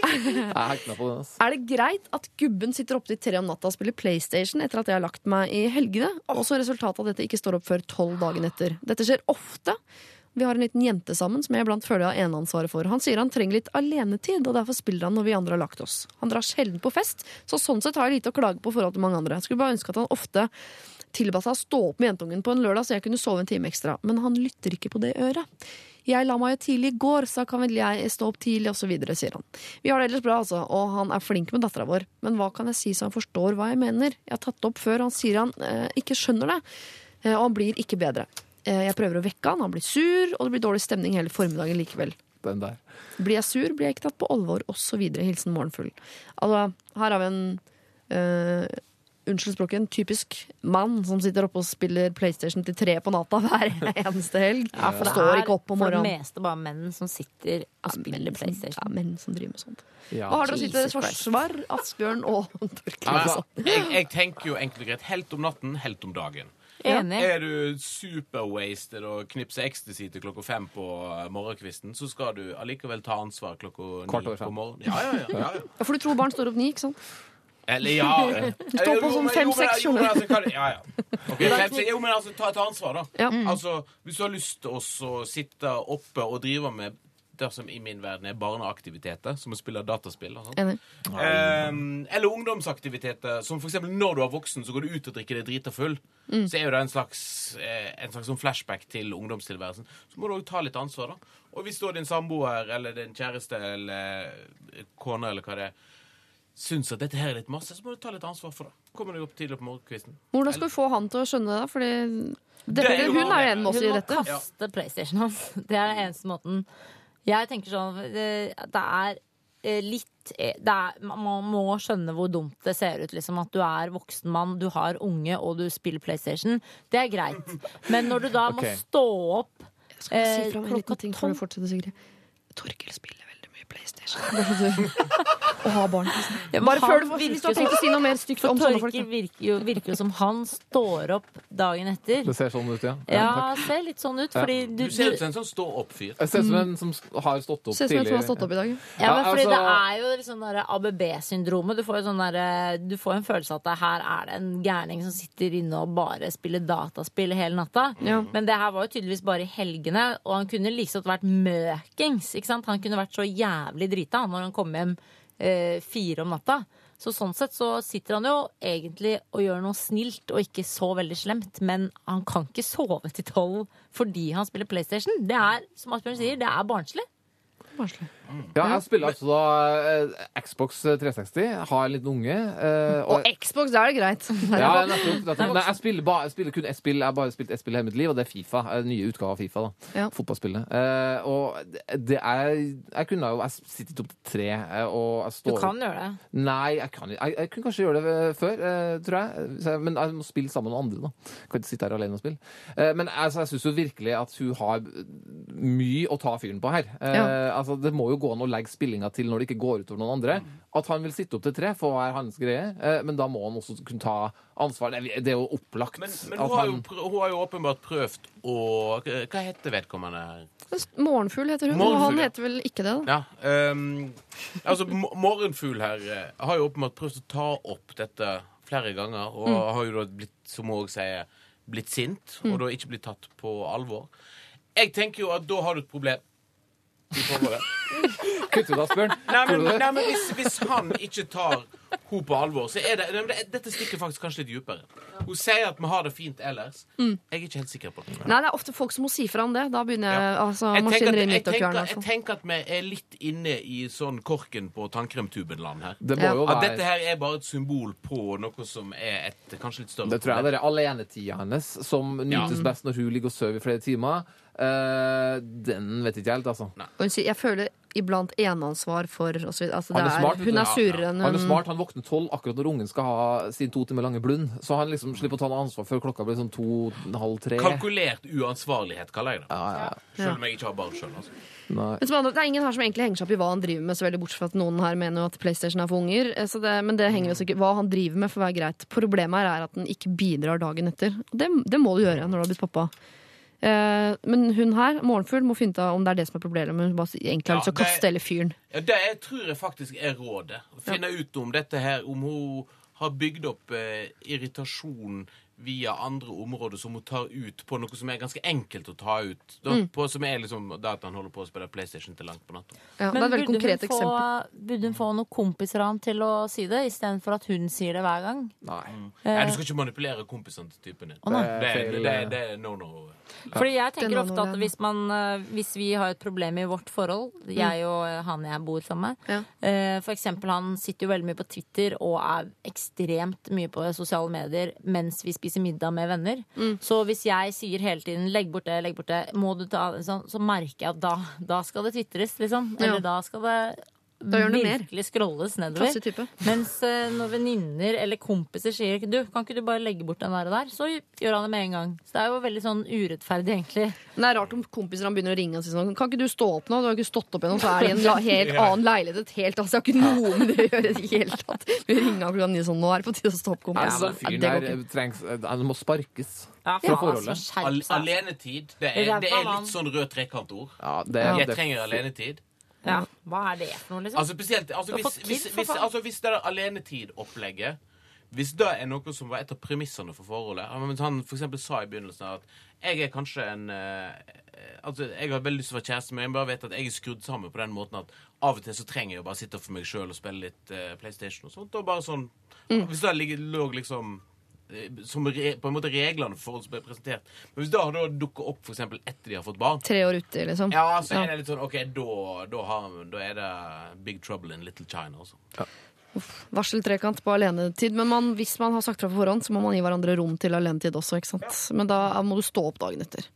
Jeg hekter på den. Er det greit at gubben sitter oppe til tre om natta og spiller PlayStation etter at jeg har lagt meg i helgene, og så resultatet av dette ikke står opp før tolv dagen etter? Dette skjer ofte. Vi har en liten jente sammen som jeg iblant føler jeg har eneansvaret for. Han sier han trenger litt alenetid, og derfor spiller han når vi andre har lagt oss. Han drar sjelden på fest, så sånn sett har jeg lite å klage på i forhold til mange andre. Jeg skulle bare ønske at han ofte tilba seg å stå opp med jentungen på en lørdag, så jeg kunne sove en time ekstra. Men han lytter ikke på det øret. Jeg la meg jo tidlig i går, så kan vel jeg stå opp tidlig, osv., sier han. Vi har det ellers bra, altså, og han er flink med dattera vår. Men hva kan jeg si så han forstår hva jeg mener? Jeg har tatt det opp før, han sier han eh, ikke skjønner det, eh, og han blir ikke bedre. Eh, jeg prøver å vekke han, han blir sur, og det blir dårlig stemning hele formiddagen likevel. Den der. Blir jeg sur, blir jeg ikke tatt på alvor, osv. Hilsen morgenfull. Altså, her har vi en uh, Unnskyld språket, en typisk mann som sitter oppe og spiller PlayStation til tre på natta hver eneste helg. Ja, for det Står er for det meste bare menn som sitter og spiller Menn PlayStation. Ja, menn som driver med sånt. Ja. Hva har dere å si til deres Jesus Christ. forsvar, Asbjørn og Torkel? Altså, jeg, jeg tenker jo enkelt og greit helt om natten, helt om dagen. Enig. Er du superwasted og knipser ecstasy til klokka fem på morgenkvisten, så skal du allikevel ta ansvar klokka Kvart ni over fem. på morgenen. Ja, ja, ja. ja, ja. Ja, For du tror barn står opp ni, ikke sant? Eller ja står på som fem-seks, Jo, men skjønner du. altså, Ja, ja. Okay, fem, jo, men altså, ta et ansvar, da. Ja. Altså, Hvis du har lyst til å sitte oppe og drive med det som i min verden er barneaktiviteter, som å spille dataspill og sånt. Enig. Ehm, eller ungdomsaktiviteter, som eksempel når du er voksen, så går du ut og drikker deg drita full. Mm. Så er jo det en slags, eh, en slags sånn flashback til ungdomstilværelsen. Så må du også ta litt ansvar, da. Og hvis da din samboer eller din kjæreste eller kone eller hva det er, syns at dette her er litt masse, så må du ta litt ansvar for det. Kommer du opp tidlig på morgenkvisten. Hvordan skal du få han til å skjønne det? Fordi det, Det er hun er jo en med oss Hun i må kaste PlayStation hans. Det er den eneste måten. Jeg tenker sånn Det, det er eh, litt eh, det er, Man må skjønne hvor dumt det ser ut. Liksom, at du er voksen mann, du har unge og du spiller PlayStation. Det er greit. Men når du da må stå opp Skal jeg si Eh, klokka tolv. Torkel spiller PlayStation. Å ha barn. liksom. Ja, Bare han før du, hvis du har tenkt å si noe mer stygt om sånne folk. Virker jo, virker jo som han står opp dagen etter. Det ser sånn ut, ja. Ja, ser litt sånn ut, fordi du, Du ser ut som en sånn stå-opp-fyr. Jeg ser ut som en som har stått opp Ser ut som en som har stått opp i dag. Ja, men fordi altså- det er jo liksom der ABB-syndromet. Du får jo sånn derre du får en følelse av at her er det en gærning som sitter inne og bare spiller dataspill hele natta. Ja. Men det her var jo tydeligvis bare i helgene, og han kunne like godt vært møkings. Ikke sant? Han kunne vært så jævlig drita han, når han kommer hjem eh, fire om natta. Så sånn sett så sitter han jo egentlig og gjør noe snilt og ikke så veldig slemt, men han kan ikke sove til tolv fordi han spiller PlayStation. Det er, som Asbjørn sier, det er barnslig. Barnslig. Ja, jeg spiller altså da eh, Xbox 360, har en liten unge. eh, Og Xbox, da er det greit. Ja, nettopp. nettopp. Nei, jeg spiller, bare, jeg spiller kun ett spill. Jeg har bare spilt ett spill hele mitt liv, og det er Fifa. eh, Nye utgave av Fifa. da Ja. Fotballspillet. Eh, og det- det er Jeg kunne jo Jeg sitter i opp til tre, eh, og jeg står Du kan gjøre det. Nei, jeg, kan, ikke. jeg, jeg kunne kanskje gjøre det eh, før, eh, tror jeg. Så jeg. Men jeg må spille sammen med andre. da Kan ikke sitte her alene og spille. Eh, men altså, jeg syns jo virkelig at hun har mye å ta fyren på her. Eh, Ja. altså, det må jo gå an å legge spillinga til når det ikke går utover noen andre. At han vil sitte opp til tre, får være hans greie. Eh, men da må han også kunne ta ansvar. Det er, jo opplagt. Men, men at hun, har jo, hun har jo åpenbart prøvd å Hva heter vedkommende? Morgenfugl heter hun, og Morgenfugl, han heter vel ikke det, da? Ja, um, altså mo- Morgenfugl her eh, har jo åpenbart prøvd å ta opp dette flere ganger, og Mm. har jo da blitt, som hun òg sier, blitt sint, Mm. og da ikke blitt tatt på alvor. Jeg tenker jo at da har du et problem. Kutt ut, Asbjørn. Nei, men, nei, men hvis, hvis han ikke tar hun på alvor, så er det, nei, det Dette stikker faktisk kanskje litt dypere. Hun sier at vi har det fint ellers. Mm. Jeg er ikke helt sikker på det. Nei, det er ofte folk som må si fra om det. Da begynner Ja. altså, maskineriet mitt å kverne. jeg tenker at vi er litt inne i sånn korken på tannkremtuben-land her. Det må Ja. jo At dette her er bare et symbol på noe som er et kanskje litt større Det tror jeg det er alenetida hennes, som nytes Ja. best når hun ligger og sover i flere timer. Eh, den vet ikke jeg helt, altså. Og hun sier jeg føler iblant eneansvar for og så videre. Altså, Han er er, smart, hun er surere enn Han er smart, han våkner tolv akkurat når ungen skal ha sin to timer lange blund. Så han liksom slipper å ta noe ansvar før klokka blir sånn to, halv tre. Kalkulert uansvarlighet, kaller jeg det. Ja, ja, ja. Selv om jeg ikke har barn sjøl. Altså. Nei. Men som andre, Det er ingen her som egentlig henger seg opp i hva han driver med, så veldig bortsett fra at noen her mener jo at PlayStation er for unger. Eh, Så det, men det henger jo sikkert ikke Hva han driver med, får være greit. Problemet her er at han ikke bidrar dagen etter. Det, det må du gjøre når du har blitt pappa. Eh, men hun her, morgenfugl, må finne ut om det er det som er problemet. Men hun bare egentlig har lyst til å kaste hele fyren. Ja, det jeg tror jeg faktisk er rådet. Å finne ut om dette her, om hun har bygd opp eh, irritasjon via andre områder som hun tar ut på noe som er ganske enkelt å ta ut. Da, Mm. på, som er liksom det at han holder på å spille PlayStation til langt på natta. Ja, Men burde hun, få, burde hun få noen kompiser av ham til å si det, istedenfor at hun sier det hver gang? Nei. Nei, Du skal ikke manipulere kompisene til typen din. Å, det, Det, det, eh. det er no no. Fordi jeg tenker ofte at hvis, man, eh, hvis vi har et problem i vårt forhold, jeg og eh, han jeg bor sammen med Ja. eh, For eksempel, han sitter jo veldig mye på Twitter og er ekstremt mye på sosiale medier mens vi spiser middag med venner. Så hvis jeg sier hele tiden 'legg bort det, legg bort det', må du ta så, så merker jeg at da, da skal det tvitres, liksom. Eller Ja. da skal det Da gjør han det mer. virkelig scrolles nedover. Mens eh, når venninner eller kompiser sier du, kan ikke du bare legge bort den der og der, så gjør han det med en gang. Så det er jo veldig sånn urettferdig, egentlig. Men det er rart om kompiser han begynner å ringe og si sånn Kan ikke du stå opp nå? Du har ikke stått opp ennå. Så er de i en helt annen leilighet. Et helt altså, jeg har ikke noe med det å gjøre i det hele tatt. Vi ringer klokka ni sånn Nå er det på tide å stå opp, kompis. Altså, fyren det ikke. trengs Han må sparkes. Ja, Fra forholdet. altså, Al alenetid. Det er, det er litt sånn rød trekantord. Ja, Jeg trenger alenetid. Ja. Hva er det for noe, liksom? Altså spesielt altså, hvis, hvis, hvis, altså, hvis det er alenetid-opplegget Hvis det er noe som var et av premissene for forholdet Han for eksempel sa i begynnelsen at jeg er kanskje en eh, Altså, Jeg har veldig lyst til å være kjæreste, men jeg bare vet at jeg er skrudd sammen på den måten at av og til så trenger jeg å bare sitte for meg sjøl og spille litt uh, PlayStation og sånt. Og bare sånn Hvis det ligger- lå liksom som re, på en måte reglene for oss som ble presentert. Men hvis det har da dukker opp for eksempel etter de har fått barn, Tre år ute, liksom. ja, så Ja. er det litt sånn OK, da, da, har, da er det big trouble in little China. Altså. Varseltrekant på alenetid. Men man, hvis man har sagt fra på forhånd, så må man gi hverandre rom til alenetid også, ikke sant. Men da må du stå opp dagen etter.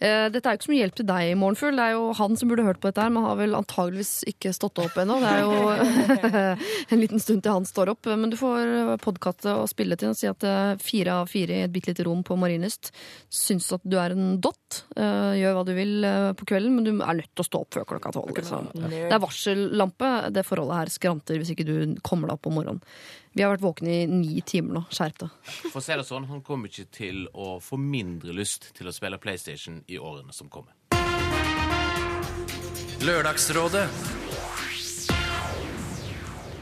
Eh, dette er jo ikke så mye hjelp til deg, Morgenfugl. Det er jo han som burde hørt på dette her, men har vel antageligvis ikke stått opp ennå. Det er jo en liten stund til han står opp. Men du får podkaste og spille til og si at eh, fire av fire i et bitte lite rom på Marienlyst syns at du er en dott. Eh, Gjør hva du vil eh, på kvelden, men du er nødt til å stå opp før klokka tolv. Liksom. Det er varsellampe. Det forholdet her skranter hvis ikke du kommer deg opp om morgenen. Vi har vært våkne i ni timer nå. Skjerp deg. For å si det sånn, han kommer ikke til å få mindre lyst til å spille PlayStation i årene som kommer. Lørdagsrådet.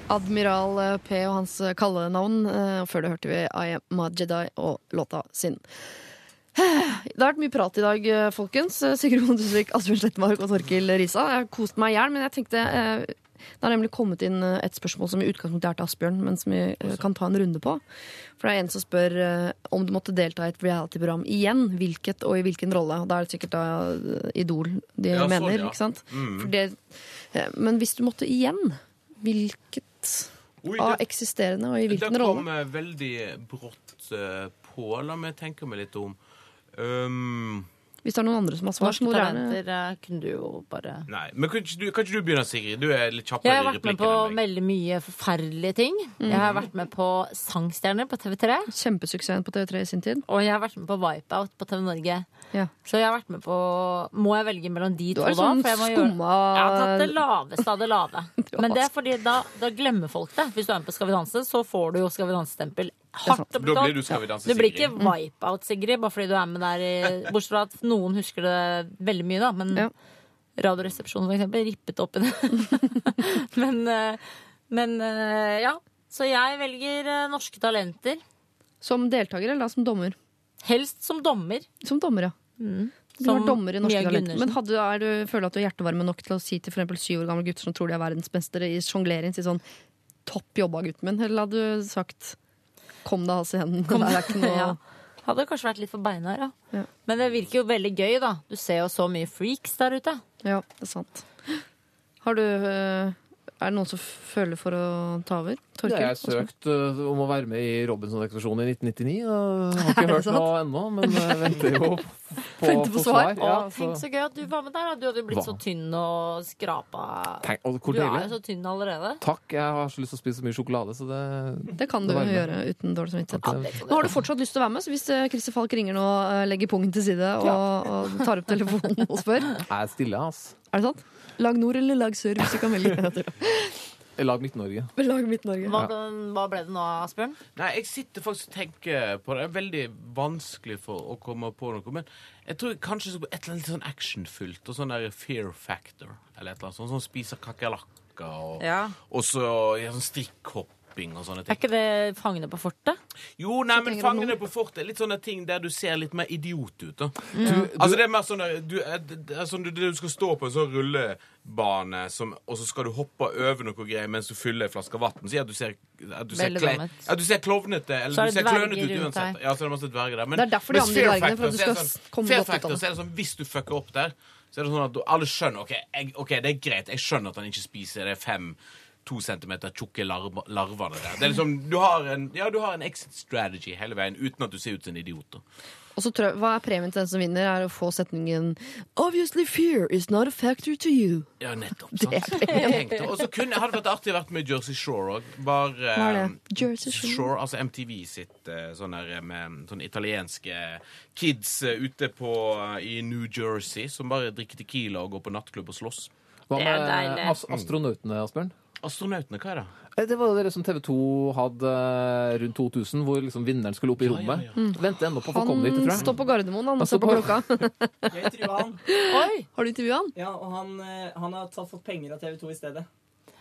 Admiral eh, P og hans eh, kallenavn. eh, Og før det hørte vi I Am a Jedi og låta sin. Det har vært mye prat i dag, folkens. Sigrid Bonde Tusvik, Asbjørn Slettmark og Torkil Risa. Jeg har kost meg i hjel, men jeg tenkte Det har nemlig kommet inn eh, et spørsmål som i utgangspunktet er til Asbjørn, men som vi eh, kan ta en runde på. For det er en som spør eh, om du måtte delta i et reality-program igjen. Hvilket og i hvilken rolle? Da er det sikkert da Idol de Ja, sånn, mener, ja. ikke sant? For det, men hvis du måtte igjen, hvilket Oi, av eksisterende, og i det hvilken kom rolle? eh, veldig brått på. La meg tenke meg litt om. Um, Hvis det er noen andre som har svar, så Norske må du gjerne talenter eh, kunne du jo bare nei, men kan ikke, du, kan ikke du begynne, Sigrid? Du er litt kjappere Jeg har vært med på veldig mye forferdelige ting. Jeg har vært med på Sangstjerner på TV3. Kjempesuksessen på TV3 i sin tid. Og jeg har vært med på Wipeout på TV Norge. Ja. Så jeg har vært med på Må jeg velge mellom de Du to da? Du For jeg må skumma Jeg har tatt det laveste av det lave. har Men det er fordi da, da glemmer folk det. Hvis du er med på Skal vi danse, så får du jo Skal vi danse-stempel hardt og Da blir du. Skal vi danse, Det blir ikke ikke Wipeout, Sigrid, bare fordi du er med der i Bortsett fra at noen husker det veldig mye, da. Men Ja. Radioresepsjonen, for eksempel, rippet opp i det. men, eh, men eh, ja. Så jeg velger eh, norske talenter. Som deltaker eller da som dommer? Helst som dommer. Som dommer, ja. Du Som var dommer i Norske Mia Talenter. Gundersen. Men hadde, er du, føler du at du er hjertevarme nok til å si til for eksempel syv år gamle gutter som tror de er verdensmestere i sjonglering, si sånn Topp jobba, gutten min. Eller hadde du sagt Kom deg av scenen. Det er ikke noe Ja. Hadde kanskje vært litt for beinhard, ja. Ja. Men det virker jo veldig gøy, da. Du ser jo så mye freaks der ute. Ja, det er sant. Har du øh, Er det noen som føler for å ta over? Torkil? Jeg søkte uh, om å være med i Robinson-ekspedisjonen i 1999. Og har ikke hørt noe ennå, men jeg venter jo på, Venter på få svar. Ja, Å, tenk så gøy at du var med der. da. Du hadde jo blitt Hva? så tynn og skrapa. Tenk, og hvor Du er jo så tynn allerede. Takk, jeg har så lyst til å spise så mye sjokolade, så det Det kan du Det var gjøre uten dårlig samvittighet. Nå har du fortsatt lyst til å være med, så hvis eh, Christer Falk ringer nå, eh, legger pungen til side og, og tar opp telefonen og spør Jeg er stille, ass. Er det sant? Lag nord eller lag sør, hvis du kan velge. Lag Midt-Norge. Lag Midt-Norge. Hva, hva ble det nå, Asbjørn? Nei, jeg sitter faktisk og tenker på det. Det er veldig vanskelig for å komme på noe. Men jeg tror jeg kanskje et eller annet litt sånn actionfullt og sånn der fear factor. Eller et eller annet sånt. Sånn spiser kakerlakker og, Ja. og så ja, sånn strikkhopping og sånne Er ikke det Fangene på fortet? Jo, nei, men Fangene på fortet er litt sånne ting der du ser litt mer idiot ut. da. Du, Altså det er mer sånn der, du, sånn, du, du skal stå på en sånn rullebane, som, og så skal du hoppe over noe greier mens du fyller en flaske vann. Si at du ser, at du ser, at du ser klovnete eller er du ser klønete ut uansett. Ja, så er det masse dverger der. Men, Det er derfor de Fear dvergene, for at du det skal sånn- komme godt ut av det. så er det sånn, Hvis du fucker opp der, så er det sånn at alle skjønner ok, jeg, okay det er greit. Jeg skjønner at han ikke spiser det fem to centimeter tjukke larver, larvene der. Det er liksom, du har en, ja, du har en exit strategy hele veien uten at du ser ut som en idiot. Og så tror jeg, Hva er premien til den som vinner? Er å få setningen Obviously fear is not a factor to you. Ja, nettopp. Det sant? Og så kunne, hadde det vært artig å vært med Jersey Shore òg. Bare eh, det? Jersey Shore? Shore? altså MTV sitt eh, sånn der med sånn italienske kids eh, ute på eh, i New Jersey som bare drikker Tequila og går på nattklubb og slåss. Hva Det med astronautene, Asbjørn? Astronautene, hva er det? Eh, Det var jo dere som TV 2 hadde eh, rundt 2000, hvor liksom vinneren skulle opp i Ja, ja, rommet. ja. Vente ennå på å få komme dit, tror jeg. står på Gardermoen, han. Han Og ser står på på- klokka. Jeg intervjua han. Oi! Har du intervjua han? Ja, og han, eh, han har tatt, fått penger av TV 2 i stedet.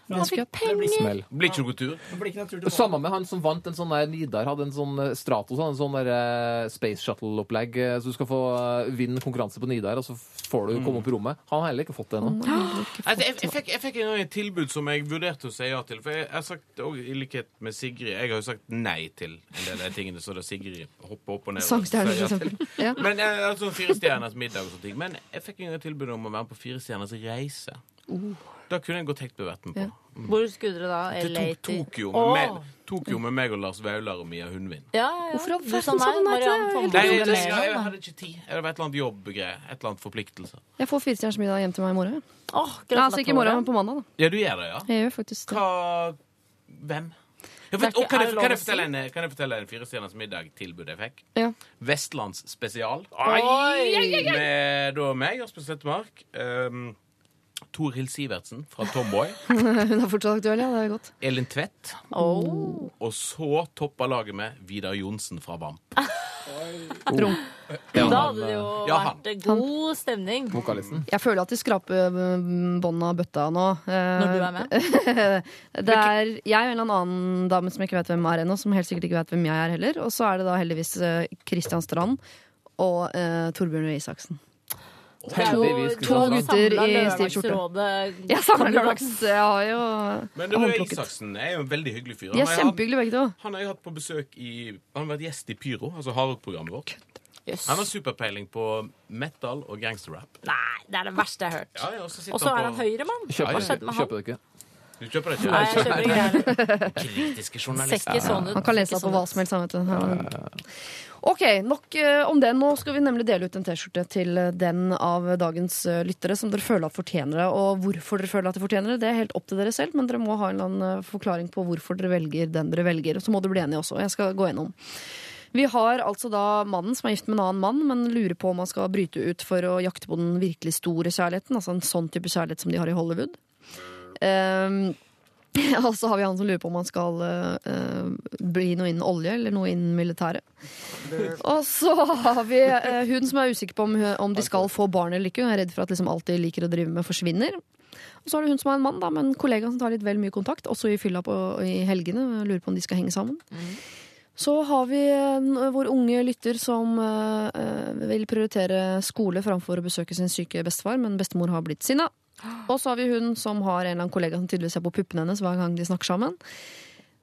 Han fikk penger! Blir, ikke noe tur. Samme med han som vant en sånn der Nidar hadde en sånn eh, Stratos, en sånn der eh, Space Shuttle-opplegg. eh, Så du skal få eh, vinne konkurranse på Nidar, og så får du komme opp i rommet. Han har heller ikke fått det ennå. Jeg, jeg, fikk, jeg fikk en gang et tilbud som jeg vurderte å si ja til. For jeg, jeg har sagt, og i likhet med Sigrid Jeg har jo sagt nei til en del av de tingene så da Sigrid hopper opp og ned. og det sier ja for til. eksempel. Ja. Men jeg, altså, Firestjerners middag og sånne ting. Men jeg fikk en gang tilbud om å være med på Firestjerners reise. Da kunne jeg godt tenkt meg med på. Ja. Hvor skulle dere da? LA til Tokyo, med meg, Tokyo med meg og Lars Vaular og Mia Hundvin. Ja, ja. Hvorfor har Du verden sa du nei til det? Nei, jeg, jeg, jeg hadde ikke tid. Det var et eller annet jobbgreie. Et eller annet forpliktelse. Jeg får firestjerners middag hjem til meg i morgen. Oh, nei, altså ikke i morgen, men på mandag. da. Ja, du gjør det, ja? Jeg gjør faktisk det. Hva Hvem? Jeg vet, og kan, jeg, kan, jeg fortelle en, kan jeg fortelle en Firestjerners middag-tilbud jeg fikk? Ja. Vestlands spesial. Oi! Med da meg, Aspen Slettemark. Um, Tor Hild Sivertsen fra Tomboy. Hun er fortsatt aktuell, ja. Det er godt. Elin Tvedt. Oh. Og så toppa laget med Vidar Johnsen fra Vamp. Rom. Ja, Da hadde det jo Ja, vært god stemning. Vokalisten. Jeg føler at de skraper mm, bånda av bøtta nå. Eh, Når du er med? det er jeg og en eller annen dame som jeg ikke vet hvem er ennå, som helt sikkert ikke vet hvem jeg er heller. Og så er det da heldigvis Kristian Christian Strand og uh, Torbjørn Røe Isaksen. Heldigvis. to gutter i stiv skjorte. Jeg samler lørdags. Jeg har jo Men Røe. Isaksen er jo en veldig hyggelig fyr. Han, er hatt- begge to. Han har jeg hatt på besøk i Han har vært gjest i Pyro, altså hardrock-programmet vårt. Yes. Han har superpeiling på metal og gangsterrap. Nei, det er det verste jeg har hørt. Ja, ja, og så er han høyremann. Hva skjedde med han? kjøper ikke. Du kjøper det Nei, ikke? jeg kjøper ikke. Kritiske journalister. sånn ut. Han kan lese deg på ikke hva sånn som helst. han, Vet du. OK, nok eh, om det. Nå skal vi nemlig dele ut en T-skjorte til eh, den av dagens eh, lyttere som dere føler at fortjener det. Og hvorfor dere føler at de fortjener det, det er helt opp til dere selv, men dere må ha en eller annen forklaring på hvorfor dere velger den dere velger. Og så må dere bli enige også. Jeg skal gå gjennom. Vi har altså da mannen som er gift med en annen mann, men lurer på om han skal bryte ut for å jakte på den virkelig store kjærligheten. Altså en sånn type kjærlighet som de har i Hollywood. Um, og så har vi han som lurer på om han skal eh, bli noe innen olje eller noe innen militæret. Og så har vi uh, hun som er usikker på om, om de skal få barn eller ikke. Hun er redd for at liksom alt de liker å drive med, forsvinner. Og så har du hun som er en mann da, med en kollega som tar litt vel mye kontakt, også i fylla i helgene. Lurer på om de skal henge sammen. Så har vi uh, vår unge lytter som eh, vil prioritere skole framfor å besøke sin syke bestefar, men bestemor har blitt sinna. Og så har vi hun som har en eller annen kollega som tydeligvis ser på puppene hennes hver gang de snakker sammen.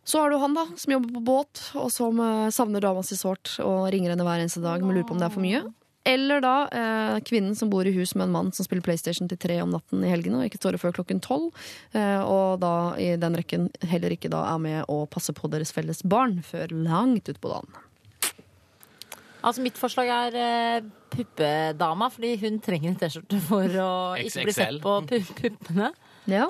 Så har du han da, som jobber på båt, og som eh, savner dama si sårt og ringer henne hver eneste dag, men lurer på om det er for mye. Eller da eh, kvinnen som bor i hus med en mann som spiller PlayStation til tre om natten i helgene og ikke står opp før klokken tolv, eh, og da i den rekken heller ikke da er med å passe på deres felles barn før langt utpå dagen. Altså Mitt forslag er eh, puppedama, fordi hun trenger en T-skjorte for å ikke bli sett på pu puppene. Ja.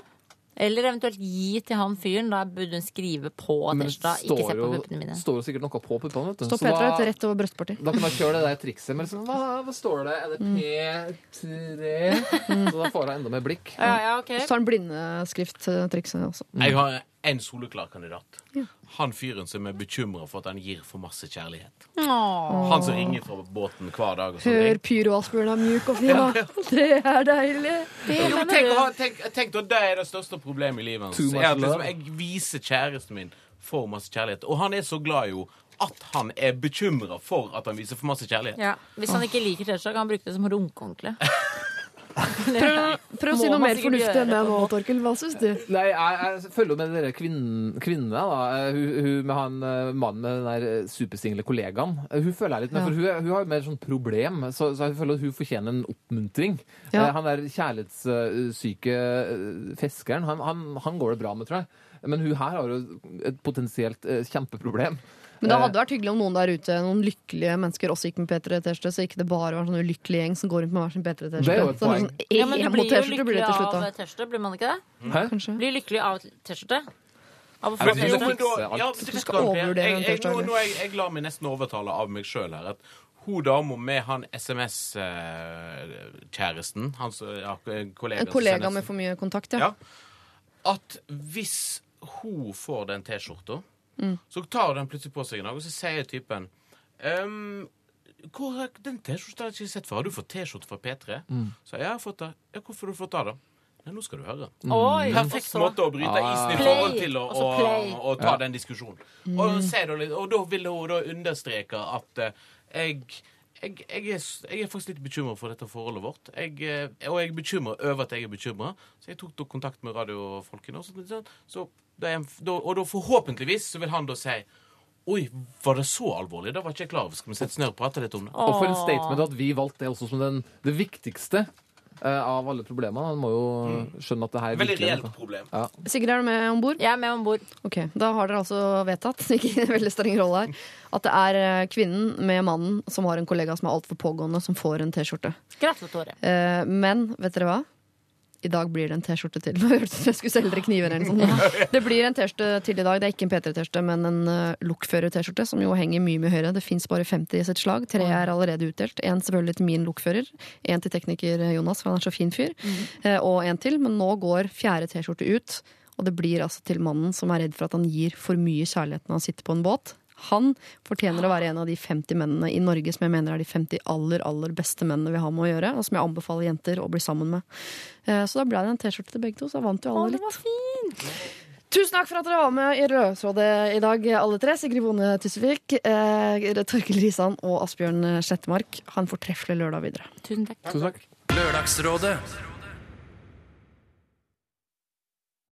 Eller eventuelt gi til han fyren. Da burde hun skrive på Men T-skjorta 'ikke se på puppene mine'. står jo sikkert noe på puppene. vet du. Står Så Petra da- ut rett over brystparti. Da kan man kjøre det der trikset med liksom, hva, hva står det? Er det P3? Så da får jeg enda mer blikk. Ja, ja, ok. Så tar han blindeskrifttrikset også. Jeg har en soleklar kandidat. Han fyren som er bekymra for at han gir for masse kjærlighet. Åh. Han som ringer fra båten hver dag. Og. Hør Pyro-Asbjørn er mjuk og fin, da. Det er deilig. Jo, tenk, tenk, tenk da, Det er det største problemet i livet hans. At liksom, jeg viser kjæresten min for masse kjærlighet. Og han er så glad jo at han er bekymra for at han viser for masse kjærlighet. Ja, Hvis han ikke liker T-skjorta, kan han bruke det som runkehåndkle. Prøv, prøv å si noe mer fornuftig enn det nå. Torkel. Hva syns du? Nei, jeg, jeg følger jo med dere kvinnen, kvinne, da. Eh, Hun, hun med han eh, mannen med den der eh, supersingle kollegaen. Hun føler jeg litt med, Ja. for hun, hun har jo mer sånn problem, så, så jeg føler at hun fortjener en oppmuntring. Ja. Han der kjærlighetssyke fiskeren, han, han, han går det bra med, tror jeg. Men hun her har jo et potensielt kjempeproblem. Men det hadde vært hyggelig om noen der ute, noen lykkelige mennesker, også gikk med P3-T-skjorte, så ikke det bare var sånn ulykkelig gjeng som går rundt med hver sin Det er jo P3-T-skjorte. et poeng. Sånn, Ja, men du blir jo lykkelig slutt, av. T-skjorte, blir man ikke det? Hæ? Kanskje. Blir lykkelig av T-skjorte? Av å få jeg, nå, lar meg nesten overtale av meg sjøl her. At hun dama med han SMS-kjæresten, hans ja, kollega En kollega med for mye kontakt, ja. Ja. At hvis hun får den T-skjorta, Mm. så tar den plutselig på seg en dag, og så sier typen um, hvor, er- Den T-skjorta har jeg ikke sett før. Har du fått T-skjorte fra P3? Så jeg har fått det. Ja, hvorfor har du fått det, da? Nei, nå skal du høre. Oi, Perfekt også. måte å bryte Ah. isen i forhold til å, Og så å, play. å ta den diskusjonen. Og, sier da og da vil hun da understreke at eh, jeg jeg, jeg, er, jeg er faktisk litt bekymra for dette forholdet vårt. Jeg, eh, og jeg er bekymra over at jeg er bekymra. Så jeg tok da kontakt med radiofolkene. Og, så, så, så da da, og da forhåpentligvis så vil han da si Oi, var det så alvorlig? Da var ikke jeg klar over. Skal vi sette oss ned og prate litt om det? Og for en statement at vi valgte det også som den, det viktigste av alle problemene. Han må jo skjønne at det her Veldig er reelt problem. Ja. Sigrid, er du med om bord? Jeg er med om bord. Okay, Da har dere altså vedtatt, ikke veldig streng rolle her, at det er eh, kvinnen med mannen som har en kollega som er altfor pågående, som får en T-skjorte. Gratulerer. Eh, men vet dere hva? I dag blir det en T-skjorte til. Jeg skulle selge dere kniver eller noe sånt. Det blir en T-skjorte til i dag. Det er ikke en P3-T-skjorte, men en uh, lokfører-T-skjorte, som jo henger mye mye høyere. Det fins bare 50 i sitt slag. Tre er allerede utdelt. En selvfølgelig til min lokfører. En til tekniker Jonas, for han er så fin fyr. Eh, og en til. Men nå går fjerde T-skjorte ut. Og det blir altså til mannen som er redd for at han gir for mye kjærlighet når han sitter på en båt. Han fortjener å være en av de 50 mennene i Norge som jeg mener er de 50 aller aller beste mennene vi har med å gjøre, og som jeg anbefaler jenter å bli sammen med. Eh, Så da ble det en T-skjorte til begge to, så da vant jo Å, alle det litt. var fint. Tusen takk for at dere var med i Rødsrådet i dag, alle tre. Sigrid Bonde Tussevik, eh, Torkild Risan og Asbjørn Slettemark. Ha en fortreffelig lørdag videre. Tusen takk. Tusen takk. Lørdagsrådet